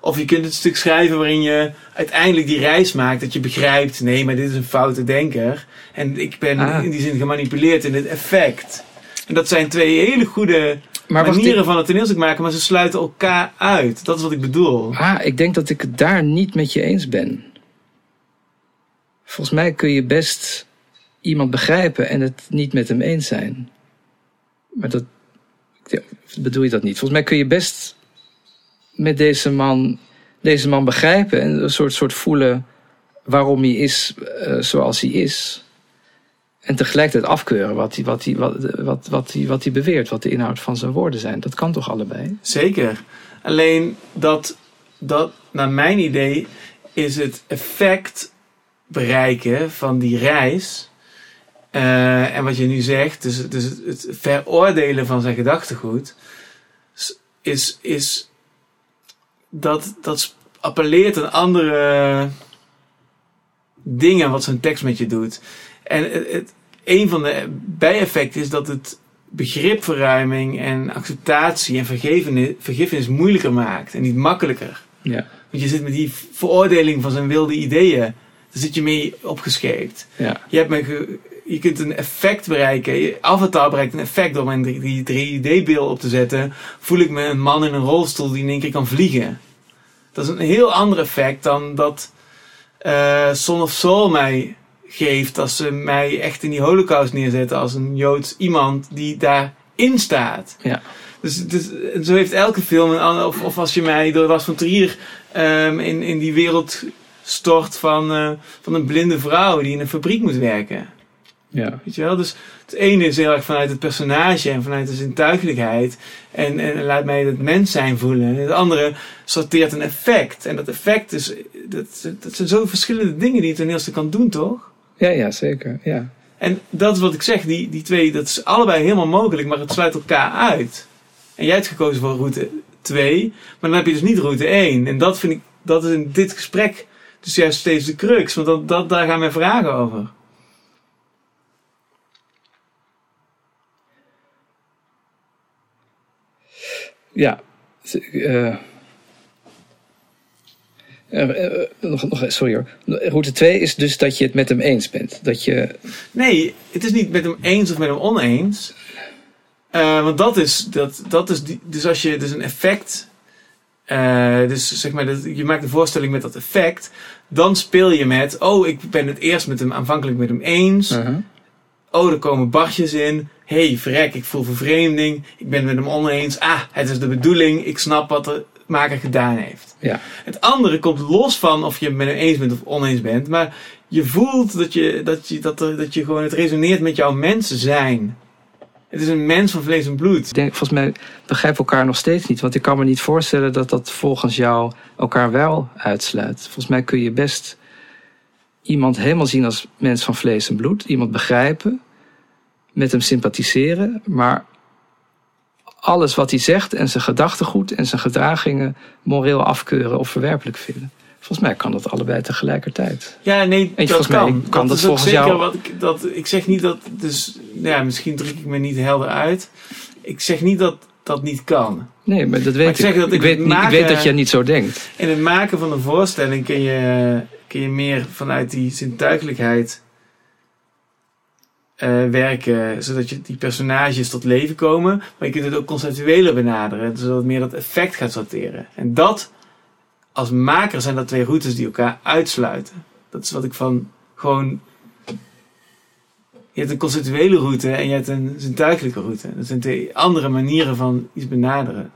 Of je kunt het stuk schrijven waarin je uiteindelijk die reis maakt. Dat je begrijpt, nee, maar dit is een foute denker. En ik ben Ah. in die zin gemanipuleerd in het effect. En dat zijn twee hele goede maar manieren van het toneelstuk maken, maar ze sluiten elkaar uit. Dat is wat ik bedoel. ah, ik denk dat ik het daar niet met je eens ben. Volgens mij kun je best iemand begrijpen en het niet met hem eens zijn. Maar dat bedoel je dat niet. Volgens mij kun je best met deze man, deze man begrijpen en een soort, soort voelen waarom hij is eh, zoals hij is. En tegelijkertijd afkeuren wat hij, wat, hij, wat, wat, wat, hij, wat hij beweert, wat de inhoud van zijn woorden zijn. Dat kan toch allebei? Zeker. Alleen dat, dat, naar mijn idee, is het effect bereiken van die reis. Eh, en wat je nu zegt, dus, dus het, het veroordelen van zijn gedachtegoed, is, is dat, dat appelleert aan andere dingen wat zo'n tekst met je doet. En het, het, een van de bijeffecten is dat het begripverruiming en acceptatie en vergevenis, vergiffenis moeilijker maakt en niet makkelijker. Ja. Want je zit met die veroordeling van zijn wilde ideeën, daar zit je mee opgescheept. ja. Je, hebt me je kunt een effect bereiken. Avatar bereikt een effect door mijn 3D-beeld op te zetten. Voel ik me een man in een rolstoel die in één keer kan vliegen. Dat is een heel ander effect dan dat eh Son of Soul mij geeft. Als ze mij echt in die holocaust neerzetten als een Joods iemand die daarin staat. Ja. Dus, dus zo heeft elke film een. Of, of als je mij door Lars van Trier ehm, in, in die wereld stort van, eh, van een blinde vrouw die in een fabriek moet werken. Ja. Weet je wel? Dus het ene is heel erg vanuit het personage en vanuit de zintuigelijkheid. En, en laat mij het mens zijn voelen. Het andere sorteert een effect. En dat effect is. Dat, dat zijn zo verschillende dingen die het toneelstuk kan doen, toch? Ja, ja, zeker. Ja. En dat is wat ik zeg, die, die twee, dat is allebei helemaal mogelijk, maar het sluit elkaar uit. En jij hebt gekozen voor route 2, maar dan heb je dus niet route 1. En dat vind ik, dat is in dit gesprek dus juist steeds de crux, want dat, dat, daar gaan mijn vragen over. Ja. eh, eh, eh, nog, nog, sorry hoor. Route 2 is dus dat je het met hem eens bent. Dat je. Nee, het is niet met hem eens of met hem oneens. Want dat is, dat, dat is die, dus als je dus een effect, dus zeg maar, dat, je maakt een voorstelling met dat effect, dan speel je met, oh, ik ben het eerst met hem aanvankelijk met hem eens. Uh-huh. Oh, er komen barstjes in. hey, verrek, ik voel vervreemding. Ik ben het met hem oneens. Ah, het is de bedoeling. Ik snap wat de maker gedaan heeft. Ja. Het andere komt los van of je het met hem eens bent of oneens bent. Maar je voelt dat je, dat je, dat er, dat je gewoon, het resoneert met jouw mensen zijn. Het is een mens van vlees en bloed. Ik denk, volgens mij begrijpen we elkaar nog steeds niet. Want ik kan me niet voorstellen dat dat volgens jou elkaar wel uitsluit. Volgens mij kun je best iemand helemaal zien als mens van vlees en bloed. Iemand begrijpen. Met hem sympathiseren. Maar alles wat hij zegt en zijn gedachtegoed en zijn gedragingen moreel afkeuren of verwerpelijk vinden. Volgens mij kan dat allebei tegelijkertijd. Ja, nee, En dat volgens mij kan. kan dat volgens zeker jou- Wat ik, dat, ik zeg niet dat, dus ja, misschien druk ik me niet helder uit. Ik zeg niet dat dat niet kan. Nee, maar dat weet ik ik. zeg dat ik, ik weet, ik weet dat jij niet zo denkt. In het maken van een voorstelling kun je, kun je meer vanuit die zintuigelijkheid eh, werken, zodat je die personages tot leven komen. Maar je kunt het ook conceptueler benaderen, zodat het meer dat effect gaat sorteren. En dat, als maker, zijn dat twee routes die elkaar uitsluiten. Dat is wat ik van gewoon. Je hebt een conceptuele route en je hebt een zintuigelijke route. Dat zijn twee andere manieren van iets benaderen.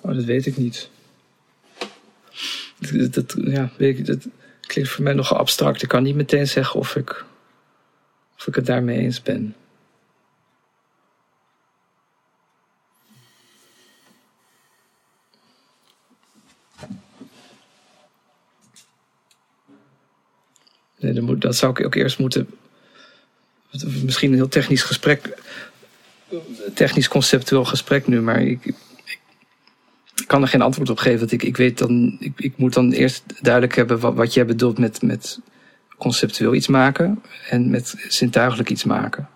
Oh, dat weet ik niet. Dat, dat- ja, weet ik, dat klinkt voor mij nogal abstract. Ik kan niet meteen zeggen of ik, of ik het daarmee eens ben. Nee, dat zou ik ook eerst moeten. Misschien een heel technisch gesprek. Technisch conceptueel gesprek nu, maar ik, ik kan er geen antwoord op geven. Want ik, ik weet dan, ik, ik moet dan eerst duidelijk hebben wat, wat jij bedoelt met, met conceptueel iets maken en met zintuigelijk iets maken.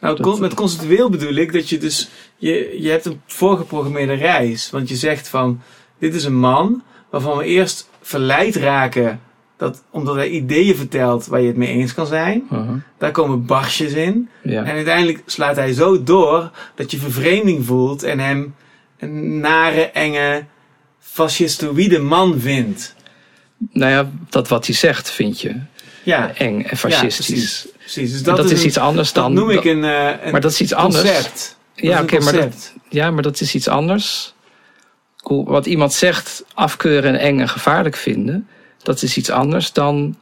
Nou, Dat- met conceptueel bedoel ik dat je dus, je, je hebt een voorgeprogrammeerde reis. Want je zegt van, dit is een man waarvan we eerst verleid raken, dat, omdat hij ideeën vertelt waar je het mee eens kan zijn. Daar komen barsjes in. Ja. En uiteindelijk slaat hij zo door dat je vervreemding voelt en hem een nare, enge, fascistoïde man vindt. Nou ja, dat wat hij zegt vind je Ja, eng en fascistisch. precies. precies. Dus dat, dat, is, een- iets anders dat dan. noem ik een, eh, een maar dat is iets anders. concept. Dat Ja, oké, maar dat-. Ja, maar dat is iets anders. Wat iemand zegt, afkeuren en eng en gevaarlijk vinden, dat is iets anders dan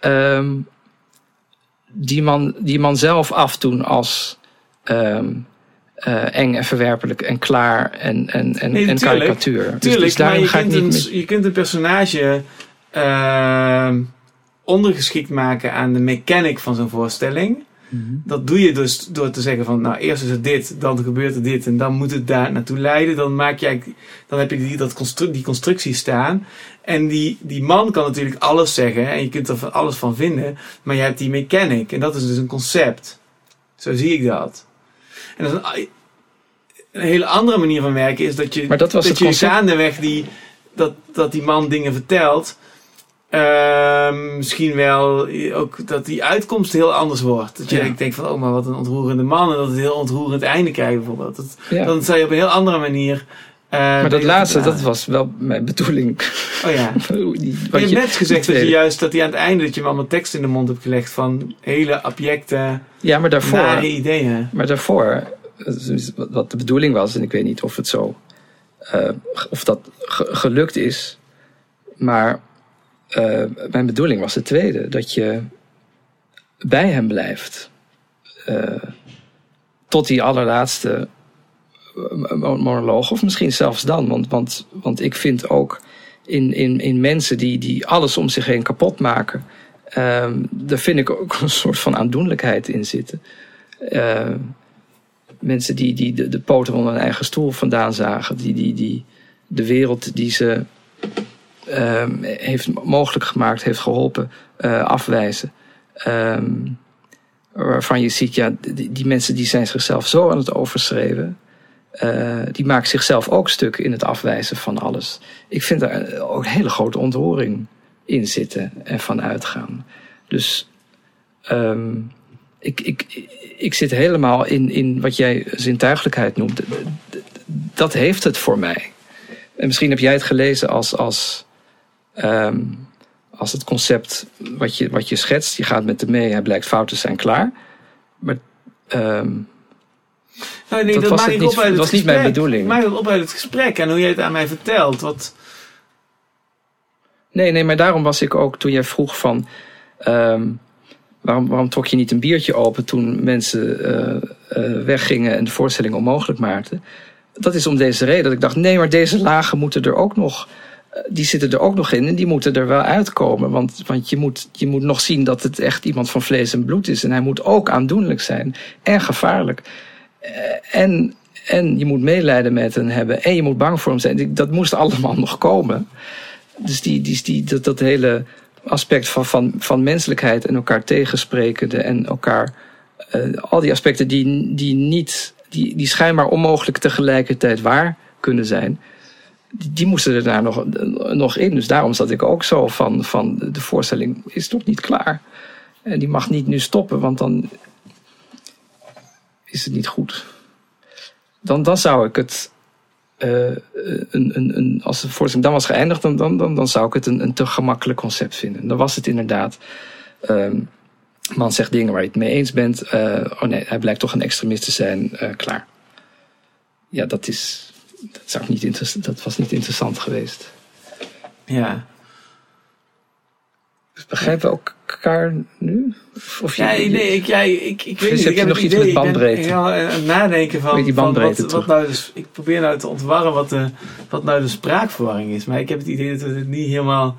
ehm, die, man, die man zelf afdoen als ehm, eh, eng en verwerpelijk en klaar en, en, en, Nee, en tuurlijk. karikatuur. Dus- Tuurlijk, dus daarin maar je kunt, niet een, met- je kunt een personage ehm, ondergeschikt maken aan de mechanic van zo'n voorstelling. Mhm. Dat doe je dus door te zeggen van, nou eerst is het dit, dan gebeurt er dit en dan moet het daar naartoe leiden. Dan, maak eigenlijk- dan heb je die, dat die constructie staan. En die, die man kan natuurlijk alles zeggen en je kunt er van alles van vinden. Maar je hebt die mechanic en dat is dus een concept. Zo zie ik dat. En dat is een, een hele andere manier van werken is dat je, Maar dat was dat je gaandeweg die, dat, dat die man dingen vertelt. Ehm, misschien wel ook dat die uitkomst heel anders wordt. Dat je Ja. denkt van, oh maar wat een ontroerende man. En dat het een heel ontroerend einde krijgt bijvoorbeeld. Dat, Ja. Dan zou je op een heel andere manier... eh, maar dat laatste, dat was wel mijn bedoeling. Oh ja. Die- je hebt net gezegd dat je juist dat hij aan het einde dat je hem allemaal tekst in de mond hebt gelegd van hele abjecte, Ja, maar daarvoor. nare ideeën. Maar daarvoor, dus wat de bedoeling was, en ik weet niet of het zo, eh, of dat ge- gelukt is, maar eh, mijn bedoeling was het tweede, dat je bij hem blijft. Eh, tot die allerlaatste eh, mo- monoloog, of misschien zelfs dan, want, want, want ik vind ook in, in, in mensen die, die alles om zich heen kapot maken, ehm, daar vind ik ook een soort van aandoenlijkheid in zitten. Eh, mensen die, die de, de poten onder hun eigen stoel vandaan zagen. Die, die, die de wereld die ze ehm, heeft mogelijk gemaakt, heeft geholpen, eh, afwijzen. Ehm, waarvan je ziet, ja, die, mensen die zijn zichzelf zo aan het overschreven. eh, die maken zichzelf ook stuk in het afwijzen van alles. Ik vind daar ook een hele grote ontroering in zitten en van uitgaan. Dus ehm, ik, ik, ik zit helemaal in, in wat jij zintuigelijkheid noemt. Dat heeft het voor mij. En misschien heb jij het gelezen als, als, ehm, als het concept wat je, wat je schetst. Je gaat met hem mee, hij blijkt fout te zijn, klaar. Maar ehm, Nou, nee, Dat dat, was maak ik niet- op uit dat het was niet mijn bedoeling. Ik maak het op uit het gesprek en hoe jij het aan mij vertelt. Wat, Nee, nee, maar daarom was ik ook toen jij vroeg van. ehm, waarom, waarom trok je niet een biertje open toen mensen eh, eh, weggingen en de voorstelling onmogelijk maakten? Dat is om deze reden dat ik dacht: nee, maar deze lagen moeten er ook nog. Eh, Die zitten er ook nog in en die moeten er wel uitkomen. Want, want je, moet, je moet nog zien dat het echt iemand van vlees en bloed is. En hij moet ook aandoenlijk zijn en gevaarlijk. Eh, En, en je moet medelijden met hen hebben en je moet bang voor hem zijn. Dat moest allemaal nog komen. Dus die, die, die, dat, dat hele aspect van, van, van menselijkheid en elkaar tegensprekende en elkaar. Uh, al die aspecten die, die, niet, die, die schijnbaar onmogelijk tegelijkertijd waar kunnen zijn. Die, moesten er daar nog, nog in. Dus daarom zat ik ook zo van, van de voorstelling is toch niet klaar. En die mag niet nu stoppen, want dan is het niet goed. Dan, dan zou ik het uh, een, een, een, als de voorstelling dan was geëindigd, dan, dan, dan, dan zou ik het een, een te gemakkelijk concept vinden. Dan was het inderdaad. Um, man zegt dingen waar je het mee eens bent. Uh, oh nee, hij blijkt toch een extremist te zijn. Uh, klaar. Ja, dat is. Dat, zou niet dat was niet interessant geweest. Ja. Begrijpen we elkaar nu? Of je, ja, nee, ik, ja, ik, ik weet niet. Ik heb nog iets met bandbreedte. Ik ben aan het nadenken van, die bandbreedte van wat, wat, nou dus, ik probeer nou te ontwarren wat, de, wat nou de spraakverwarring is. Maar ik heb het idee dat we het niet helemaal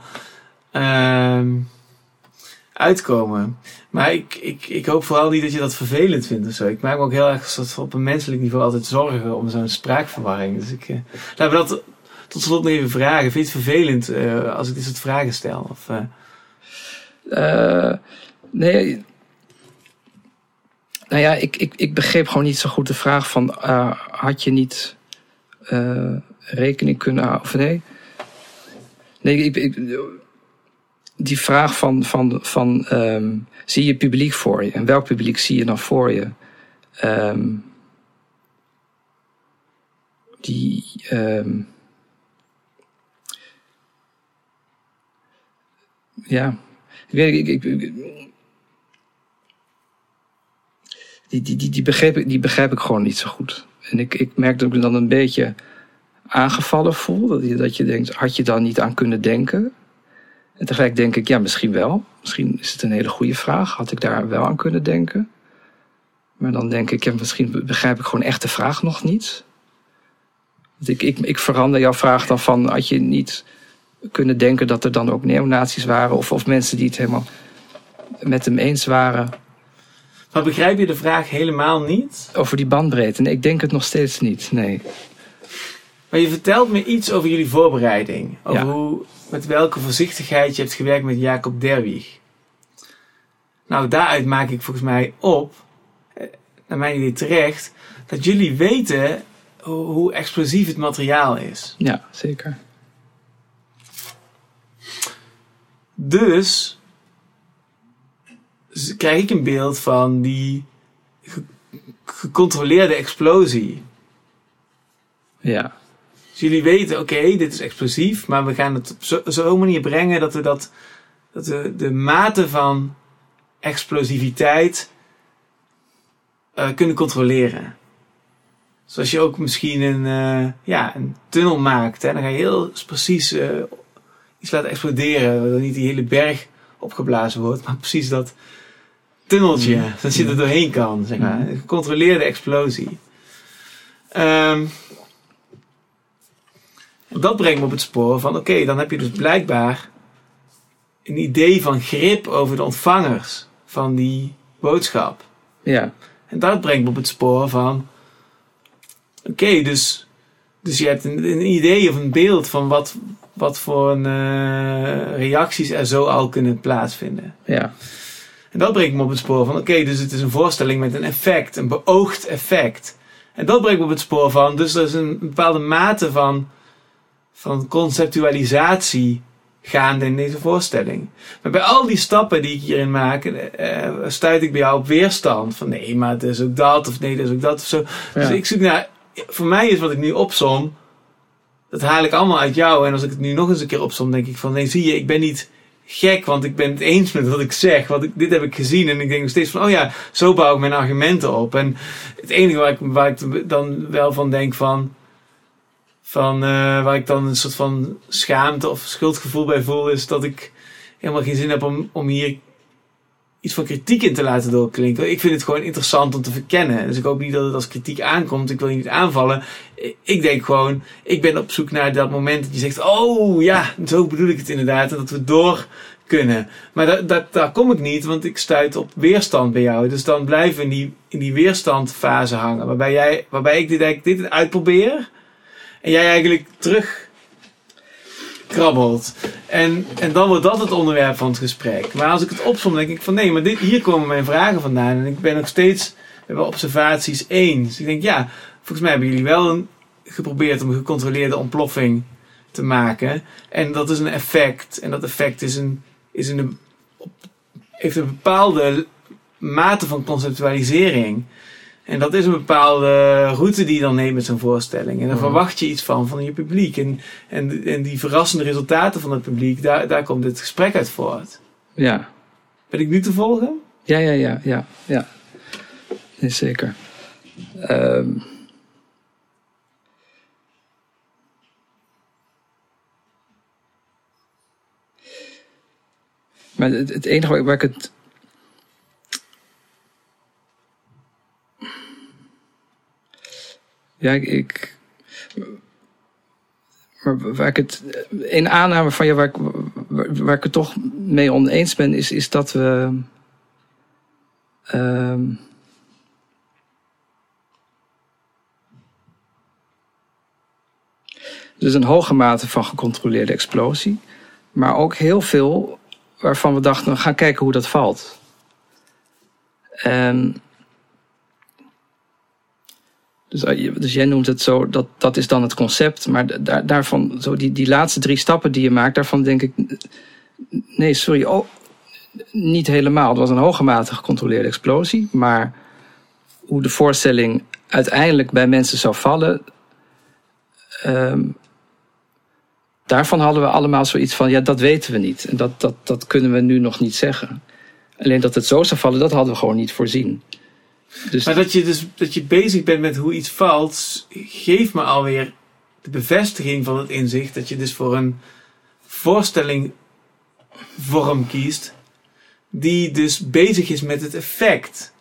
uh, uitkomen. Maar ik, ik, ik hoop vooral niet dat je dat vervelend vindt of zo. Ik maak me ook heel erg op een menselijk niveau altijd zorgen om zo'n spraakverwarring. Dus ik, uh, laten we dat tot slot nog even vragen. Vind je het vervelend uh, als ik dit soort vragen stel? Of, uh, nee. Nou ja, ik, ik, ik begreep gewoon niet zo goed de vraag van... Had je niet rekening kunnen? Of nee? Nee, ik, ik, die vraag van... van, van um, zie je publiek voor je? En welk publiek zie je dan voor je? Um, die... Um, ja, ik, ik, die, die, die, die, begrijp ik, die begrijp ik gewoon niet zo goed. En ik, ik merk dat ik me dan een beetje aangevallen voel. Dat je, dat je denkt, had je dan niet aan kunnen denken? En tegelijk denk ik, ja, misschien wel. Misschien is het een hele goede vraag. Had ik daar wel aan kunnen denken? Maar dan denk ik, ja, misschien begrijp ik gewoon echt de vraag nog niet. Ik, ik, ik verander jouw vraag dan van, had je niet kunnen denken dat er dan ook neonazies waren. Of, of mensen die het helemaal met hem eens waren. Maar begrijp je de vraag helemaal niet? Over die bandbreedte? Nee, ik denk het nog steeds niet, nee. Maar je vertelt me iets over jullie voorbereiding. Over hoe, met welke voorzichtigheid je hebt gewerkt met Jacob Derwig. Nou, daaruit maak ik volgens mij op, eh, naar mijn idee terecht, dat jullie weten hoe explosief het materiaal is. Ja, zeker. Dus krijg ik een beeld van die gecontroleerde explosie. Ja. Dus jullie weten, oké, dit is explosief, maar we gaan het op zo'n manier brengen dat we dat, dat we de mate van explosiviteit uh, kunnen controleren. Zoals je ook misschien een, uh, ja, een tunnel maakt. Hè? Dan ga je heel precies uh, iets laten exploderen. Dat niet die hele berg opgeblazen wordt, maar precies dat tunneltje. Mm. Dat je er doorheen kan, zeg maar. Een gecontroleerde explosie. Um, dat brengt me op het spoor van, oké, dan heb je dus blijkbaar een idee van grip over de ontvangers van die boodschap. Ja. En dat brengt me op het spoor van, oké, dus, dus je hebt een, een idee of een beeld van wat, wat voor een, uh, reacties er zo al kunnen plaatsvinden. Ja. En dat brengt me op het spoor van, oké, dus het is een voorstelling met een effect, een beoogd effect. En dat brengt me op het spoor van, dus er is een bepaalde mate van, van conceptualisatie gaande in deze voorstelling. Maar bij al die stappen die ik hierin maak, uh, stuit ik bij jou op weerstand. Van nee, maar het is ook dat, of nee, het is ook dat, of zo. Dus ik zoek naar, voor mij is wat ik nu opsom, dat haal ik allemaal uit jou. En als ik het nu nog eens een keer opsom, denk ik van nee, zie je, ik ben niet gek, want ik ben het eens met wat ik zeg. Want ik, dit heb ik gezien en ik denk nog steeds van, oh ja, zo bouw ik mijn argumenten op. En het enige waar ik, waar ik dan wel van denk van, van uh, waar ik dan een soort van schaamte of schuldgevoel bij voel, is dat ik helemaal geen zin heb om, om hier iets van kritiek in te laten doorklinken. Ik vind het gewoon interessant om te verkennen. Dus ik hoop niet dat het als kritiek aankomt. Ik wil je niet aanvallen. Ik denk gewoon, ik ben op zoek naar dat moment dat je zegt: Oh ja, zo bedoel ik het inderdaad. En dat we door kunnen. Maar dat, daar kom ik niet, want ik stuit op weerstand bij jou. Dus dan blijven we in die, in die weerstandfase hangen. Waarbij, jij, waarbij ik dit, dit uitprobeer. En jij eigenlijk terug krabbelt. En, en dan wordt dat het onderwerp van het gesprek. Maar als ik het opsom, denk ik van nee, maar dit, hier komen mijn vragen vandaan. En ik ben nog steeds bij observaties eens. Ik denk ja, volgens mij hebben jullie wel een, geprobeerd om een gecontroleerde ontploffing te maken. En dat is een effect. En dat effect is een, is een, heeft een bepaalde mate van conceptualisering. En dat is een bepaalde route die je dan neemt met zo'n voorstelling. En dan verwacht je iets van, van je publiek. En, en, en die verrassende resultaten van het publiek, daar, daar komt dit gesprek uit voort. Ja. Ben ik nu te volgen? Ja, ja, ja, ja. ja. Nee, zeker. Um, maar het, het enige waar ik het Ja, ik. maar waar ik het. Een aanname van je waar ik, waar, ik het toch mee oneens ben, is, is dat we. Uh, dus een hoge mate van gecontroleerde explosie. Maar ook heel veel waarvan we dachten, we gaan kijken hoe dat valt. En dus, eh, dus jij noemt het zo, dat, dat is dan het concept. Maar daar, daarvan, zo die, die laatste drie stappen die je maakt, daarvan denk ik. Nee, sorry, oh, niet helemaal. Het was een hoge gecontroleerde explosie. Maar hoe de voorstelling uiteindelijk bij mensen zou vallen. Um, daarvan hadden we allemaal zoiets van: ja, dat weten we niet. En dat, dat, dat kunnen we nu nog niet zeggen. Alleen dat het zo zou vallen, dat hadden we gewoon niet voorzien. Dus maar dat je dus dat je bezig bent met hoe iets valt, geeft me alweer de bevestiging van het inzicht dat je dus voor een voorstelling vorm kiest, die dus bezig is met het effect.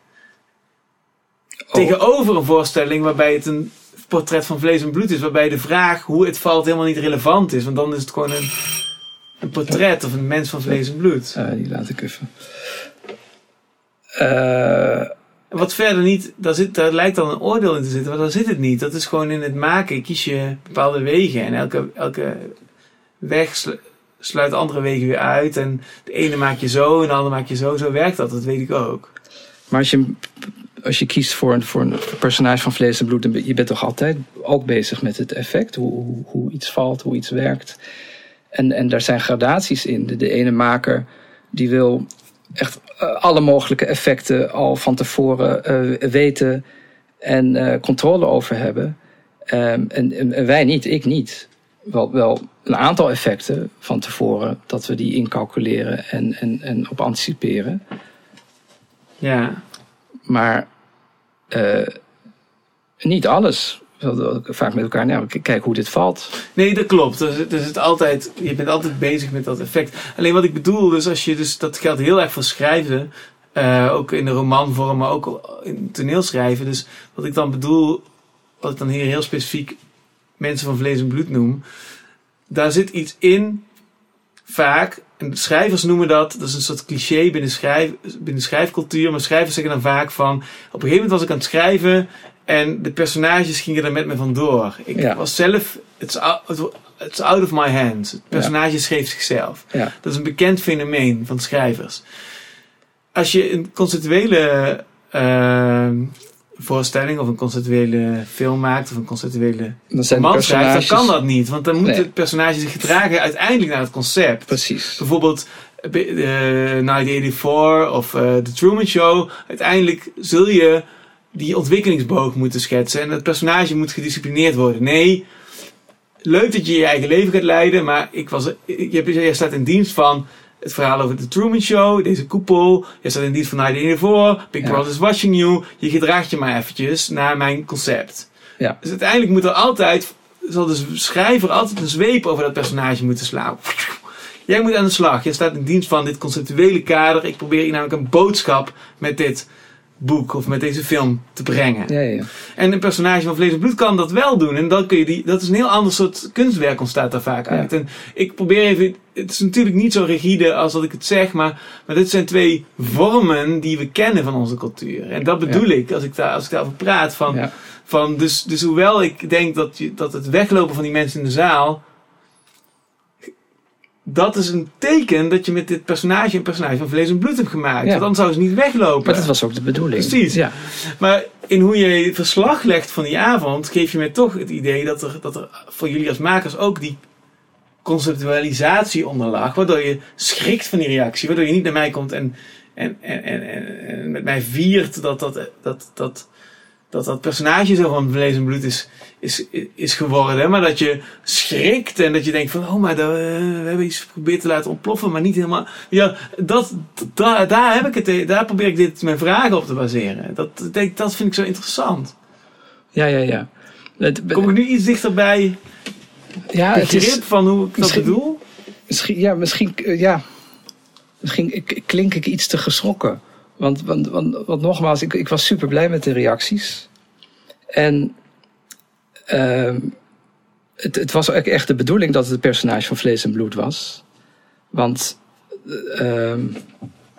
Oh. Tegenover een voorstelling waarbij het een portret van vlees en bloed is, waarbij de vraag hoe het valt helemaal niet relevant is, want dan is het gewoon een, een portret of een mens van vlees en bloed. Uh, die laat ik even. Uh, wat verder niet, daar, zit, daar lijkt dan een oordeel in te zitten, maar daar zit het niet. Dat is gewoon in het maken, kies je bepaalde wegen en elke, elke weg sluit andere wegen weer uit. En de ene maak je zo en de andere maak je zo. Zo werkt dat, dat weet ik ook. Maar als je, als je kiest voor een, voor een personage van vlees en bloed, dan je bent toch altijd ook bezig met het effect, hoe, hoe, hoe iets valt, hoe iets werkt. En, en daar zijn gradaties in. De, de ene maker die wil echt eh, alle mogelijke effecten al van tevoren uh, weten en uh, controle over hebben. Um, en, en, wij niet, ik niet. Wel, wel een aantal effecten van tevoren dat we die incalculeren en, en, en op anticiperen. Ja. Maar niet alles vaak met elkaar, nou, kijk hoe dit valt. Nee, dat klopt. Dus, dus het altijd, je bent altijd bezig met dat effect. Alleen wat ik bedoel, dus als je, dus dat geldt heel erg voor schrijven, uh, ook in de romanvorm, maar ook in toneelschrijven. Dus wat ik dan bedoel, wat ik dan hier heel specifiek mensen van vlees en bloed noem, daar zit iets in, vaak, en schrijvers noemen dat, dat is een soort cliché binnen, schrijf, binnen schrijfcultuur, maar schrijvers zeggen dan vaak van, op een gegeven moment was ik aan het schrijven en de personages gingen er met me vandoor. Ik was zelf, it's out, it's out of my hands. Het personage schreef zichzelf. Ja. Dat is een bekend fenomeen van schrijvers. Als je een conceptuele uh, voorstelling of een conceptuele film maakt of een conceptuele roman schrijft, dan kan dat niet. Want dan moet het personage zich gedragen uiteindelijk naar het concept. Precies. Bijvoorbeeld uh, 1984 of uh, The Truman Show. Uiteindelijk zul je die ontwikkelingsboog moeten schetsen. En het personage moet gedisciplineerd worden. Nee, leuk dat je je eigen leven gaat leiden, maar ik was, je, je staat in dienst van het verhaal over de Truman Show, deze koepel. Je staat in dienst van 1984, Big ja. Brother is watching you. Je gedraagt je maar eventjes naar mijn concept. Ja. Dus uiteindelijk moet er altijd, zal de schrijver altijd een zweep over dat personage moeten slaan. jij moet aan de slag. Je staat in dienst van dit conceptuele kader. Ik probeer je namelijk een boodschap met dit boek of met deze film te brengen. Ja, ja, ja. En een personage van vlees en bloed kan dat wel doen. En dan kun je die, dat is een heel ander soort kunstwerk ontstaat daar vaak uit. En ik probeer even, het is natuurlijk niet zo rigide als dat ik het zeg, maar, maar dit zijn twee vormen die we kennen van onze cultuur. En dat bedoel ik als ik, daar, als ik daarover praat. Van, Ja. van dus, dus hoewel ik denk dat, je, dat het weglopen van die mensen in de zaal. Dat is een teken dat je met dit personage een personage van vlees en bloed hebt gemaakt. Ja. Want dan zou ze niet weglopen. Maar dat was ook de bedoeling. Precies. Ja. Maar in hoe je verslag legt van die avond, geef je mij toch het idee dat er, dat er voor jullie als makers ook die conceptualisatie onder lag. Waardoor je schrikt van die reactie. Waardoor je niet naar mij komt en, en, en, en, en- en met mij viert dat dat, dat, dat, dat, dat personage zo van vlees en bloed is, is, is geworden. Maar dat je schrikt en dat je denkt van, oh maar dat, eh, we hebben iets geprobeerd te laten ontploffen, maar niet helemaal. Ja, dat, daar, daar, heb ik het, daar probeer ik dit, mijn vragen op te baseren. Dat, dat, vind ik zo interessant. Ja, ja, ja. Het, Kom ik nu iets dichterbij ja, het begrip is, van hoe ik dat bedoel? misschien, ja, misschien, eh, ja, misschien klink ik iets te geschrokken. Want, want, want, nogmaals, ik, ik was super blij met de reacties. En ehm, het, het was ook echt de bedoeling dat het een personage van vlees en bloed was. Want, eh, ehm,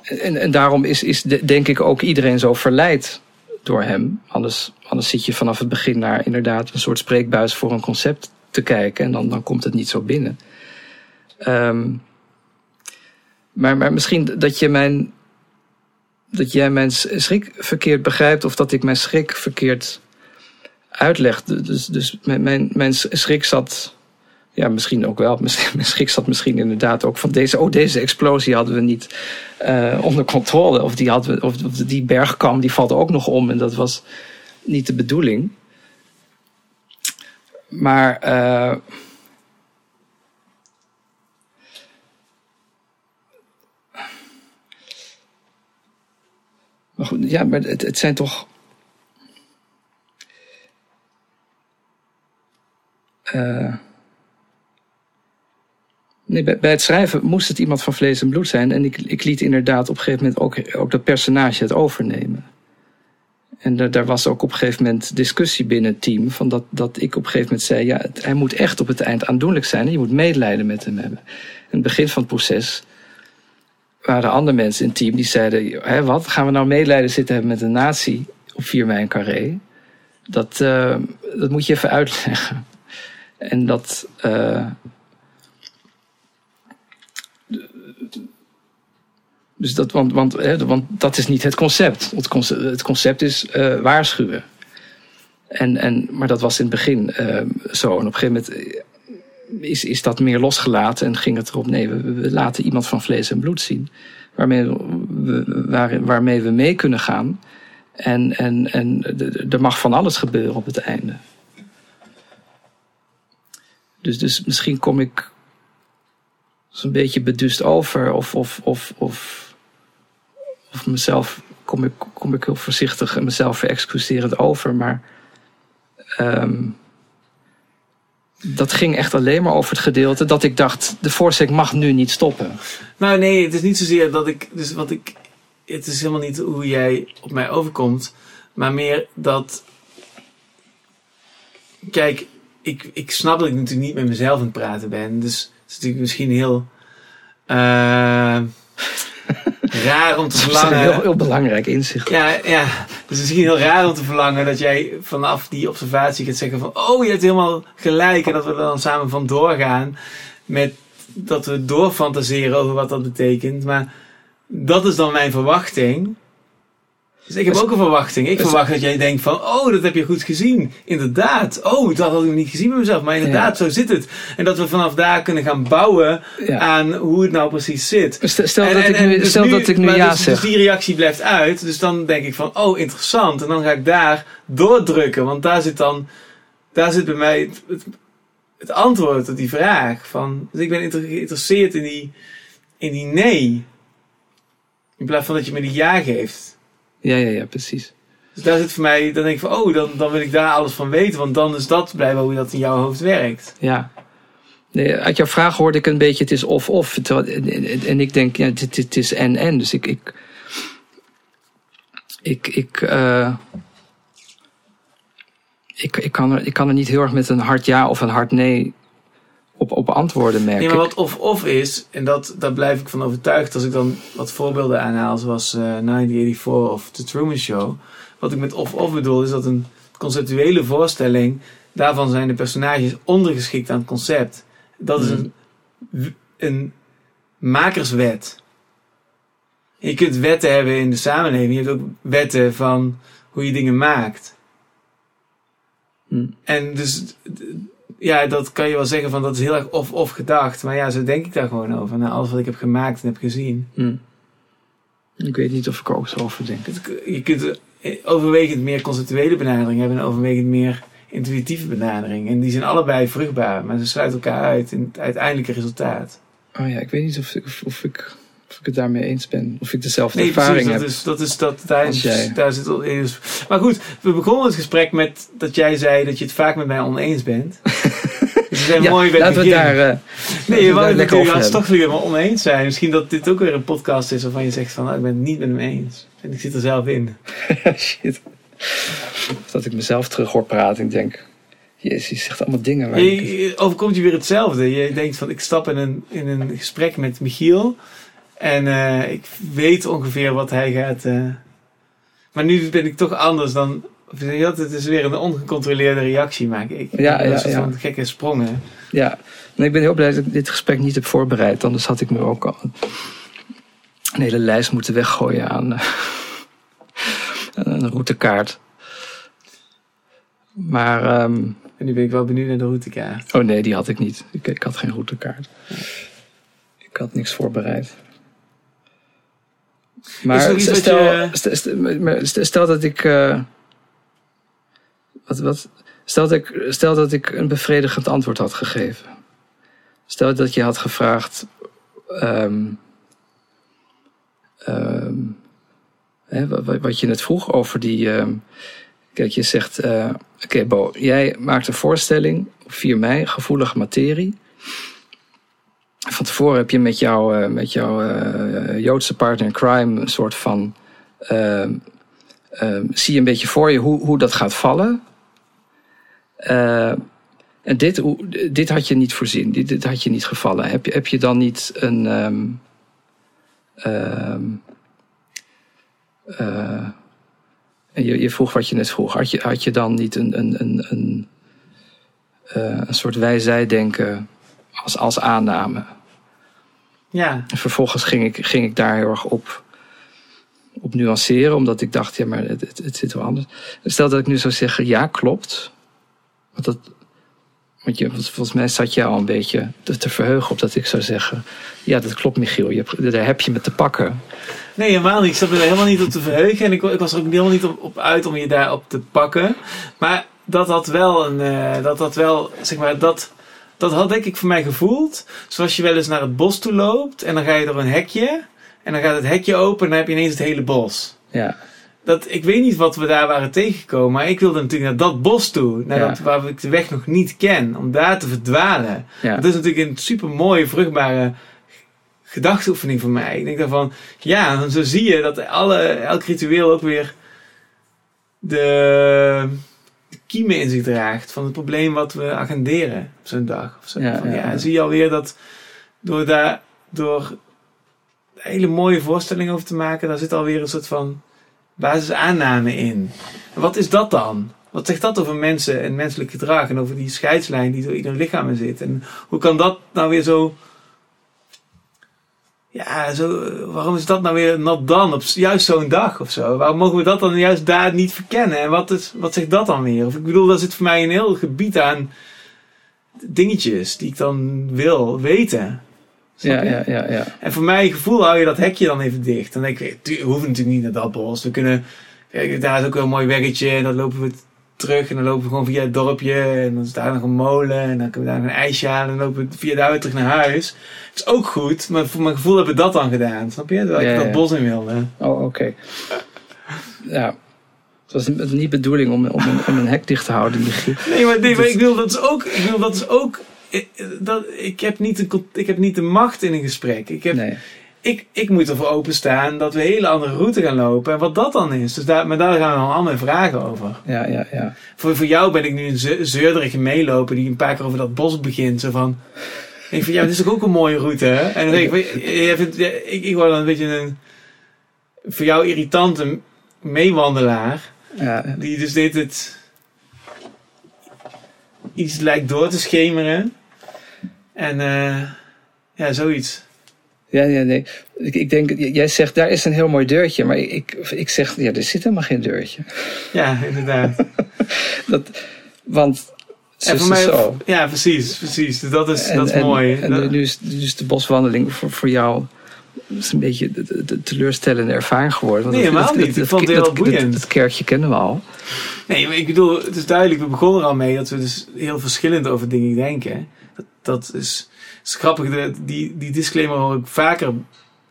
en, en daarom is, is de- denk ik ook iedereen zo verleid door hem. Anders, anders zit je vanaf het begin naar inderdaad een soort spreekbuis voor een concept te kijken. En dan, dan komt het niet zo binnen. Ehm, maar, maar misschien dat je mijn. Dat jij mijn schrik verkeerd begrijpt, of dat ik mijn schrik verkeerd uitleg. Dus, dus mijn, mijn, schrik zat. Ja, misschien ook wel. Mijn schrik zat misschien inderdaad ook van deze. Oh, deze explosie hadden we niet eh, onder controle. Of die, hadden we, of, of die bergkam die valt ook nog om. En dat was niet de bedoeling. Maar. eh, Ja, maar het, het zijn toch. Eh, nee, bij, het schrijven moest het iemand van vlees en bloed zijn. En ik, ik liet inderdaad op een gegeven moment ook, ook dat personage het overnemen. En daar, daar was ook op een gegeven moment discussie binnen het team. Van dat, dat ik op een gegeven moment zei: ja, hij moet echt op het eind aandoenlijk zijn. En je moet medelijden met hem hebben. In het begin van het proces waren andere mensen in het team die zeiden: Hé, wat gaan we nou medelijden zitten hebben met een nazi op 4 mei in Carré? Dat, eh, dat moet je even uitleggen. En dat. eh, dus dat, want, want, hè, want dat is niet het concept. Het concept, is eh, waarschuwen. En, en, maar dat was in het begin zo. En op een gegeven moment is, is dat meer losgelaten en ging het erop, nee, we, laten iemand van vlees en bloed zien. Waarmee we, waar, waarmee we mee kunnen gaan. En, en, en er mag van alles gebeuren op het einde. Dus, dus misschien kom ik zo'n beetje bedust over. Of, of, of, of, of mezelf kom ik, kom ik heel voorzichtig en mezelf verexcuserend over. Maar ehm, dat ging echt alleen maar over het gedeelte dat ik dacht, de voorzet mag nu niet stoppen. Nou, nee, het is niet zozeer dat ik. Dus wat ik. Het is helemaal niet hoe jij op mij overkomt. Maar meer dat. Kijk, ik, ik snap dat ik natuurlijk niet met mezelf aan het praten ben. Dus het is natuurlijk misschien heel. eh, raar om te Dat is een heel, verlangen. heel belangrijk inzicht. Ja, ja, het is misschien heel raar om te verlangen dat jij vanaf die observatie gaat zeggen van... Oh, je hebt helemaal gelijk en dat we er dan samen van doorgaan. Met dat we doorfantaseren over wat dat betekent. Maar dat is dan mijn verwachting. Dus ik heb Dus- ook een verwachting. Ik dus- verwacht dat jij denkt van... Oh, dat heb je goed gezien. Inderdaad. Oh, dat had ik niet gezien bij mezelf. Maar inderdaad, zo zit het. En dat we vanaf daar kunnen gaan bouwen Ja. aan hoe het nou precies zit. Stel, stel En- dat, en- ik nu, dus stel dat ik nu maar ja dus, zeg. Dus die reactie blijft uit. Dus dan denk ik van, oh, interessant. En dan ga ik daar doordrukken. Want daar zit dan, daar zit bij mij het, het, het antwoord op die vraag. Van, dus ik ben geïnteresseerd in die, in die nee. In plaats van dat je me die ja geeft. Ja, ja, ja, precies. Dus daar zit voor mij, dan denk ik van, oh, dan, dan wil ik daar alles van weten. Want dan is dat blijkbaar hoe dat in jouw hoofd werkt. Ja. Nee, uit jouw vraag hoorde ik een beetje, het is of-of. En, ik denk, ja, dit, dit is en-en. Dus ik, ik, ik, ik, eh, ik, ik, kan er, ik kan er niet heel erg met een hard ja of een hard nee op, op antwoorden, merk Nee, maar wat of-of is, en dat, daar blijf ik van overtuigd als ik dan wat voorbeelden aanhaal, zoals eh 1984 of The Truman Show. Wat ik met of-of bedoel, is dat een conceptuele voorstelling, daarvan zijn de personages ondergeschikt aan het concept. Dat is Hmm. een, een makerswet. Je kunt wetten hebben in de samenleving, je hebt ook wetten van hoe je dingen maakt. Hmm. En dus, ja, dat kan je wel zeggen van dat is heel erg of-of gedacht. Maar ja, zo denk ik daar gewoon over. Na alles wat ik heb gemaakt en heb gezien. Hm. Ik weet niet of ik ook zo over denk. Het- Je kunt overwegend meer conceptuele benadering hebben en overwegend meer intuïtieve benadering. En die zijn allebei vruchtbaar, maar ze sluiten elkaar uit in het uiteindelijke resultaat. Oh ja, ik weet niet of ik, of, of ik, ik het daarmee eens ben. Of ik dezelfde Nee, ervaring precies. heb. Dat is, dat is dat, daar, jij. daar zit al is. Maar goed, we begonnen het gesprek met dat jij zei dat je het vaak met mij oneens bent. we zijn Ja, mooi het laten we het daar... eh, Nee, het lekker natuurlijk weer oneens zijn. Misschien dat dit ook weer een podcast is waarvan je zegt van, nou, ik ben het niet met hem eens. En ik zit er zelf in. Shit. Dat ik mezelf terug hoor praten. Ik denk, jezus, je zegt allemaal dingen waar je- overkomt je weer hetzelfde. Je denkt van, ik stap in een, in een gesprek met Michiel. En eh, ik weet ongeveer wat hij gaat... eh, maar nu ben ik toch anders dan... dat? Het is weer een ongecontroleerde reactie, maak ik. Ja, Dat ja, is ja. van gekke sprongen. Ja, nee, ik ben heel blij dat ik dit gesprek niet heb voorbereid. Anders had ik me ook al een hele lijst moeten weggooien aan, eh, een routekaart. Maar, ehm, En nu ben ik wel benieuwd naar de routekaart. oh nee, die had ik niet. Ik, ik had geen routekaart. Ik had niks voorbereid. Maar wat stel, je- stel, stel, dat ik. eh, wat, wat, stel, dat ik stel dat ik een bevredigend antwoord had gegeven. Stel dat je had gevraagd. ehm, ehm, hè, wa- wa- wat je net vroeg over die. ehm, kijk, je zegt. eh, Oké, Bo, jij maakt een voorstelling op 4 mei, gevoelige materie. Van tevoren heb je met, eh, met jouw eh, Joodse partner in crime een soort van. ehm, zie je een beetje voor je hoe, hoe dat gaat vallen. Eh, en dit, dit had je niet voorzien, dit, dit had je niet gevallen. Heb je, heb je dan niet een. ehm, ehm, eh, je, je vroeg wat je net vroeg. Had je, had je dan niet een, een, een, een, eh, een soort wij-zij-denken als, als aanname? Ja, En vervolgens ging ik, ging ik daar heel erg op, op nuanceren, omdat ik dacht, ja, maar het, het, het zit wel anders. Stel dat ik nu zou zeggen, ja, klopt. Want, dat, want je, volgens mij zat je al een beetje te, te verheugen op dat ik zou zeggen, ja, dat klopt, Michiel, je hebt, daar heb je me te pakken. Nee, helemaal niet. Ik zat er helemaal niet op te verheugen. En ik, ik was er ook helemaal niet op, op uit om je daarop te pakken. Maar dat had wel een. eh, dat had wel. Zeg maar, dat. Dat had denk ik voor mij gevoeld. Zoals je wel eens naar het bos toe loopt. En dan ga je door een hekje. En dan gaat het hekje open. En dan heb je ineens het hele bos. Ja, Dat, ik weet niet wat we daar waren tegengekomen. Maar ik wilde natuurlijk naar dat bos toe. Naar Ja. dat, waar ik de weg nog niet ken. Om daar te verdwalen. ja, Dat is natuurlijk een super mooie, vruchtbare gedachteoefening voor mij. Ik denk daarvan, ja, en zo zie je dat alle, elk ritueel ook weer de kiemen in zich draagt van het probleem wat we agenderen op zo'n dag. Of zo. Ja, Van, ja, zie je alweer dat door daar, door hele mooie voorstelling over te maken, daar zit alweer een soort van basisaanname in. En wat is dat dan? Wat zegt dat over mensen en menselijk gedrag en over die scheidslijn die door ieder lichaam zit? En hoe kan dat nou weer zo. Ja, zo, waarom is dat nou weer nat dan op juist zo'n dag of zo? Waarom mogen we dat dan juist daar niet verkennen? En wat, is, wat zegt dat dan weer? Of ik bedoel, daar zit voor mij een heel gebied aan dingetjes die ik dan wil weten. Ja, ja, ja, ja. En voor mijn gevoel hou je dat hekje dan even dicht. Dan denk ik, we hoeven natuurlijk niet naar dat bos. We kunnen, kijk, daar is ook wel een mooi weggetje. En dan lopen we terug. En dan lopen we gewoon via het dorpje. En dan is daar nog een molen. En dan kunnen we daar een ijsje halen. En dan lopen we via daar weer terug naar huis. Het is ook goed. Maar voor mijn gevoel hebben we dat dan gedaan. Snap je? Terwijl Ja, ik dat ja. bos in wilde. Oh, oké. Ja. Het was niet de bedoeling om, om, een, om een hek dicht te houden. Nee, maar, nee, maar ik wil dat is ook... Ik wil dat is ook ik, dat, ik, heb niet de, ik heb niet de macht in een gesprek. Ik, heb, Nee. Ik, ik moet ervoor openstaan dat we een hele andere route gaan lopen. En wat dat dan is. Dus daar, maar daar gaan we dan allemaal vragen over. Ja, ja, ja. Voor, voor jou ben ik nu een ze- zeurderige meeloper die een paar keer over dat bos begint. Zo van. Ik van ja, dit is toch ook een mooie route, hè? En dan denk ik, vindt- ja, ik, ik word dan een beetje een. Voor jou irritante meewandelaar. ja. Die dus dit het. iets lijkt door te schemeren. En eh ja, zoiets. Ja, ja, nee. Ik, ik denk, jij zegt daar is een heel mooi deurtje, maar ik, ik zeg, ja, er zit helemaal geen deurtje. Ja, inderdaad. Dat, want En voor mij, zo. ja, precies, precies. Dat is, En- dat is en- mooi. En Dat- nu, is, nu is de boswandeling voor, voor jou is een beetje de, de- de teleurstellende ervaring geworden. Want Nee, helemaal niet. Ik vond het heel boeiend. Dat, dat kerkje kennen we al. Nee, maar ik bedoel, het is duidelijk, we begonnen er al mee dat we dus heel verschillend over dingen denken. Dat, dat is, is grappig, de, die, die disclaimer hoor ik vaker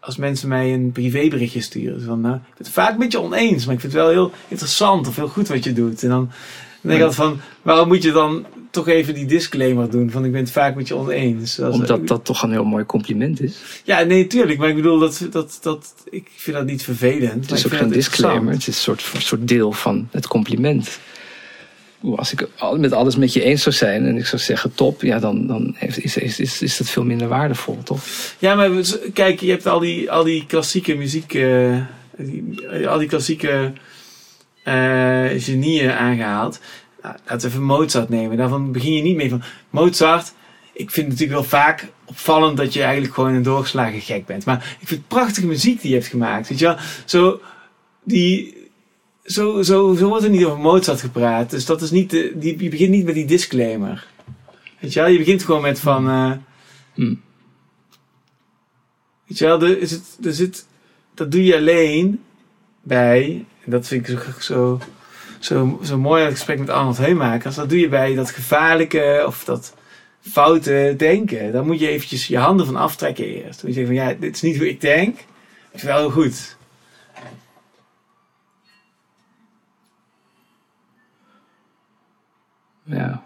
als mensen mij een privéberichtje sturen. Zo Van, nou, ik ben het vaak een beetje oneens, maar ik vind het wel heel interessant of heel goed wat je doet. En dan, dan denk ik altijd van, waarom moet je dan toch even die disclaimer doen? Van ik ben het vaak met je oneens. Omdat dat toch een heel mooi compliment is. Ja, nee, tuurlijk. Maar ik bedoel, dat, dat, dat, ik vind dat niet vervelend. Het is ook geen disclaimer. Het is een soort, een soort deel van het compliment. Als ik met alles met je eens zou zijn en ik zou zeggen top, ja, dan, dan is, is, is, is dat veel minder waardevol, toch? Ja, maar kijk, je hebt al die, al die klassieke muziek, eh, al die klassieke eh, genieën aangehaald. Nou, laten we even Mozart nemen. Daarvan begin je niet mee van Mozart. Ik vind het natuurlijk wel vaak opvallend dat je eigenlijk gewoon een doorgeslagen gek bent. Maar ik vind prachtige muziek die je hebt gemaakt. Weet je wel? Zo, die, zo, zo, zo wordt er niet over Mozart gepraat. Dus dat is niet de, die, je begint niet met die disclaimer. Weet je wel? Je begint gewoon met van... eh, Hmm. Weet je wel, er is het, er zit, dat doe je alleen bij, en dat vind ik zo, zo, zo, zo mooi gesprek met Arnold Heumakers, dat doe je bij dat gevaarlijke of dat foute denken. Daar moet je eventjes je handen van aftrekken eerst. Dan moet je zeggen van ja, dit is niet hoe ik denk, het is wel heel goed. Ja.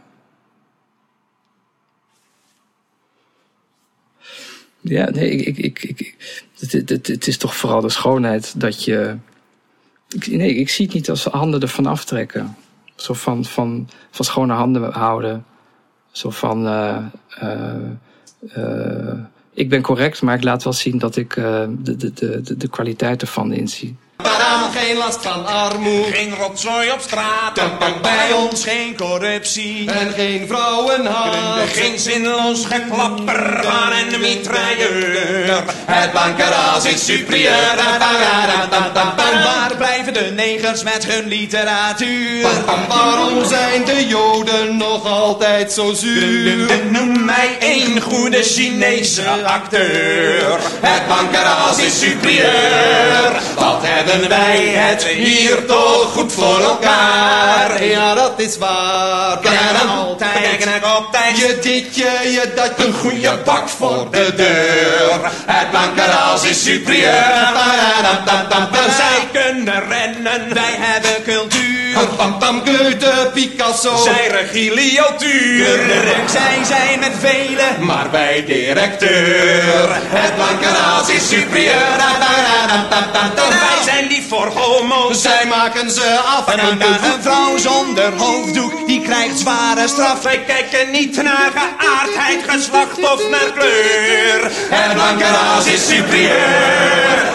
Ja, nee, ik, ik, ik, het, het, het, het is toch vooral de schoonheid dat je. Ik, nee, ik zie het niet als handen ervan aftrekken. Zo van, van, van schone handen houden. Zo van. eh, eh, eh, ik ben correct, maar ik laat wel zien dat ik de, de, de, de, de kwaliteit ervan inzie. Daarom geen last van armoede. Geen rotzooi op straat, bij ons geen corruptie. En geen vrouwenhaat. Geen zinloos geklapper aan een mitrailleur. Het bankeraas is superieur. Waar blijven de negers met hun literatuur? Waarom zijn de Joden nog altijd zo zuur? Noem mij één goede Chinese acteur. Het bankeraas is superieur. Wat hebben wij het hier toch goed voor elkaar? Ja, dat is waar. Kijken altijd, kijken op tijd. Je dit, je, je dat, een goede bak voor de deur. Het bankeraas is superieur. Zij kunnen rennen, wij hebben. Pam, pam, pam, Goethe, Picasso. Zij regilio tuurlijk, zij zijn met velen. Maar bij directeur, het bankeraas is superieur. Wij zijn lief voor homo's. Zij maken ze af En een, een vrouw zonder hoofddoek, die krijgt zware straf. Wij kijken niet naar geaardheid, geslacht of naar kleur. Het bankeraas is superieur.